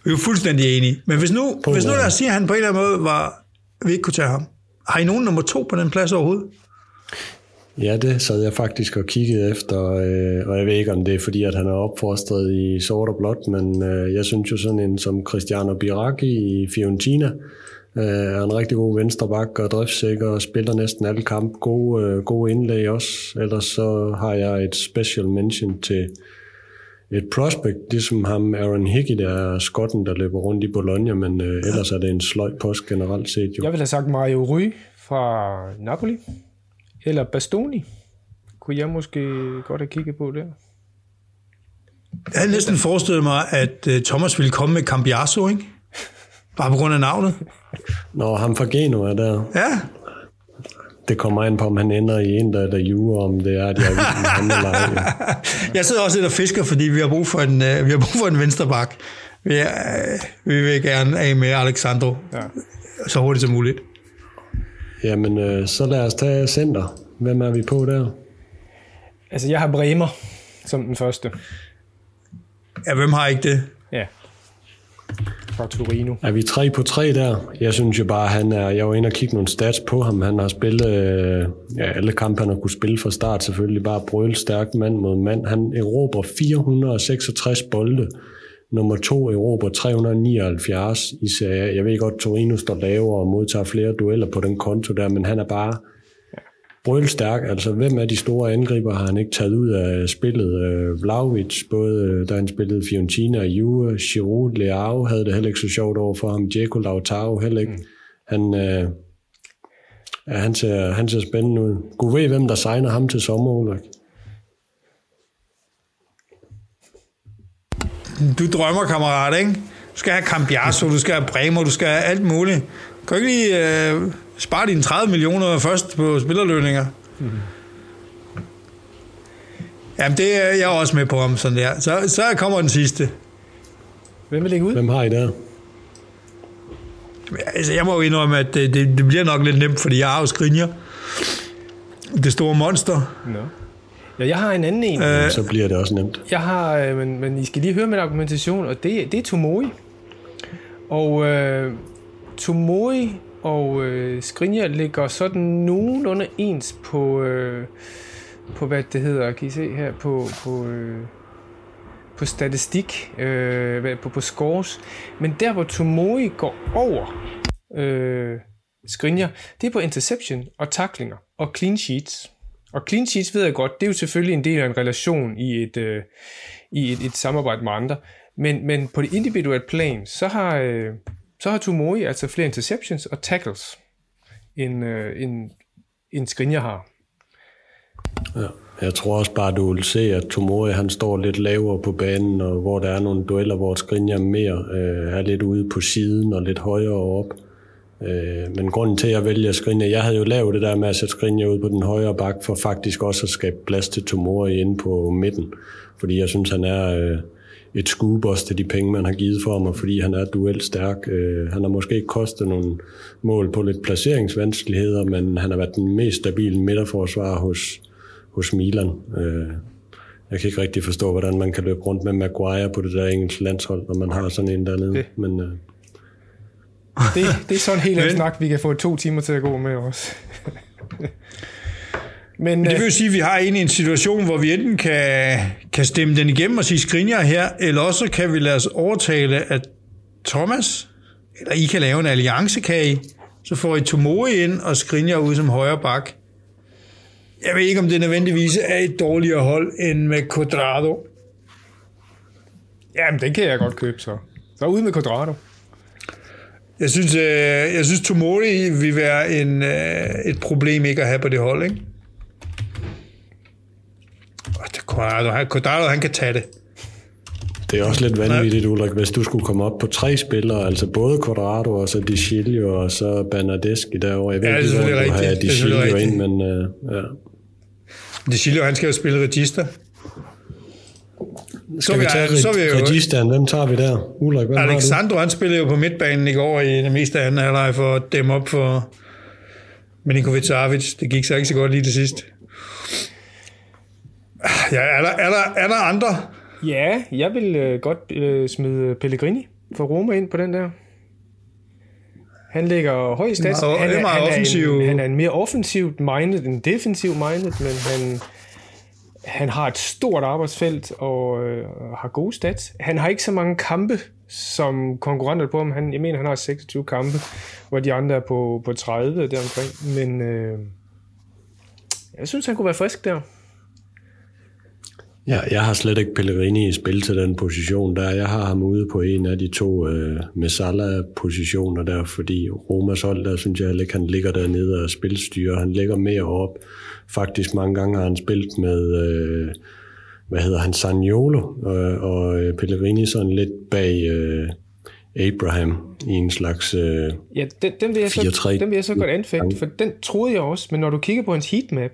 Vi er jo fuldstændig enige. Men hvis nu, På hvis nu hvad? lad os sige, at han på en eller anden måde var, vi ikke kunne tage ham. Har I nogen nummer to på den plads overhovedet? Ja, det sad jeg faktisk og kiggede efter, øh, og jeg ved ikke, om det er fordi, at han er opfostret i sort og blåt, men øh, jeg synes jo sådan en som Cristiano Biraghi i Fiorentina, øh, er en rigtig god venstreback og driftsikker og spiller næsten alle kampe. Gode, øh, gode indlæg også. Ellers så har jeg et special mention til et prospect, ligesom ham Aaron Hickey, der er skotten, der løber rundt i Bologna, men øh, ellers er det en sløj post generelt set jo. Jeg vil have sagt Mario Rui fra Napoli. Eller Bastoni. Kunne jeg måske godt have kigget på der. Jeg havde næsten forestillet mig, at uh, Thomas ville komme med Cambiaso, ikke? Bare på grund af navnet. Når ham fra Genoa der, Ja, Det kommer an på, om han ender i en, der, der juger, om det er, at jeg vil ham eller ej. jeg sidder også lidt og fisker, fordi vi har brug for en, uh, vi har brug for en vensterbak. Vi, uh, vi vil gerne af med Alexandro Ja. så hurtigt som muligt. Jamen, øh, så lad os tage center. Hvem er vi på der? Altså, jeg har Bremer som den første. Ja, hvem har ikke det? Ja. Fra Torino. Er vi tre på tre der? Jeg synes jo bare, han er... Jeg var inde og kigge nogle stats på ham. Han har spillet øh, ja, alle kampe, han har kunne spille fra start. Selvfølgelig bare brøl stærk mand mod mand. Han erobrer 466 bolde. Nummer to erobrer 379 i Serie. Jeg ved godt, Torino står lavere og modtager flere dueller på den konto der, men han er bare brølstærk. Altså, hvem af de store angriber har han ikke taget ud af spillet? Øh, Vlaovic, både øh, da han spillede Fiorentina og Juve, Giroud, Leao havde det heller ikke så sjovt over for ham, Diego Lautaro heller ikke. Han, øh, ja, han, ser, han ser spændende ud. Gud ved, hvem der signer ham til sommer, Ulrik. Du drømmer, kammerat, ikke? Du skal have Cambiaso, du skal have Bremer, du skal have alt muligt. Kan du ikke lige øh, spare dine 30 millioner først på spillerlønninger? Mm-hmm. Jamen, det er jeg også med på ham sådan der. Så, så kommer den sidste. Hvem vil ligge ud? Hvem har I der? Altså, jeg må jo indrømme, at det, det, det bliver nok lidt nemt, fordi jeg har jo Skriniar. Det store monster. Nå. Ja, jeg har en anden en. Øh. Så bliver det også nemt. Jeg har, øh, men, men I skal lige høre min argumentation, og det, det er Tomoi. Og øh, Tomoi og øh, Skriniar ligger sådan nogenlunde ens på, øh, på hvad det hedder, kan I se her, på, på, øh, på statistik, øh, på, på scores. Men der, hvor Tomoi går over øh, Skriniar, det er på interception og taklinger og clean sheets. Og clean sheets ved jeg godt, det er jo selvfølgelig en del af en relation i et, øh, i et, et samarbejde med andre. Men, men på det individuelle plan, så har, øh, så har Tomori altså flere interceptions og tackles, end, øh, end, end Skriniar har. Ja. Jeg tror også bare, du vil se, at Tomori han står lidt lavere på banen, og hvor der er nogle dueller, hvor Skriniar mere øh, er lidt ude på siden og lidt højere op. Øh, men grunden til, at jeg vælger Skriniar, jeg havde jo lavet det der med at sætte Skriniar ud på den højre bak, for faktisk også at skabe plads til Tomori inde på midten. Fordi jeg synes, han er øh, et også til de penge, man har givet for ham, og fordi han er duelt stærk. Øh, han har måske ikke kostet nogle mål på lidt placeringsvanskeligheder, men han har været den mest stabile midterforsvar hos, hos Milan. Øh, jeg kan ikke rigtig forstå, hvordan man kan løbe rundt med Maguire på det der engelske landshold, når man har sådan en dernede. Det. Men, øh, det, det er sådan en helt anden snak, vi kan få to timer til at gå med os. Men, Men det vil jo øh, sige, at vi har en i en situation, hvor vi enten kan, kan stemme den igennem og sige Skriniar her, eller også kan vi lade os overtale, at Thomas, eller I kan lave en alliance, kan I? Så får I Tomori ind og Skriniar ud som højre bak. Jeg ved ikke, om det nødvendigvis er et dårligere hold end med Quadrado. Jamen, den kan jeg godt købe så. Så ud med Quadrado. Jeg synes, øh, jeg synes Tomori vil være en, øh, et problem ikke at have på det hold, ikke? Quadrado, han, Quadrado, han kan tage det. Det er også lidt vanvittigt, Ulrik, hvis du skulle komme op på tre spillere, altså både Quadrado og så Di Chilio og så Bernardeschi derovre. Jeg ved ja, ikke, hvor du har Di Chilio ind, men uh, ja. Di Chilio, han skal jo spille register. Skal så vi tage så vi jo, registeren? Hvem tager vi der? Ulrik, hvem Alexandro, han spillede jo på midtbanen i går i det meste af anden halvleg for at dæmme op for Milinkovic Savic. Det gik så ikke så godt lige til sidst. Ja, er der, er der, er der andre? Ja, jeg vil øh, godt øh, smide Pellegrini for Roma ind på den der. Han ligger højt stats. Han, er, han, er en, han er en mere offensivt minded end defensivt minded, men han, han har et stort arbejdsfelt og øh, har gode stats. Han har ikke så mange kampe som konkurrenter på ham. Han, jeg mener, han har 26 kampe, hvor de andre er på, på 30 deromkring. Men øh, jeg synes, han kunne være frisk der. Ja, jeg har slet ikke Pellegrini i spil til den position der. Jeg har ham ude på en af de to øh, Messala-positioner der, fordi Romas hold, der synes jeg ikke, han ligger dernede og spilstyrer. Han ligger mere op. Faktisk mange gange har han spillet med, øh, hvad hedder han, Saniolo, øh, og øh, Pellegrini sådan lidt bag øh, Abraham i en slags øh, ja, den, den, vil jeg så, den vil jeg så godt anfægte, for den troede jeg også, men når du kigger på hans heatmap,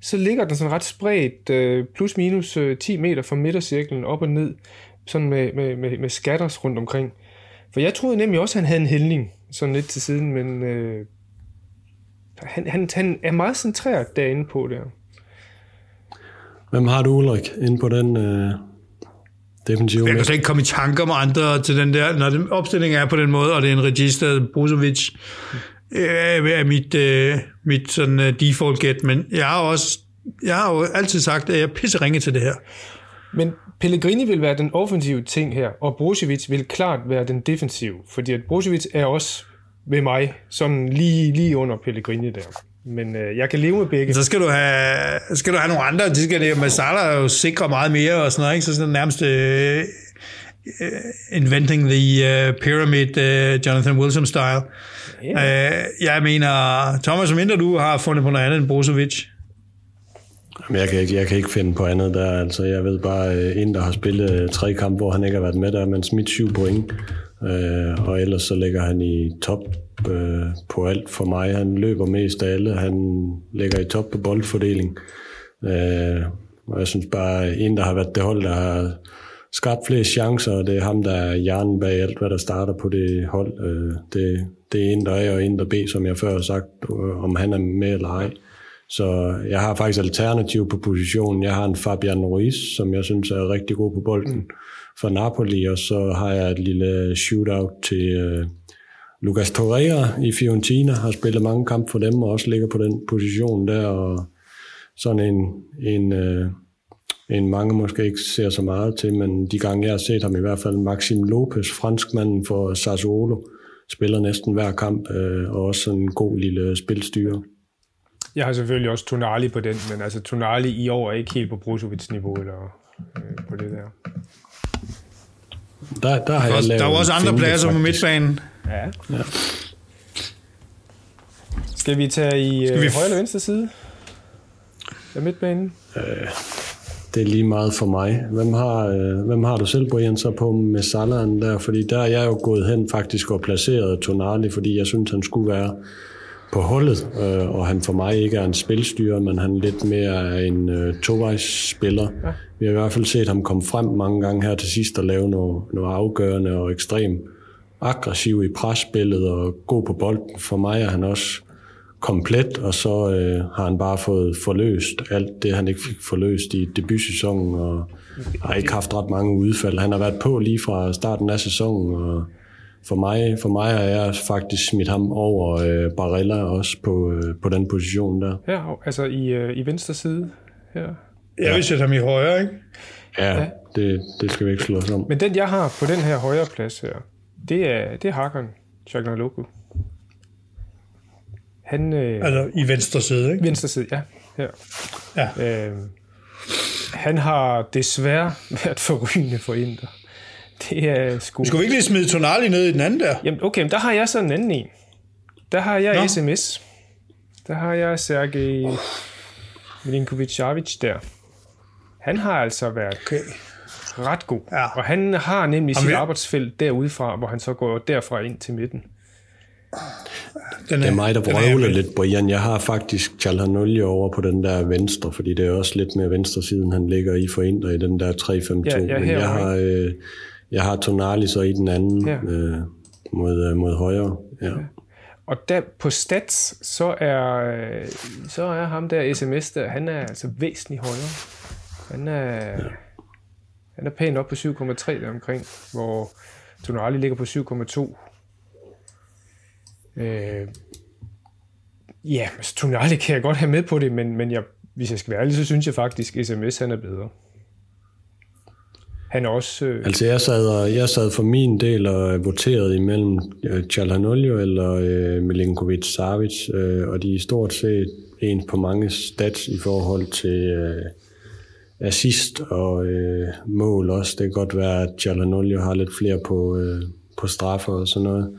så ligger den sådan ret spredt, øh, plus minus 10 øh, meter fra midtercirklen op og ned, sådan med, med, med, med skatters rundt omkring. For jeg troede nemlig også, at han havde en hældning, sådan lidt til siden, men øh, han, han, han er meget centreret derinde på der. Hvem har du, Ulrik, inde på den øh, defensive? Jeg kan slet ikke komme i tanker med andre til den der, når den opstilling er på den måde, og det er en registreret Brusovic, øh, er mit, øh, mit sådan, uh, default get, men jeg har også jeg har jo altid sagt, at jeg pisse ringe til det her. Men Pellegrini vil være den offensive ting her, og Brozovic vil klart være den defensive, fordi at Brozovic er også ved mig sådan lige, lige under Pellegrini der. Men øh, jeg kan leve med begge. Så skal du have, skal du have nogle andre. De skal det, Masala er jo sikre meget mere og sådan noget, ikke? Så sådan nærmest uh, inventing the uh, pyramid, uh, Jonathan Wilson style. Yeah. Uh, jeg mener, Thomas, som mindre du har fundet på noget andet end Brozovic. Men jeg kan, ikke, jeg kan ikke finde på andet der. Altså, jeg ved bare, en, der har spillet tre kampe, hvor han ikke har været med der, men smidt syv point. Øh, og ellers så ligger han i top øh, på alt for mig. Han løber mest af alle. Han ligger i top på boldfordeling. Øh, og jeg synes bare, en, der har været det hold, der har skabt flere chancer, og det er ham, der er hjernen bag alt, hvad der starter på det hold. Øh, det, det er en, der er, og en, der B, som jeg før har sagt, øh, om han er med eller ej. Så jeg har faktisk alternativ på positionen. Jeg har en Fabian Ruiz, som jeg synes er rigtig god på bolden mm. for Napoli, og så har jeg et lille shootout til uh, Lucas Torreira i Fiorentina, har spillet mange kampe for dem, og også ligger på den position der, og sådan en, en, uh, en mange måske ikke ser så meget til, men de gange jeg har set ham i hvert fald, Maxim Lopez, franskmanden for Sassuolo, spiller næsten hver kamp, uh, og også en god lille spilstyre. Jeg har selvfølgelig også Tonali på den, men altså Tonali i år er ikke helt på Brozovic niveau eller øh, på det der. Der, der har jeg lavet Der er også andre pladser på midtbanen. Ja. ja. Skal vi tage i Skal vi... Øh, højre eller venstre side af midtbanen? Øh, det er lige meget for mig. Hvem har, øh, hvem har du selv, Brian, så på med Salaren der? Fordi der er jeg jo gået hen faktisk og placeret Tonali, fordi jeg synes, han skulle være på hullet, øh, og han for mig ikke er en spilstyrer, men han lidt mere er en øh, tovejsspiller. Ja. Vi har i hvert fald set ham komme frem mange gange her til sidst og lave noget, noget afgørende og ekstremt aggressiv i presspillet og god på bolden. For mig er han også komplet, og så øh, har han bare fået forløst alt det, han ikke fik forløst i debutsæsonen, og har ikke haft ret mange udfald. Han har været på lige fra starten af sæsonen, og for mig, for mig har jeg faktisk smidt ham over øh, Barella også på, øh, på den position der. Ja, altså i, øh, i venstre side her. Jeg vil sætte ham i højre, ikke? Ja, ja. Det, det skal vi ikke slå os om. Men den, jeg har på den her højre plads her, det er, det er Hakan Chagnaloku. Han, øh, altså i venstre side, ikke? Venstre side, ja. Her. ja. Øh, han har desværre været forrygende for Inter. Det er sgu... Skal vi ikke lige smide Tonali ned i den anden der? Jamen, okay, men der har jeg så en anden en. Der har jeg Nå. SMS. Der har jeg Sergej Milinkovic-Savic der. Han har altså været okay. ret god. Ja. Og han har nemlig sit arbejdsfelt derudefra, hvor han så går derfra ind til midten. Den er, det er mig, der vrøvler lidt, Brian. Jeg har faktisk Chalhanolje over på den der venstre, fordi det er også lidt mere venstre siden, han ligger i forændrer i den der 3-5-2. Ja, ja, Men jeg har, øh, jeg har Tonali så i den anden ja. øh, mod, øh, mod højre. Ja. ja. Og der på stats, så er, så er ham der sms der, han er altså væsentligt højere. Han er, ja. han er pænt op på 7,3 der omkring, hvor Tonali ligger på 7,2. Øh, ja, altså, Tonali kan jeg godt have med på det, men, men jeg, hvis jeg skal være ærlig, så synes jeg faktisk, at sms han er bedre. Han også... Øh... Altså jeg sad, jeg sad for min del og voterede imellem øh, Chalhanolio eller øh, Milinkovic Savic, øh, og de er stort set en på mange stats i forhold til øh, assist og øh, mål også. Det kan godt være, at Chalhanolio har lidt flere på, øh, på straffer og sådan noget.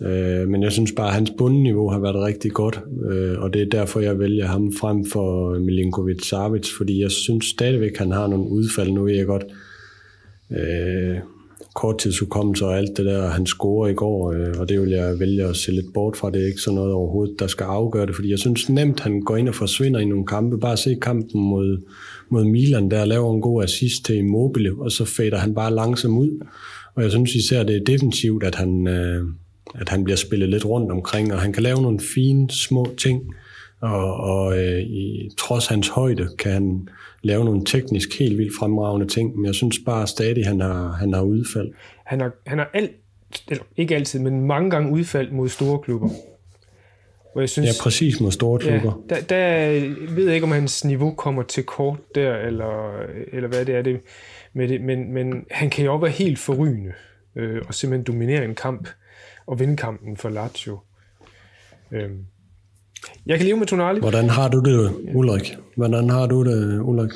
Mm. Øh, men jeg synes bare, at hans bundniveau har været rigtig godt, øh, og det er derfor, jeg vælger ham frem for Milinkovic Savic, fordi jeg synes stadigvæk, at han har nogle udfald. Nu er jeg godt øh, korttidsudkommelse og alt det der, han scorer i går, øh, og det vil jeg vælge at se lidt bort fra. Det er ikke sådan noget overhovedet, der skal afgøre det, fordi jeg synes nemt, han går ind og forsvinder i nogle kampe. Bare se kampen mod, mod Milan, der laver en god assist til Immobile, og så fader han bare langsomt ud. Og jeg synes især, det er defensivt, at han... Øh, at han bliver spillet lidt rundt omkring, og han kan lave nogle fine små ting, og, og øh, i, trods hans højde kan han lave nogle teknisk helt vildt fremragende ting, men jeg synes bare stadig, han har, han har udfald. Han har, han har alt, eller ikke altid, men mange gange udfald mod store klubber. Hvor jeg synes, ja, præcis mod store klubber. Ja, der, der ved jeg ikke, om hans niveau kommer til kort der, eller, eller hvad det er det med det, men, men han kan jo også være helt forrygende, øh, og simpelthen dominere en kamp og vinde kampen for Lazio. Øhm. Jeg kan leve med Tonali. Hvordan har du det, Ulrik? Hvordan har du det, Ulrik?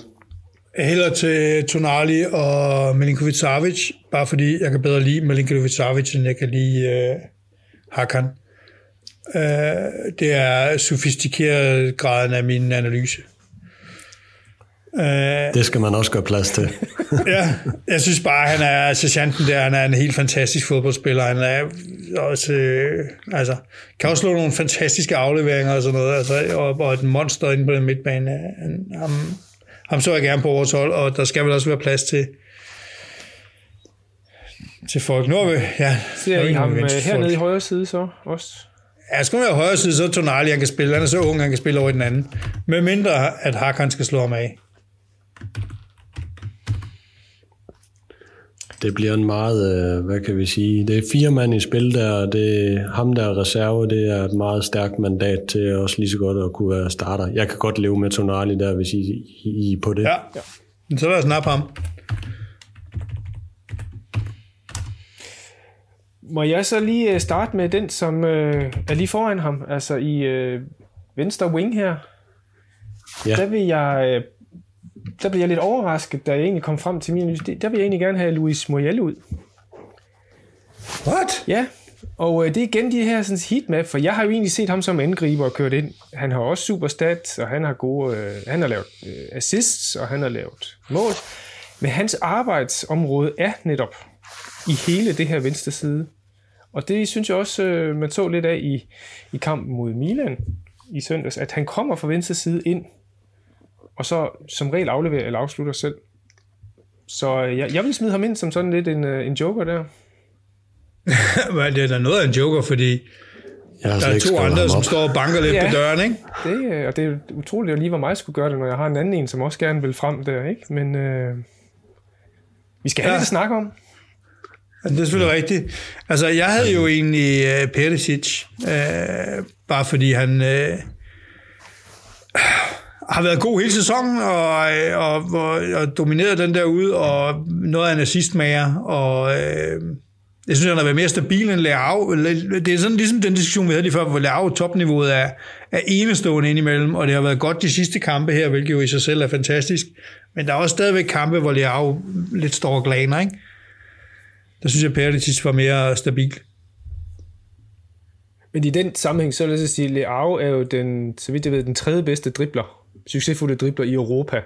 Heller til Tonali og Milinkovic Savic, bare fordi jeg kan bedre lide Milinkovic Savic, end jeg kan lide uh, Hakan. Uh, det er sofistikeret graden af min analyse. Øh, det skal man også gøre plads til. ja, jeg synes bare, han er sergeanten der, han er en helt fantastisk fodboldspiller. Han er også, øh, altså, kan også slå nogle fantastiske afleveringer og sådan noget, altså, og, og et monster inde på den midtbane. Han, ham, ham så jeg gerne på vores hold, og der skal vel også være plads til, til folk. Nu er vi, ja, Ser I ham øh, hernede i højre side så også? Ja, skal være højre side, så Tonali, han kan spille. Han er så ung, han kan spille over i den anden. Med mindre, at Hakan skal slå ham af. Det bliver en meget, øh, hvad kan vi sige, det er fire mand i spil der, og det er ham der er reserve, det er et meget stærkt mandat til også lige så godt at kunne være starter. Jeg kan godt leve med Tonali der, hvis I, I, I på det. Ja, ja. så lad os nappe ham. Må jeg så lige øh, starte med den, som øh, er lige foran ham, altså i øh, venstre wing her. Ja. Der vil jeg øh, der blev jeg lidt overrasket, da jeg egentlig kom frem til min analyse. Der vil jeg egentlig gerne have Luis Muriel ud. What? Ja, og øh, det er igen de her sådan, heatmap, for jeg har jo egentlig set ham som angriber og kørt ind. Han har også super stats, og han har gode, øh, han har lavet øh, assists, og han har lavet mål. Men hans arbejdsområde er netop i hele det her venstre side. Og det synes jeg også, øh, man så lidt af i, i kampen mod Milan i søndags, at han kommer fra venstre side ind, og så som regel afleverer eller afslutter selv. Så øh, jeg, jeg vil smide ham ind som sådan lidt en, øh, en joker der. Men det er da noget af en joker, fordi der er to andre, som står og banker lidt Ja. på døren, ikke? Det, øh, og det er utroligt, at lige var mig, skulle gøre det, når jeg har en anden en, som også gerne vil frem der, ikke? Men øh, vi skal have Ja. lidt at snakke om. Ja, Det er selvfølgelig rigtigt. Altså, jeg havde jo egentlig uh, Perisic, uh, bare fordi han uh, har været god hele sæsonen, og, og, og, og domineret den der ud og noget af en assistmager, og øh, jeg synes, han har været mere stabil end Leao. Det er sådan ligesom den diskussion, vi havde lige før, hvor Leao topniveauet er, er enestående indimellem, og det har været godt de sidste kampe her, hvilket jo i sig selv er fantastisk. Men der er også stadigvæk kampe, hvor Leao lidt står og glaner, ikke? Der synes jeg, Perisic var mere stabil. Men i den sammenhæng, så vil jeg sige, Leao er jo den, så vidt jeg ved, den tredje bedste dribler, succesfulde dribler i Europa.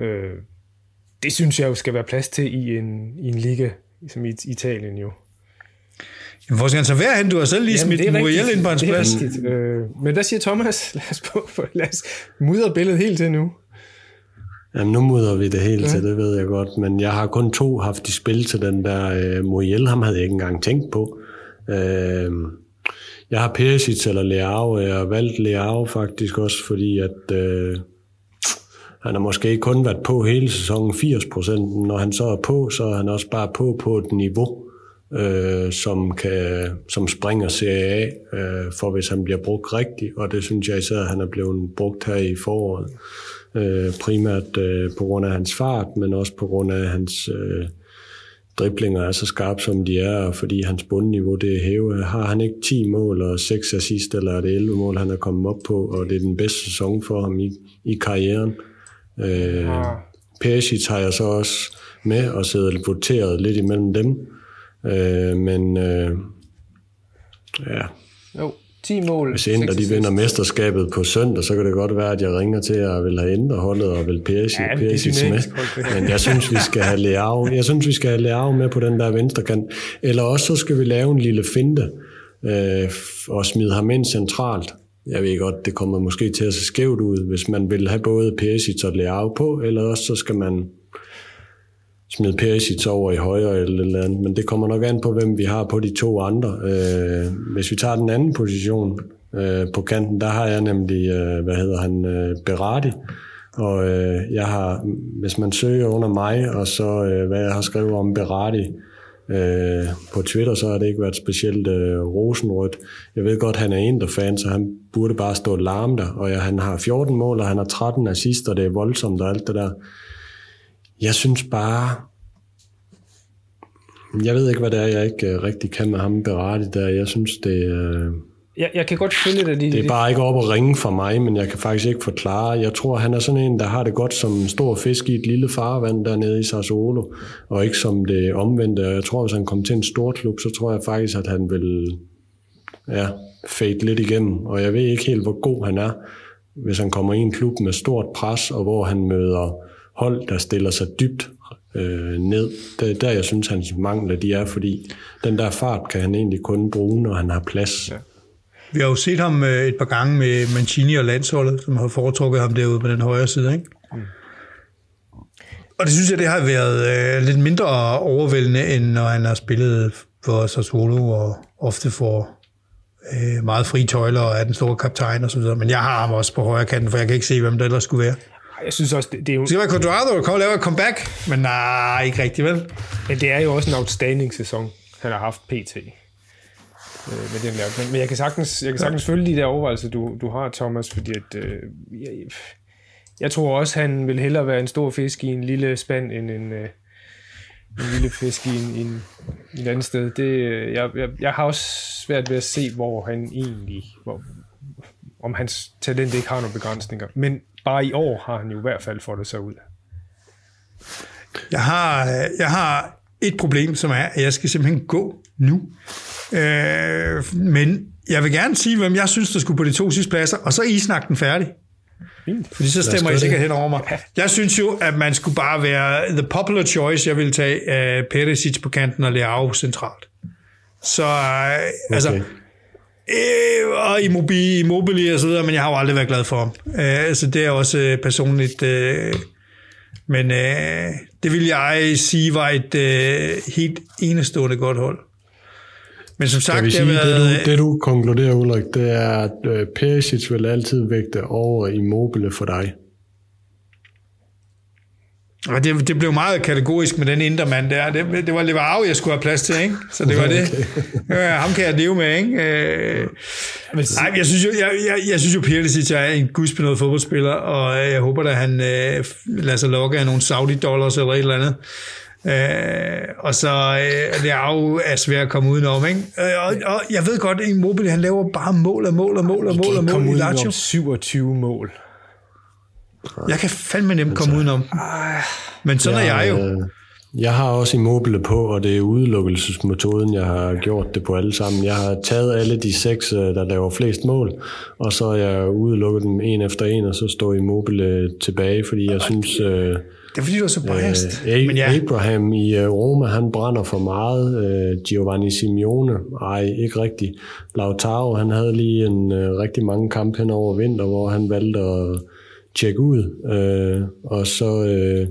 Øh, det synes jeg jo skal være plads til i en, i en liga, som i Italien jo. Jamen, hvor skal han så være hen? Du har selv lige Jamen, smidt Muriel ind på hans det plads. rigtigt. Øh, men hvad siger Thomas? Lad os, på, lad os mudre billedet helt til nu. Jamen, nu mudder vi det helt til, det ved jeg godt. Men jeg har kun to haft i spil til den der øh, Muriel. Ham havde jeg ikke engang tænkt på. Øh, jeg har Perisic eller Leao. Jeg har valgt Leao faktisk også, fordi at... Øh, han har måske ikke kun været på hele sæsonen 80 procent. Når han så er på, så er han også bare på på et niveau, øh, som, kan, som springer Serie A, øh, for hvis han bliver brugt rigtigt. Og det synes jeg især, at han er blevet brugt her i foråret. Øh, primært øh, på grund af hans fart, men også på grund af hans øh, driblinger er så skarpe, som de er, og fordi hans bundniveau det er hævet. Har han ikke 10 mål og 6 assist, eller er det 11 mål, han er kommet op på, og det er den bedste sæson for ham i, i karrieren. Øh, Perisic har jeg så også med og siddet voteret lidt imellem dem. Øh, men øh, ja, Jo, 10 mål. hvis Inter de vinder mesterskabet på søndag, så kan det godt være, at jeg ringer til at vil have ændret holdet og vil Perisic, Ja, er Perisic med. Men jeg synes, vi skal have Leao. Jeg synes, vi skal have Leao med på den der venstre kant. Eller også så skal vi lave en lille finte øh, og smide ham ind centralt. Jeg ved godt, det kommer måske til at se skævt ud, hvis man vil have både Perisic og Leao på, eller også så skal man smide Perisic over i højre eller eller andet. Men det kommer nok an på, hvem vi har på de to andre. Øh, hvis vi tager den anden position øh, på kanten, der har jeg nemlig, øh, hvad hedder han, øh, Berardi. Og øh, jeg har, hvis man søger under mig, og så øh, hvad jeg har skrevet om Berardi øh, på Twitter, så har det ikke været specielt øh, rosenrødt. Jeg ved godt, han er Inter-fan, så han burde bare stå larm der. Og ja, han har 14 mål, og han har 13 assister, og det er voldsomt og alt det der. Jeg synes bare... Jeg ved ikke, hvad det er, jeg ikke øh, rigtig kan med ham Berardi der. Jeg synes, det, øh, Jeg, jeg kan godt følge dig lige. det er bare ikke op at ringe for mig, men jeg kan faktisk ikke forklare. Jeg tror, han er sådan en, der har det godt som en stor fisk i et lille farvand dernede i Sassuolo, og ikke som det omvendte. Og jeg tror, hvis han kom til en stor klub, så tror jeg faktisk, at han vil ja, fade lidt igennem. Og jeg ved ikke helt, hvor god han er, hvis han kommer i en klub med stort pres, og hvor han møder hold, der stiller sig dybt øh, ned. Det er der, jeg synes, hans mangler de er, fordi den der fart kan han egentlig kun bruge, når han har plads. Ja. Vi har jo set ham øh, et par gange med Mancini og landsholdet, som har foretrukket ham derude på den højre side. Ikke? Og det synes jeg, det har været øh, lidt mindre overvældende, end når han har spillet for Sassuolo og ofte får øh, meget frie tøjler og er den store kaptajn og så videre. Men jeg har ham også på højre kanten, for jeg kan ikke se, hvem det ellers skulle være. Jeg synes også, det, det er jo, skal være Quadrado, kommer og laver et comeback, men nej, ikke rigtigt, vel? men det er jo også en outstanding sæson, han har haft pt. Øh, med den der. Men, men jeg kan sagtens, jeg kan sagtens følge de der overvejelser, du, du har, Thomas, fordi at, øh, jeg, jeg tror også, han vil hellere være en stor fisk i en lille spand, end en, øh, en lille fisk i en, en, et andet sted. Det, øh, jeg, jeg, jeg har også svært ved at se, hvor han egentlig, hvor, om hans talent ikke har nogle begrænsninger. Men bare i år har han jo i hvert fald fået det så ud. Jeg har, jeg har et problem, som er, at jeg skal simpelthen gå nu. Øh, men jeg vil gerne sige, hvem jeg synes, der skulle på de to sidste pladser, og så er I snakken færdig. Fint. Fordi så stemmer I sikkert hen over mig. Jeg synes jo, at man skulle bare være the popular choice. Jeg vil tage uh, Perisic på kanten og Leao centralt. Så altså, Okay. Øh, og Immobile, Immobile og så videre, men jeg har jo aldrig været glad for ham. Øh, altså, det er også øh, personligt... Øh, men øh, det vil jeg sige var et øh, helt enestående godt hold. Men som sagt, vi det har sige, været... det du, det du konkluderer, Ulrik, det er, at øh, Perisic vil altid vægte over Immobile for dig. Og det, det blev meget kategorisk med den indre mand der. Det, det var Leverau, jeg skulle have plads til, ikke? Så det var det. Ja, ham kan jeg leve med, ikke? Øh, nej, jeg synes jo, jeg, jeg, jeg synes jo Perisic er en gudsbenået fodboldspiller, og øh, jeg håber da, han øh, lader sig lokke af nogle Saudi-dollars eller et eller andet. Øh, og så øh, det er jo er svært at komme udenom, ikke? Øh, og, og jeg ved godt, at Immobile, han laver bare mål og mål og mål og mål og mål Kom i ud Lazio. om 27 mål. Jeg kan fandme nemt komme udenom. Men sådan er jeg jo. Øh, Jeg har også Immobile på, og det er udelukkelsesmetoden, jeg har gjort det på alle sammen. Jeg har taget alle de seks, øh, der laver flest mål, og så har jeg udelukket dem en efter en, og så står Immobile tilbage, fordi jeg synes... Øh, Det er fordi, du er så biased. Øh, Men ja, Abraham i øh, Roma, han brænder for meget. Øh, Giovanni Simeone, ej, ikke rigtigt. Lautaro, han havde lige en øh, rigtig mange kampe hen over vinter, hvor han valgte at tjekke ud. Øh, og så, øh,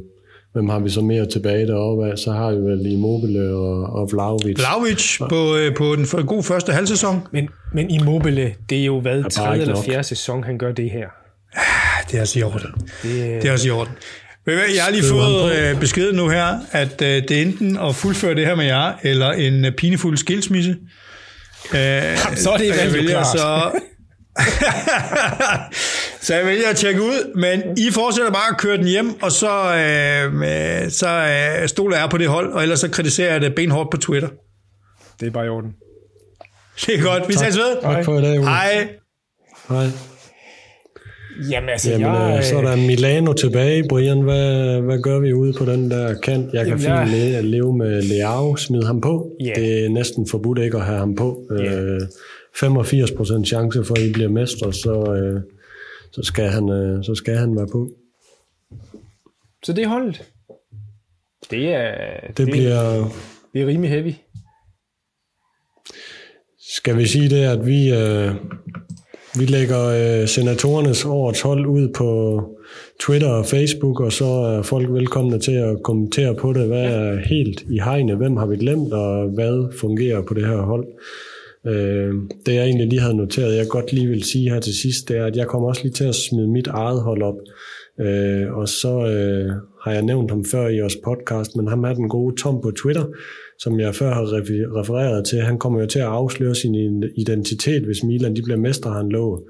hvem har vi så mere tilbage deroppe af? Så har vi vel Immobile og, og Vlaovic. Vlaovic på, øh, på den for- gode første halvsæson. Men, men Immobile, det er jo hvad, bare tredje eller fjerde sæson, han gør det her. Det er også i orden. Det, Det er også i orden. I Jeg har lige fået øh, besked nu her, at øh, det er enten at fuldføre det her med jer, eller en øh, pinefuld skilsmisse. Øh, så er det valgt jo vælger klart. så... så jeg vælger at tjekke ud, men I fortsætter bare at køre den hjem, og så, øh, øh, så øh, stoler jeg på det hold, og ellers så kritiserer jeg det benhårdt på Twitter. det er bare i orden. Det er godt, vi ses ved. Tak for i dag, Ole. Hej. Hej. Jamen altså, Jamen, jeg, øh, så er der Milano tilbage. Brian, hvad, hvad gør vi ude på den der kant? Jeg kan Jamen, fint jeg- le- leve med Leao, smide ham på. Ja. Det er næsten forbudt ikke at have ham på. Øh, 85% chance for, at I bliver mestre, så, øh, så, skal han, øh, så skal han være på. så det er holdet. Det er, Det, det bliver... det er rimelig heavy. Skal vi sige det, at vi, øh, vi lægger øh, senatorernes årets hold ud på Twitter og Facebook, og så er folk velkomne til at kommentere på det. Hvad er helt i hegne? Hvem har vi glemt, og hvad fungerer på det her hold? Øh, det jeg egentlig lige havde noteret, jeg godt lige vil sige her til sidst, det er, at jeg kommer også lige til at smide mit eget hold op. Øh, og så øh, har jeg nævnt ham før i vores podcast, men ham er den gode Tom på Twitter, som jeg før har refereret til. Han kommer jo til at afsløre sin identitet, hvis Milan de bliver mestre, han lå.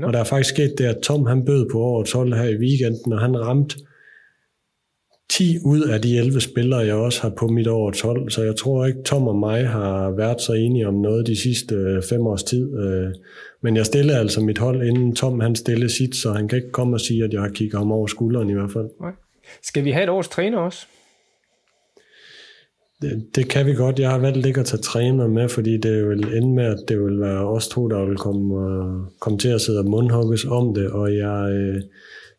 Nå. Og der er faktisk sket det, at Tom han bød på årets hold her i weekenden, og han ramte 10 ud af de 11 spillere, jeg også har på mit årets hold. Så jeg tror ikke, Tom og mig har været så enige om noget de sidste øh, fem års tid. Øh, Men jeg stiller altså mit hold, inden Tom han stillede sit, så han kan ikke komme og sige, at jeg har kigget ham over skulderen i hvert fald. Nej. Skal vi have et års træner også? Det, det kan vi godt. Jeg har valgt ikke at tage træner med, fordi det vil ende med, at det vil være os to, der vil komme, uh, komme til at sidde og mundhugges om det, og jeg øh,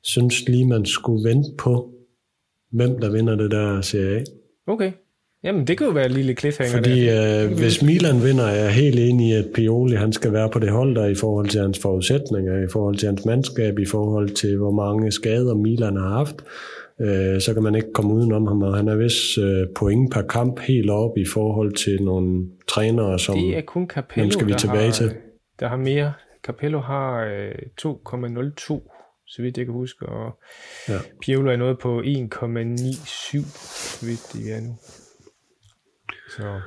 synes lige, man skulle vente på, hvem der vinder det der Serie A. Okay. Jamen, det kan jo være en lille cliffhanger Fordi der. øh, hvis Milan vinder, er jeg helt enig i, at Pioli han skal være på det hold der i forhold til hans forudsætninger, i forhold til hans mandskab, i forhold til hvor mange skader Milan har haft. Øh, så kan man ikke komme udenom ham, og han er vist øh, point per kamp helt op i forhold til nogle trænere, som... Det er kun Capello, skal vi tilbage har, til? der har mere. Capello har øh, 2,02, så vidt jeg kan huske, og Ja. Piolo er noget på 1,97, så vidt de er nu. Så.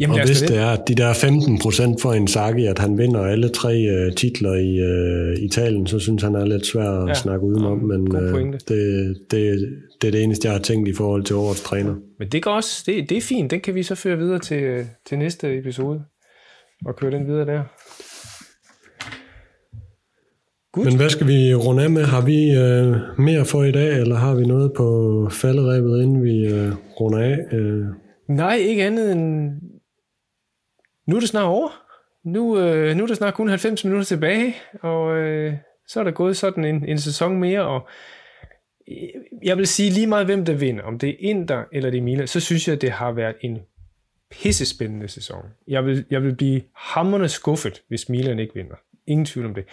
Jamen, Og hvis det er, at de der 15 procent for en Saki, at han vinder alle tre øh, titler i øh, Italien, så synes han er lidt svær at ja. Snakke udenom, men øh, det, det, det er det eneste, jeg har tænkt i forhold til årets træner. Men det går også, det, det er fint, den kan vi så føre videre til, til næste episode, og køre den videre der. Good. Men hvad skal vi runde af med? Har vi øh, mere for i dag, eller har vi noget på falderæbet, inden vi øh, runder af? Øh, Nej, ikke andet end... Nu er det snart over. Nu, øh, nu er der snart kun 90 minutter tilbage, og øh, så er der gået sådan en, en sæson mere, og øh, jeg vil sige lige meget, hvem der vinder, om det er Inter eller det er Milan, så synes jeg, det har været en pissespændende sæson. Jeg vil, jeg vil blive hammerende skuffet, hvis Milan ikke vinder. Ingen tvivl om det.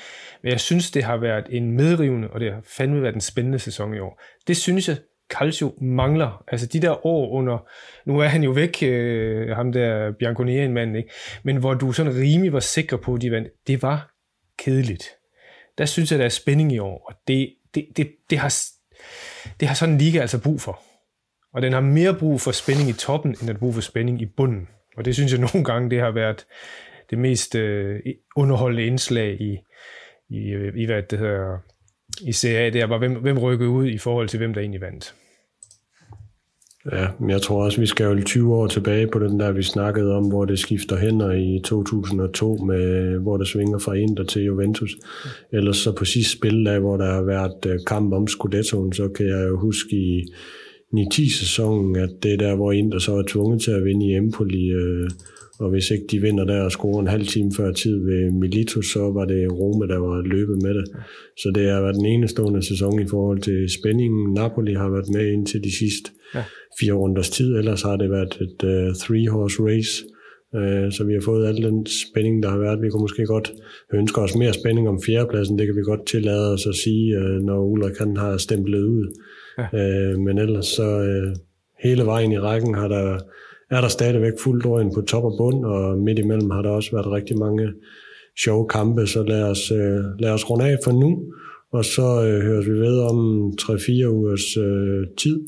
Men jeg synes, det har været en medrivende, og det har fandme været en spændende sæson i år. Det synes jeg, Calcio mangler. Altså de der år under, nu er han jo væk, øh, ham der Bianconeri mand, ikke? men hvor du sådan rimelig var sikker på, at de vandt, det var kedeligt. Der synes jeg, der er spænding i år, og det, det, det, det, har, det har sådan en liga altså brug for. Og den har mere brug for spænding i toppen, end den har brug for spænding i bunden. Og det synes jeg nogle gange, det har været det mest øh, underholdende indslag i, i, øh, i hvad det hedder, i CA, det er bare, hvem, hvem rykkede ud i forhold til, hvem der egentlig vandt. Ja, men jeg tror også, vi skal jo 20 år tilbage på den der, vi snakkede om, hvor det skifter hænder i 2002, med, hvor det svinger fra Inter til Juventus. Ellers så på sidste spildag, hvor der har været øh, kamp om Scudettoen, så kan jeg jo huske i 9-10-sæsonen, at det er der, hvor Inter så er tvunget til at vinde i Empoli, øh, og hvis ikke de vinder der og scorer en halv time før tid ved Milito, så var det Rome, der var løbet med det. Så det har været den enestående sæson i forhold til spændingen. Napoli har været med indtil de sidste ja. fire runders tid, ellers har det været et uh, three-horse race. Uh, så vi har fået al den spænding, der har været. Vi kunne måske godt ønske os mere spænding om fjerdepladsen. Det kan vi godt tillade os at sige, uh, når Ulrik han har stemplet ud. Ja. Øh, men ellers så øh, hele vejen i rækken har der er der stadigvæk fuldt drøn på top og bund, og midt imellem har der også været rigtig mange sjove kampe, så lad os, øh, lad os runde af for nu, og så øh, høres vi ved om 3-4 ugers øh, tid.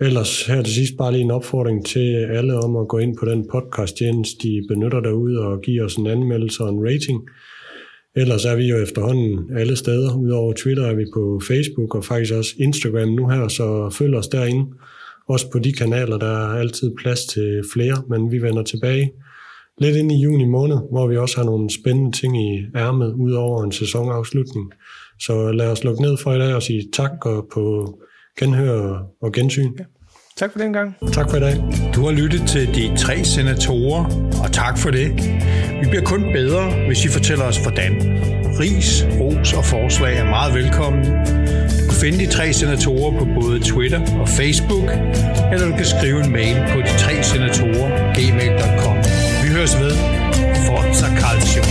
Ellers her til sidst bare lige en opfordring til alle om at gå ind på den podcast tjeneste, de benytter derude og give os en anmeldelse og en rating. Ellers er vi jo efterhånden alle steder. Udover Twitter er vi på Facebook og faktisk også Instagram nu her, så følg os derinde. Også på de kanaler, der er altid plads til flere, men vi vender tilbage lidt ind i juni måned, hvor vi også har nogle spændende ting i ærmet, ud over en sæsonafslutning. Så lad os lukke ned for i dag og sige tak og på genhør og gensyn. Ja. Tak for den gang. Tak for i dag. Du har lyttet til de tre senatorer, og tak for det. Vi bliver kun bedre, hvis I fortæller os, hvordan. Ris, ros og forslag er meget velkommen. Du kan finde de tre senatorer på både Twitter og Facebook, eller du kan skrive en mail på de tre senatorer gmail.com. Vi høres ved. Forza Calcio.